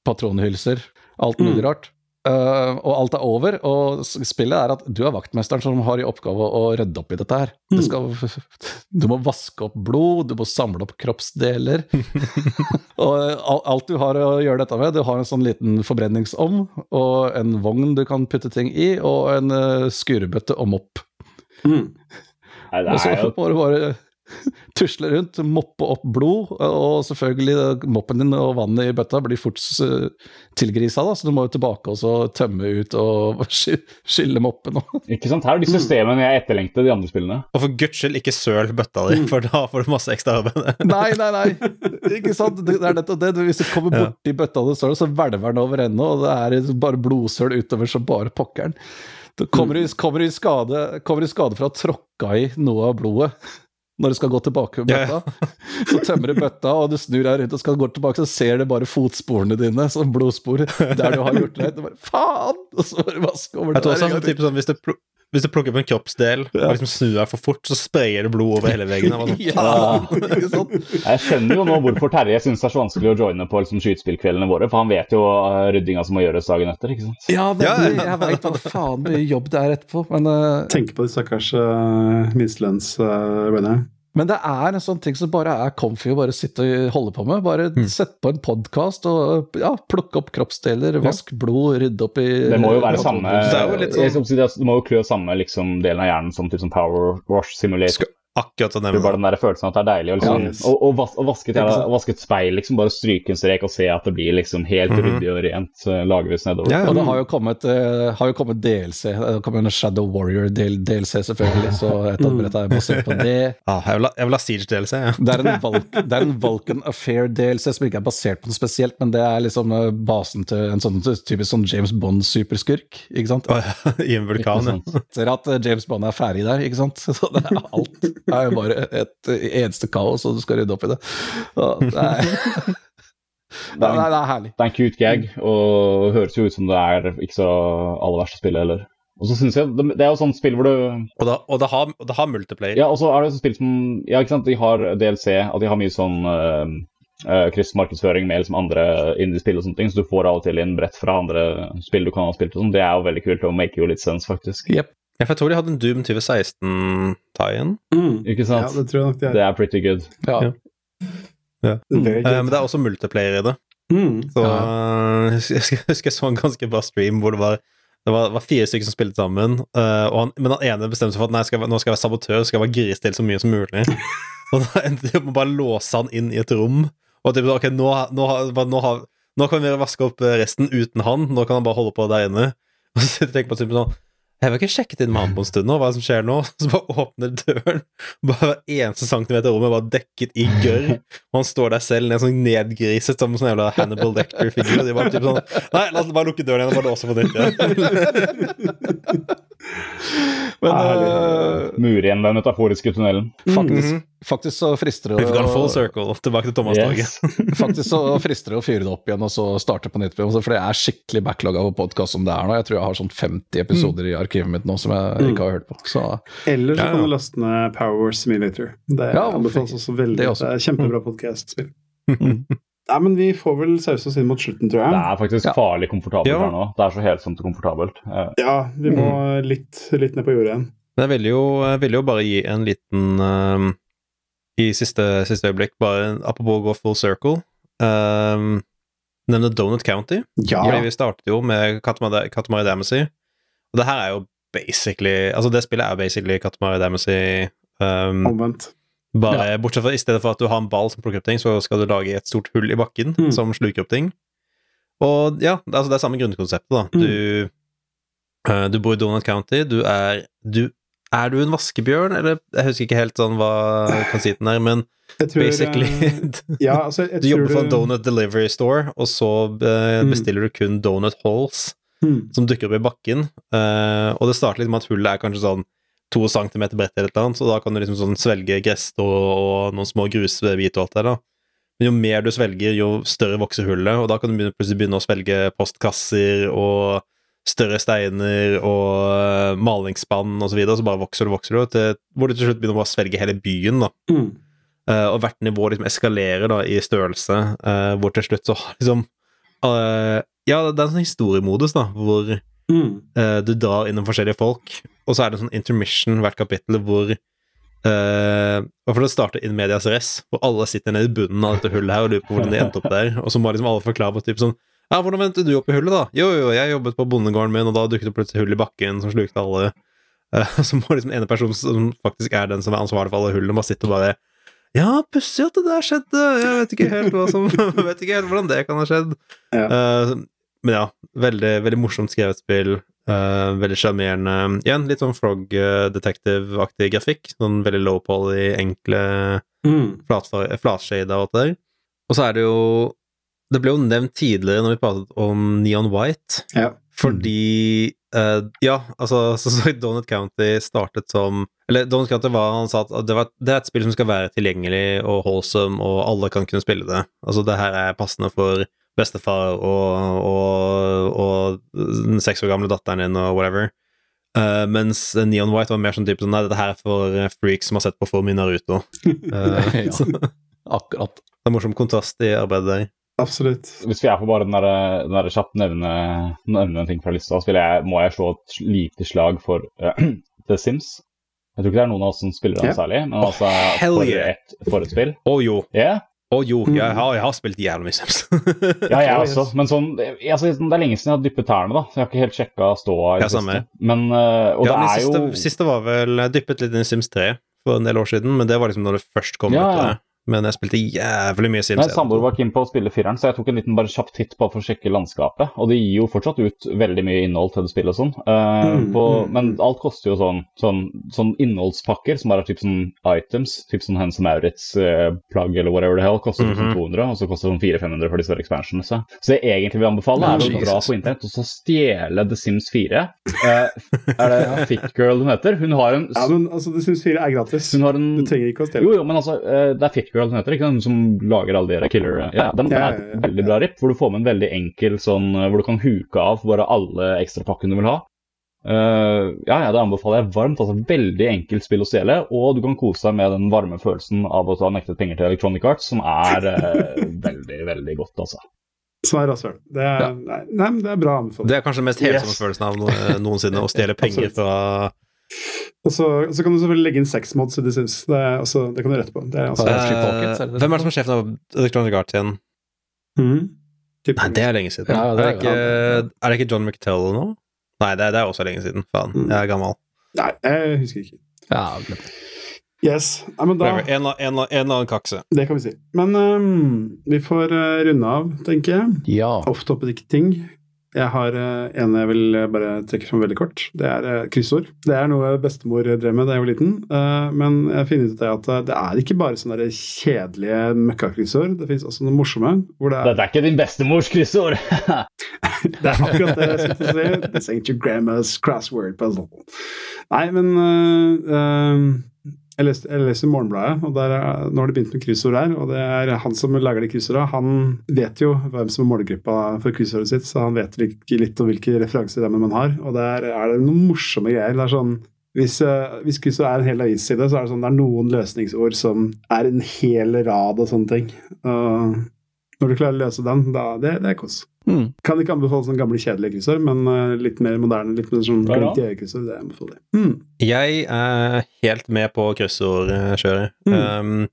patronhylser. Alt mulig Mm. rart. Eh, og alt er over. Og spillet er at du er vaktmesteren som har i oppgave å rydde opp i dette her. Du, skal, du må vaske opp blod, du må samle opp kroppsdeler. og eh, alt du har å gjøre dette med, du har en sånn liten forbrenningsovn, og en vogn du kan putte ting i, og en uh, skurebøtte om opp. Mm. Nei, det er jo tusle rundt, moppe opp blod, og selvfølgelig eh, moppen din og vannet i bøtta blir fort eh, tilgrisa, da, så du må jo tilbake og så tømme ut og sky- skylle moppen. Ikke sant? Her er de systemene jeg etterlengter de andre spillene. Og for guds skyld, ikke søl bøtta di, for da får du masse ekstra arbeid. Nei, nei, nei! Ikke sant? Det er nettopp det. Hvis du kommer Ja. borti bøtta det står, så hvelver den over ende, og det er bare blodsøl utover som bare pokkeren. Du kommer du, kommer, i skade, kommer i skade fra å tråkka i noe av blodet. Når du skal gå tilbake med bøtta. bøtta, så tømmer du bøtta, og du snur deg rundt og skal gå tilbake, så ser du bare fotsporene dine som blodspor der du har gjort det. Du bare faen! Og så bare vaske over Jeg tror også der sånn, typ, sånn, hvis, pl hvis du plukker opp en kroppsdel Ja. og liksom snur deg for fort, så sprayer det blod over hele veggen. Sånn, Ja? Jeg skjønner jo nå hvorfor Terje syns det er så vanskelig å joine på liksom, skytespillkveldene våre, for han vet jo uh, ryddinga som må gjøres dagen etter. ikke sant? Ja, Ja, veldig. ja. Jeg veit hva faen mye jobb det er etterpå, men uh... Tenk på de stakkars uh, minstelønnsarbeiderne. Men det er en sånn ting som bare er comfy å bare sitte og holde på med. Bare Mm. sett på en podkast og ja, plukke opp kroppsdeler, vask blod, rydde opp i Det må jo være samme Det sånn- det må jo klø samme liksom, delen av hjernen som typ, som Power Wash Simulator. Skal akkurat å er nevne bare den der følelsen at det er deilig å liksom, yes. og, og, vas, og vaske, et, Ikke sant? vaske et speil, liksom, bare stryke en strek og se at det blir liksom helt Mhm. ryddig og rent uh, lagvis nedover. Ja, Og det har jo kommet, uh, har jo kommet DLC. Det kommer en Shadow Warrior-DLC, selvfølgelig, så et av brettene er basert på det. ah, jeg, vil ha, jeg vil ha Siege-DLC, ja. Det er, en Vulc det er en Vulcan Affair-DLC som ikke er basert på noe spesielt, men det er liksom eh, basen til en sånn typisk sånn James Bond-superskurk, ikke sant? I en vulkan, ja. Ser at eh, James Bond er ferdig der, ikke sant? Så det er alt det er jo bare et eneste kaos, og du skal rydde opp i det. Nei. det er, Det Nei, er, nei, det er herlig. det er en cute gag, og det høres jo ut som det er ikke så aller verste spillet heller. Og så synes jeg, det, det er jo sånn spill hvor du Og, det, og, det har, og det har multiplayer. Ja, og så er det sånn spill som Ja, ikke sant, de har DLC, at de har mye sånn uh, kryssmarkedsføring med liksom andre indie-spill og sånne ting, så du får av og til inn brett fra andre spill du kan ha spilt og sånn. Det er jo veldig kult, og make jo litt sense, faktisk. Jepp. Ja, for jeg tror de hadde en Doom 2016-tie-in. Mm. Ikke Ja, det tror jeg nok det det er. er pretty good. Ja. Ja. Ja. Very Eh, men det er også multiplayer i det. Mm. Så uh, jeg husker jeg husker jeg så en ganske bra stream hvor det var det var, var fire stykker som spilte sammen, uh, og han, men han ene bestemte seg for at nei, skal, nå skal jeg være sabotør, skal jeg være grisestille så mye som mulig. og da endte de opp med å bare låse han inn i et rom. Og typ, ok, nå, nå, nå, nå kan vi vaske opp resten uten han, nå kan han bare holde på der inne. Og så tenker man sånn Jeg har ikke sjekket inn med han på en stund nå, hva som skjer nå? Så bare åpner døren, bare eneste centimeter rommet var dekket i gørr. Og han står der selv, ned sånn nedgriset som sånn jævla Hannibal Lecter-figur. De bare typ sånn Nei, la oss bare lukke døren igjen og bare låse på nytt igjen. Men uh, eh, Mure igjen den metaforiske tunnelen. faktisk, Mhm. faktisk så frister det å full circle. Tilbake til Thomas-toget. Yes. Faktisk så frister det å fyre det opp igjen og så starte på nytt. For det er skikkelig backlog av podkast som det er nå. Jeg tror jeg har sånn 50 episoder i arkivet mitt nå som jeg Mm. ikke har hørt på. Så Eller så Ja, ja. kan du laste ned Power Simulator. Det Ja, anbefales også veldig. det Det, også. er kjempebra podkast-spill. Nei, men vi får vel sause oss inn mot slutten, tror jeg. Det er faktisk Ja. farlig komfortabelt Ja. her nå. Det er så helsomt og komfortabelt. Eh, Ja, vi må litt, litt ned på jordet igjen. Men jeg vil jo, vil jo bare gi en liten ehm, I siste, siste øyeblikk, bare apropos å gå full circle um, Nevne Donut County. Ja. Fordi vi startet jo med Katamari Damacy. Og det her er jo basically Altså, det spillet er basically Katamari Damacy. Um, Omvendt. Bare bortsett fra i stedet for at du har en ball som plukker opp ting, så skal du lage et stort hull i bakken Mm. som sluker opp ting. Og ja, det, altså, det er samme grunnkonseptet, da. Mm. Du, uh, du bor i Donut County, du er du, Er du en vaskebjørn, eller Jeg husker ikke helt sånn hva konsiten er, men tror, basically eh, Ja, altså, Du jobber for en donut delivery store, og så Mm. bestiller du kun donut holes Hmm. som dukker opp i bakken. uh, og det starter litt med at hullet er kanskje sånn to centimeter bredt eller et eller annet, så da kan du liksom sånn svelge gresstå og noen små grusbiter og alt det der. Men jo mer du svelger, jo større vokser hullet, og da kan du plutselig begynne å svelge postkasser og større steiner og eh, malingsspann og så videre, så bare vokser du, vokser du, til, hvor du til slutt begynner å svelge hele byen, da. Mm. Uh, og hvert nivå liksom eskalerer da i størrelse, uh, hvor til slutt så liksom uh, Ja, det er en sånn historiemodus, da, hvor Mm. Uh, du drar innom forskjellige folk, og så er det en sånn intermission hvert kapittel hvor Uh, og For det starter in medias res, hvor alle sitter nede i bunnen av dette hullet her og lurer på hvordan de endte opp der, og så må liksom alle forklare på typ sånn Ja, hvordan vendte du opp i hullet, da? Jo, jo, jeg jobbet på bondegården min, og da dukket det plutselig hull i bakken som slukte alle. Eh, så må liksom ene person som faktisk er den som er ansvarlig for alle hullene, bare sitte og bare Ja, pussig at det der skjedde, jeg vet ikke helt hva som Vet ikke helt hvordan det kan ha skjedd. Ja. Eh, men ja, veldig, veldig morsomt skrevet spill. Uh, veldig sjarmerende. Igjen, litt sånn Frog eh, Detective-aktig grafikk. Sånn veldig low poly, enkle Mm. flatshade og alt det der. Og så er det jo Det ble jo nevnt tidligere når vi pratet om Neon White, Ja. fordi uh, Ja, altså, så sagt, Donut County startet som Eller Donut County var Han sa at det, var, det er et spill som skal være tilgjengelig og wholesome, og alle kan kunne spille det. Altså, det her er passende for bestefar og, og, og den seks år gamle datteren din og whatever. Uh, mens Neon White var mer sånn type sånn Nei, dette her er for eh, freaks som har sett på for mye Naruto. Uh, Ja. så det er en morsom kontrast i arbeidet der. Absolutt. Hvis jeg får bare den der, den der kjapt nevne, nevne en ting fra lista, så vil jeg, må jeg slå et lite slag for uh, The Sims. Jeg tror ikke det er noen av oss som spiller den yeah. særlig, men altså oh, for, yeah. et, for et spill. Å jo. Ja, Å jo, Mm. jeg har, jeg har spilt jævlig mye Sims. ja jeg også. Men sånn, altså, det er lenge siden jeg har dyppet tærne, da. Så jeg har ikke helt sjekka ståa. Ja, samme. Men, eh, og ja, det er siste, jo siste var vel dyppet litt i Sims 3 for en del år siden, men det var liksom når det først kom Ja, ut. Ja. det. Men jeg spilte jævlig mye Sims. Nei, 1. Samboer var keen på å spille fireren, så jeg tok en liten bare kjapp titt på for å sjekke landskapet. Og det gir jo fortsatt ut veldig mye innhold til det spillet og sånn. Uh, Mm, mm, men mm. alt koster jo sånn, sånn, sånn innholdspakker som bare er typ sånn items, typ sånn Hense Maurits-plagg eller whatever the hell, koster Mhm. sånn 200, og så koster det sånn 400-500 for de større expansionene. Så det jeg egentlig vil anbefale, er å dra på internett og så stjele The Sims 4. Uh, er det Fitgirl hun heter? Hun har en Ja, men altså, The Sims 4 er gratis. hun har en Du trenger ikke å stjele. jo, jo, men altså, eh, det er Fitgirl hun heter, ikke den som lager alle de der killer... Ja, den, den Ja, er ja, ja, et veldig bra ripp, hvor du får med en veldig enkel sånn, eh, hvor du kan huke av bare alle ekstrapakkene du vil ha. Uh, ja, ja, det anbefaler jeg varmt. altså Veldig enkelt spill å stjele, og du kan kose deg med den varme følelsen av å ha nektet penger til Electronic Arts, som er uh, veldig, veldig godt, altså. Som er rasshøl. Det er, Ja. nei, nei, det er bra anbefaling. Det er kanskje den mest helsomme Yes. følelsen av noensinne, å stjele penger fra Og så, og så kan du selvfølgelig legge inn sex mods i The syns. Det, også, det kan du rette på. Det er også, uh, pocket, er det det? Hvem er det som er sjefen av Electronic Art igjen? Mm. Nei, det er lenge siden. Ja, det er, er det ikke, er det ikke John McTell nå? Nei, det er, det er også lenge siden. Faen, Mm. jeg er gammel. Nei, jeg husker ikke. Ja, glemt. Yes. Nei, men da, Whatever, En, eller- en, en annen kakse. det kan vi si. Men um, vi får eh, runde av, tenker jeg. Ja. Off-topic-ting. Jeg har eh, en jeg vil eh, bare trekke fram veldig kort. Det er uh, kryssord. Det er noe bestemor drev med da jeg var liten. eh, men jeg finner ut at eh, det er ikke bare sånne kjedelige møkkakryssord. Det finnes også noe morsomme. Hvor det er, Dette er ikke din bestemors kryssord! det er akkurat det jeg skulle si. This ain't your grandma's crossword puzzle. Nei, men uh, eh, jeg leste, jeg leste Morgenbladet, og der er, nå har de begynt med kryssord her. Og det er han som lager de kryssordene, han vet jo hvem som er målgruppa for kryssordet sitt, så han vet litt, om hvilke referanser man har. Og der er det noen morsomme greier. Det er sånn hvis, uh, hvis kryssord er en hel avisside, så er det sånn det er noen løsningsord som er en hel rad og sånne ting. Og når du klarer å løse den, da det, det er kos. Mm. Kan ikke anbefale sånne gamle, kjedelige kryssord, men uh, litt mer moderne, litt mer sånn øyet-kryssord, det anbefaler jeg. Mm. Jeg er helt med på kryssordkjøret. Mm. Um,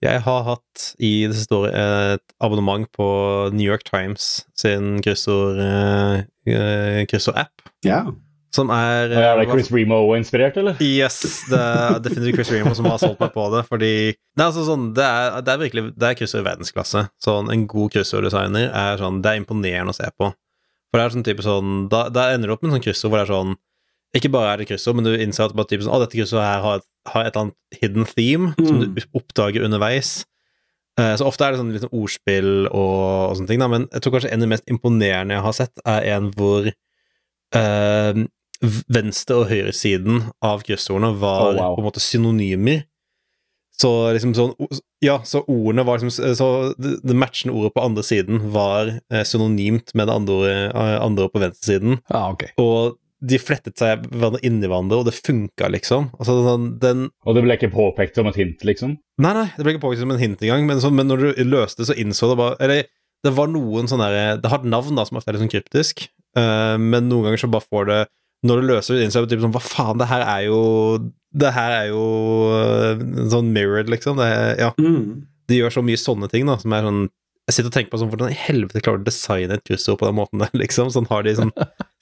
jeg har hatt i det siste året et abonnement på New York Times sin kryssord, uh, kryssordapp, Ja. Som er Er det uh, Chris Remo-inspirert, eller? Yes, det er definitivt Chris Remo som har solgt meg på det. Fordi Det er, altså sånn, det er, det er virkelig Det er kryssord i verdensklasse. Sånn, En god kryssorddesigner er sånn Det er imponerende å se på. For det er sånn type sånn Da, da ender du opp med en sånn kryssord hvor det er sånn Ikke bare er det kryssord, men du innser at bare type sånn, å, dette kryssordet her har et, har et eller annet hidden theme som Mm. du oppdager underveis. Eh, Så ofte er det sånn sånn ordspill og, og sånne ting, da, men jeg tror kanskje en av de mest imponerende jeg har sett, er en hvor eh, venstre- og høyresiden av kryssordene var Oh, wow. på en måte synonymer. Så liksom sånn Ja, så ordene var liksom Så det, matchende ordet på andre siden var eh, synonymt med det andre, ordet- eh, andre ordet på venstresiden. Ah, okay. Og de flettet seg hverandre inn i hverandre, og det funka, liksom. Altså, den, den Og det ble ikke påpekt som et hint, liksom? Nei, nei, det ble ikke påpekt som en hint engang, men, så, men når du løste det, så innså det bare Eller det var noen sånne Det har et navn da som ofte er litt sånn kryptisk, uh, men noen ganger så bare får det Når du løser det inn, så er det typ sånn Hva faen, det her er jo Det her er jo eh, sånn mirrored, liksom. Det, er- ja, Mm. de gjør så mye sånne ting, da, som er sånn Jeg sitter og tenker på sånn, hvordan i helvete klarer du å designe et kryssord på den måten der, liksom? Sånn, har de sånn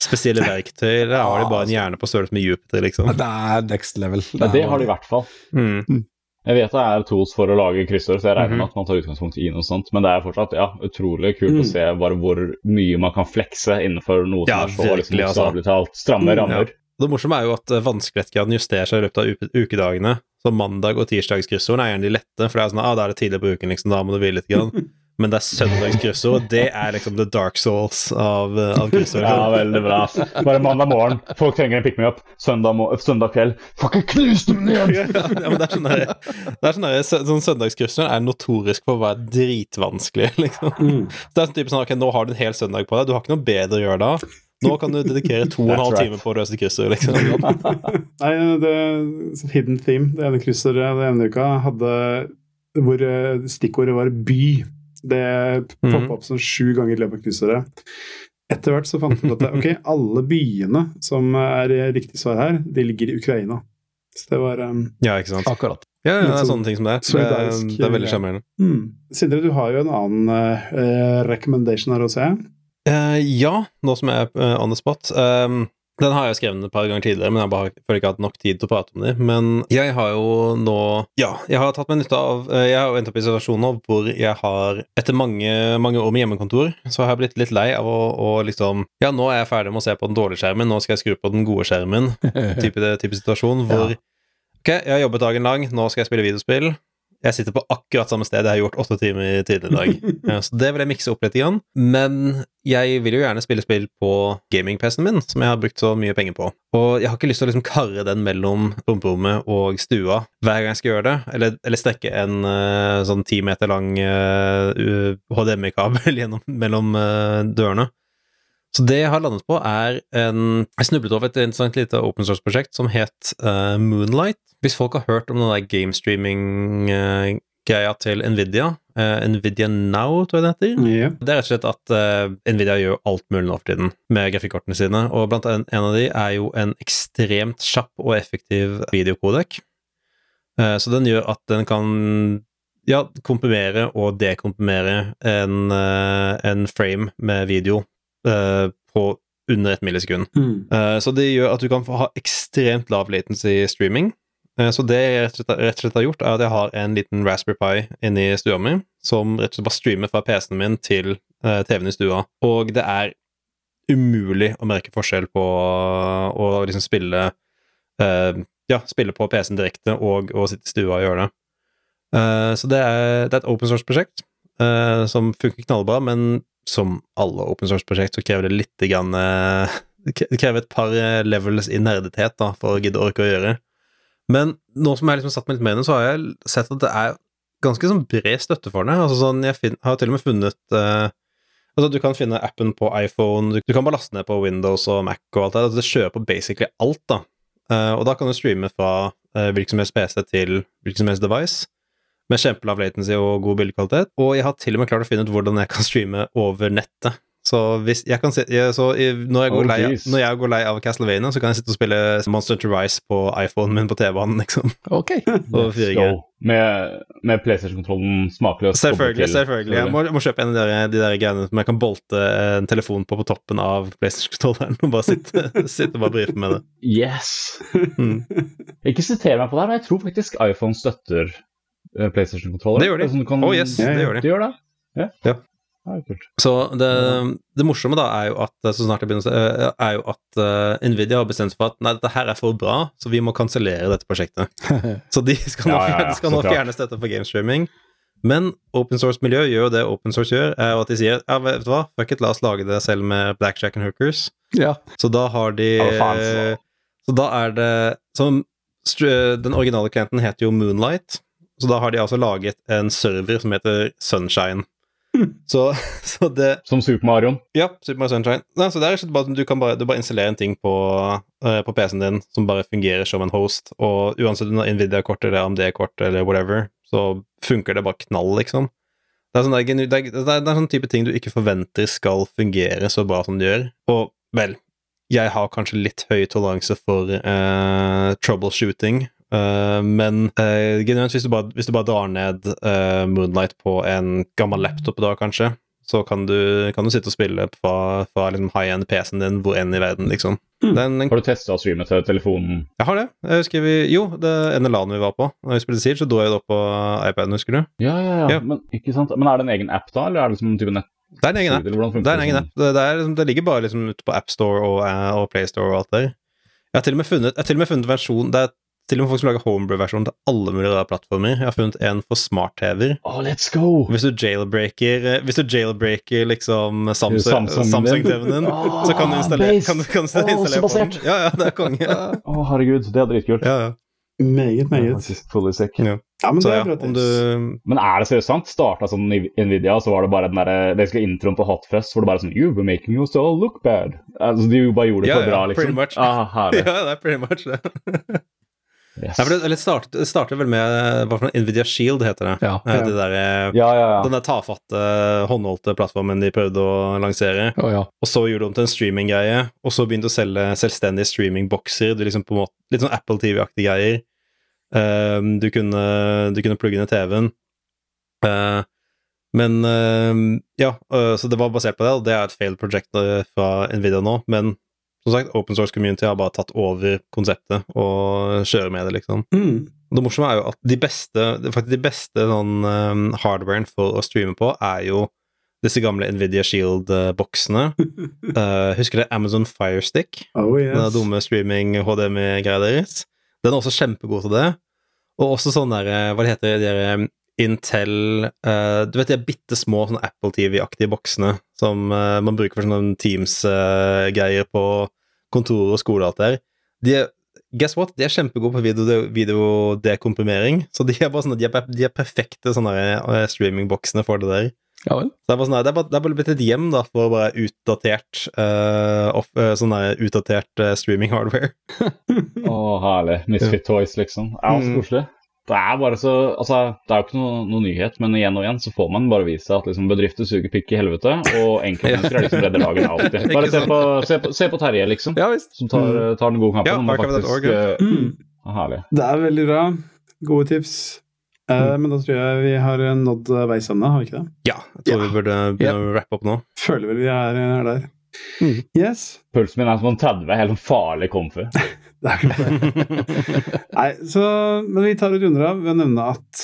spesielle verktøy, eller har de bare en hjerne på størrelse med Jupiter, liksom? Det er next level. Ja, det har de i hvert fall. Mm. Jeg vet det er tools for å lage kryssord, så jeg regner Mhm. med at man tar utgangspunkt i noe sånt. Men det er fortsatt ja, utrolig kult Mm. å se bare hvor mye man kan flekse innenfor noe Ja, som er så liksom, altså. bokstavelig talt stramme Mm, rammer. Det morsomme er jo at eh, vanskelighetsgraden justerer seg i løpet av ukedagene. Så mandag- og tirsdagskryssordene er gjerne de lette, for det er sånn ah, da er det tidlig på uken, liksom, da må du hvile litt. Grann. Men det er søndagskryssord, det er liksom the dark souls av, eh, av kryssord. Ja, veldig bra. Bare mandag morgen, folk trenger en pick me up. Søndag, søndag kveld, fucking knus dem ned! ja, men det er sånn der, det er sånn der, sånn Søndagskryssord er notorisk på å være dritvanskelig, liksom. Mm. Det er sånn type sånn, ok, Nå har du en hel søndag på deg, du har ikke noe bedre å gjøre da. Nå kan du dedikere to og en halv time på å løse kryssord, liksom. Nei, det er Hidden Theme, det ene kryssordet den ene uka, hadde hvor eh, stikkordet var by. Det Mhm. poppa opp sånn sju ganger i løpet av kryssordet. Etter hvert så fant vi ut at ok, alle byene som er riktig svar her, de ligger i Ukraina. Så det var um, Ja, ikke sant. Akkurat. Ja, ja, det er sånn sånne ting som det er. Det, solidarisk, det er veldig ja. sjarmerende. Mm. Sindre, du har jo en annen uh, recommendation her å se. Uh, ja, nå som jeg er eh, on the spot. Um, den har jeg skrevet et par ganger tidligere, men jeg har bare føler ikke hatt nok tid til å prate om dem. Men jeg har jo nå Ja, jeg har tatt meg nytte av eh, Jeg har jo endt opp i situasjoner hvor jeg har, etter mange, mange år med hjemmekontor, så har jeg blitt litt lei av å, å liksom Ja, nå er jeg ferdig med å se på den dårlige skjermen, nå skal jeg skru på den gode skjermen. Type, type situasjon hvor Ok, jeg har jobbet dagen lang, nå skal jeg spille videospill. Jeg sitter på akkurat samme sted jeg har gjort åtte timer tidligere i dag. Ja, så det vil jeg mikse opp litt. Igjen. Men jeg vil jo gjerne spille spill på gaming-PC-en min, som jeg har brukt så mye penger på. Og jeg har ikke lyst til å liksom karre den mellom romperommet og stua hver gang jeg skal gjøre det. Eller, eller strekke en uh, sånn ti meter lang uh, HDMI-kabel mellom uh, dørene. Så det jeg har landet på, er en Jeg snublet over et interessant lite open source-prosjekt som het uh, Moonlight. Hvis folk har hørt om den der gamestreaming-greia til Nvidia, uh, Nvidia Now, tror jeg det heter. Yeah. Det er rett og slett at uh, Nvidia gjør alt mulig nå for tiden med grafikkortene sine, og blant en, en av de er jo en ekstremt kjapp og effektiv videokodek. Eh, så den gjør at den kan ja, komprimere og dekomprimere en, eh, en frame med video eh, på under et millisekund. Eh, Så det gjør at du kan ha ekstremt lav latency streaming. Eh, Så det jeg rett og, slett, rett og slett har gjort, er at jeg har en liten Raspberry Pi inni stua mi, som rett og slett bare streamer fra PC-en min til eh, TV-en i stua. Og det er umulig å merke forskjell på å liksom spille eh, Ja, spille på PC-en direkte og, å sitte i stua og gjøre det. Eh, Så det er, det er et open source-prosjekt eh, som funker knallbra, men som alle open source-prosjekt så krever det litt grann eh, Det krever et par eh, levels i nerdethet da, for å gidde orke å gjøre. Men nå som jeg liksom satt meg litt med i det, så har jeg sett at det er ganske sånn bred støtte for det. Altså sånn, Jeg fin har til og med funnet eh, Altså Du kan finne appen på iPhone, du, du kan bare laste ned på Windows og Mac og alt det. Altså, det kjører på basically alt, da. Eh, og da kan du streame fra eh, hvilken som helst PC til hvilken som helst device med kjempelav latency og god bildekvalitet. Og jeg har til og med klart å finne ut hvordan jeg kan streame over nettet. Så, hvis jeg kan se, så når, jeg går Oh, lei, når jeg går lei av Castlevania, så kan jeg sitte og spille Monster to Rise på iPhonen min på TV-banen, liksom. Ok. Og 4G. Go. Med, med PlayStation-kontrollen smakløs. Selvfølgelig, til. selvfølgelig. Jeg må, jeg må kjøpe en av de der, de der greiene som jeg kan bolte en telefon på på toppen av PlayStation-kontrolleren og bare sitte, sitte og bare brife med det. Yes! Mm. Ikke siter meg på det her, men jeg tror faktisk iPhone støtter PlayStation-kontroller. Det gjør de. Sånn kan- Oh yes, Ja, det gjør de. De gjør det? Ja. Ja. Så det, det morsomme da er jo at så snart jeg begynner eh, er jo at uh, Nvidia har bestemt seg for at nei, dette her er for bra, så vi må kansellere dette prosjektet. Så de skal nå, Ja, skal nå så klart. fjerne støtte for gamestreaming. Men open source-miljø gjør jo det open source gjør, er jo at de sier ja, vet du hva, fuck it, la oss lage det selv med blackjack and hookers. Ja. Så da har de Så da er det som Den originale klienten heter jo Moonlight, så da har de altså laget en server som heter Sunshine. Så, så det Som Super Mario. Ja, Super Mario Sunshine. Nei, så det er bare du kan bare, du bare installere en ting på, uh, på PC-en din som bare fungerer som en host, og uansett om du har Nvidia-kort eller AMD-kort eller whatever, så funker det bare knall, liksom. Det er, sånn, det, er det, er, det, er, det er sånn type ting du ikke forventer skal fungere så bra som det gjør. Og vel, jeg har kanskje litt høy toleranse for uh, troubleshooting, eh, men uh, genuint, hvis, du bare- hvis du bare drar ned uh, Moonlight på en gammel laptop da, kanskje, så kan du, kan du sitte og spille fra, fra liksom high-end PC-en din hvor enn i verden, liksom. Mm. Det er Har du testa streamet streame til telefonen? jeg har det. Jeg husker vi, jo, det NLA-en vi var på, når vi spilte Siege, så dro jeg det opp på iPaden, husker du? Ja, ja, ja. Ja. Men, ikke sant? Men er det en egen app da, eller er det liksom type nett? Det er en egen app. Det er en egen app. Det, det, er, liksom, det ligger bare liksom ute på AppStore og, og PlayStore og alt der. Jeg har til og med funnet, jeg har til og med funnet versjon Det er til og med folk som lager homebrew-versjon til alle mulige rare plattformer. Jeg har funnet en for smart-TV-er. Oh, let's go! Hvis du jailbreaker eh, Hvis du jailbreaker liksom Samsung- Samsung- Samsung-TV-en din, oh, så kan du installere, kan, kan du installere oh, på den. Ja, ja, det er konge. Ja, oh, herregud, det er dritkult. ja. ja. Meget, er meget. fully sick. Ja. Ja, men Så det ja, er bra om du Men er det seriøst sant? Starta som Nvidia, så var det bare den der, basically introen på Hotfest, hvor det bare sånn You were making us all look bad. Altså, de bare gjorde det Ja, for bra, ja, pretty liksom. much. Ah. Ja, det er pretty much det. Yes. Ja, for det, det startet vel med hva for noe? Nvidia Shield, heter det. Ja. Eh, Det der, eh, Ja, ja, ja. Den der tafatte, håndholdte plattformen de prøvde å lansere. Oh, ja. Og så gjorde de om til en streaminggreie, og så begynte å selge selvstendige streamingbokser. Du liksom måte, litt sånn Apple TV-aktige greier. Um, du, kunne, du kunne plugge ned TV-en. Uh, men uh, ja, uh, så det var basert på det, og det er et failed project fra Nvidia nå. Men som sagt, open source community har bare tatt over konseptet og kjører med det, liksom. Mm. Det morsomme er jo at de beste faktisk de beste sånn, um, hardwaren for å streame på, er jo disse gamle Nvidia Shield-boksene. Uh, husker dere Amazon Firestick? Oh, Den der dumme streaming-HDMI-greia deres. Den er også kjempegod til det. Og også sånn der eh, Hva det heter de um, Intel uh, Du vet de bitte små sånn Apple TV-aktige boksene som uh, man bruker for sånne Teams-greier på kontor og skole og alt der. De er Guess what? De er kjempegode på video- videodekomprimering. Så de er bare sånne, de er, de er perfekte sånne eh, streamingboksene for det der. Ja vel. Så det er bare, sånn, det er bare, det er bare blitt et hjem da, for bare utdatert uh, off, uh, sånn utdatert uh, streaming hardware. Å, herlig. Misfit Toys, liksom. Ja, så Mm. Det er bare så Altså, det er jo ikke noe, noe nyhet, men igjen og igjen så får man bare vise at liksom bedrifter suger pikk i helvete, og enkeltmennesker er liksom redder dagen alltid. Bare se på, se, på, se på Terje, liksom. Ja visst. Som tar, tar den gode kampen. Ja, faktisk, ja. eh, Mm. herlig. Det er veldig bra. Gode tips. Uh, Mm. Men da tror jeg vi har nådd eh, veis ende, har vi ikke det? Ja, jeg tror Ja. vi burde begynne å rappe opp nå. Føler vel vi er, er der. Mm. Yes. Pulsen min er som om 30, helt sånn farlig comfy. Det er ikke noe Nei, så, men vi tar og runder av ved å nevne at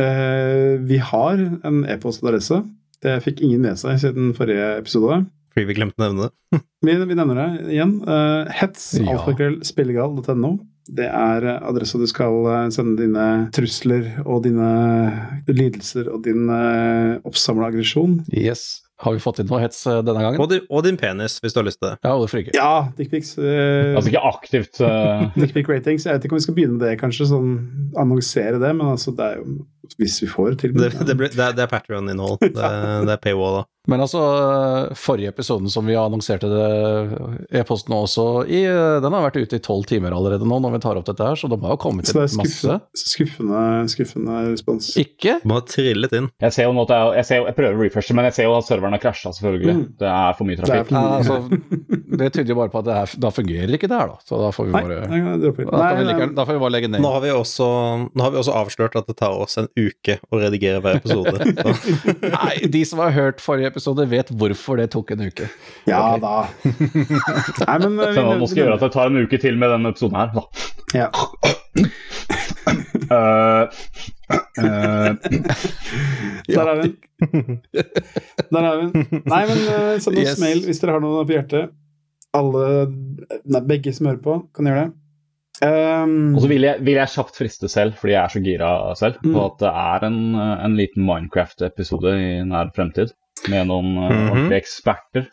eh, vi har en e-postadresse. Det fikk ingen med seg siden forrige episode. Fordi vi glemte å nevne det. Vi, vi nevner det igjen. Uh, hets, Ja. alfakveldspillegal.no. Det er eh, adressa du skal sende dine trusler og dine lidelser og din uh, oppsamla aggresjon. Yes. Har vi fått inn noe hets eh, denne gangen? Og, din- og din penis, hvis du har lyst til det. Ja, hvorfor ikke? Ja, dickpics. Uh, Altså ikke aktivt uh, Dickpic ratings. Jeg vet ikke om vi skal begynne med det, kanskje, sånn annonsere det, men altså, det er jo Hvis vi får tilbud. Det, det, det, er- det er Patrion-innhold. Det, det er paywall, da. Men altså, forrige episoden som vi annonserte det e-posten også i, den har vært ute i tolv timer allerede nå når vi tar opp dette her, så de har jo kommet Så det er inn masse. skuffende, skuffende, skuffende respons. Ikke? Du har trillet inn. Jeg ser jo nå at jeg, jeg, ser, jeg prøver å refreshe, men jeg ser jo at serveren har krasja, selvfølgelig. Mm. Det er for mye trafikk. Det, Ja, mye. altså, det tyder jo bare på at det er, da fungerer ikke det her, da. Så da får vi bare nei, jeg da, kan vi like, da får vi bare legge ned. Nå har, vi også, nå har vi også avslørt at det tar oss en uke å redigere hver episode. Så. Nei, de som har hørt forrige episode, vet hvorfor det tok en uke. Ja okay. da. Nei, men vi, Så nå skal jeg gjøre at det tar en uke til med denne episoden her. Da. Ja. Uh, uh, Der er vi. Der er vi. Nei, men uh, send oss Yes. mail hvis dere har noe på hjertet. Alle Nei, begge som hører på, kan gjøre det. Um, og så vil jeg, vil jeg kjapt friste selv, fordi jeg er så gira selv, på Mm. at det er en, en liten Minecraft-episode i nær fremtid. Med noen uh, mm -hmm. eksperter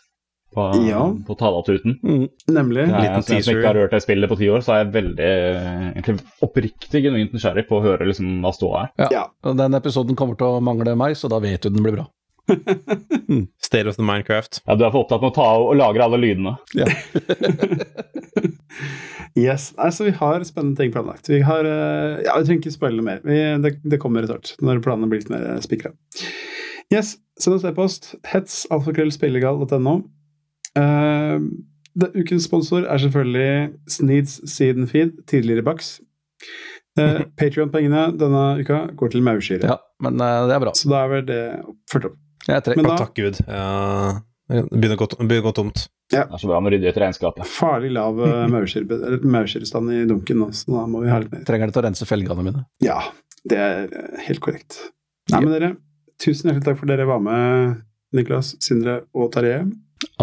på, Ja. på talatuten. Mm. nemlig. Jeg, Liten teaser. jeg som ikke har hørt det spillet på ti år, så er jeg veldig eh, egentlig oppriktig genuint nysgjerrig på å høre liksom hva ståa er. Ja. Ja. Og Den episoden kommer til å mangle meg, så da vet du den blir bra. State of the Minecraft. Ja, Du er for opptatt med å ta og lagre alle lydene. Ja. Yes, altså Vi har spennende ting planlagt. Vi har, eh, ja, vi trenger ikke spoile mer. Vi, det, det kommer etter hvert, når planene blir litt mer spikra. Yes, send oss e-post. Hets, alfakrøllspillegal.no. Uh, ukens sponsor er selvfølgelig Sneeds Seed Feed, tidligere Bax. Uh, Patrion-pengene denne uka går til maursyre. Ja, men uh, det er bra. Så da er vel det fulgt opp. Jeg er tre. Men Å, da- takk Gud. Ja, det begynner å gå, begynner å gå tomt. Det er så bra med å rydde ut regnskapet. Farlig lav uh, maursyrestand i dunken nå, så da må vi ha litt mer. Trenger det til å rense felgene mine. Ja, det er eh, helt korrekt. Nei, men dere, tusen hjertelig takk for dere var med, Niklas, Sindre og Tarjei.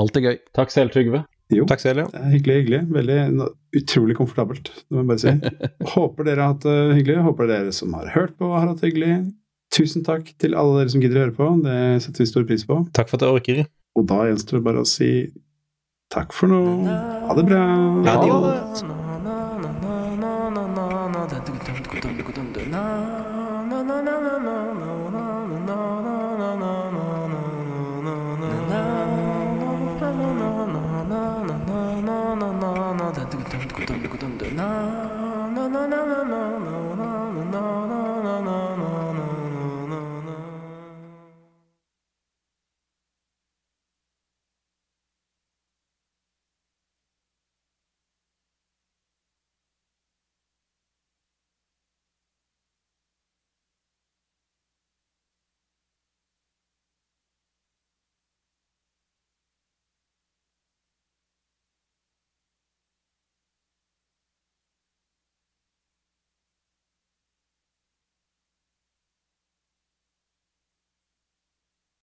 Alltid gøy. Takk selv, Trygve. Jo, Takk selv, ja. det er hyggelig, hyggelig. Veldig utrolig komfortabelt, det må jeg bare si. Håper dere har hatt det hyggelig. Håper dere som har hørt på, har hatt det hyggelig. Tusen takk til alle dere som gidder å høre på. Det setter vi stor pris på. Takk for at jeg orker. Og da gjenstår det bare å si takk for nå. Ha det bra. Ha na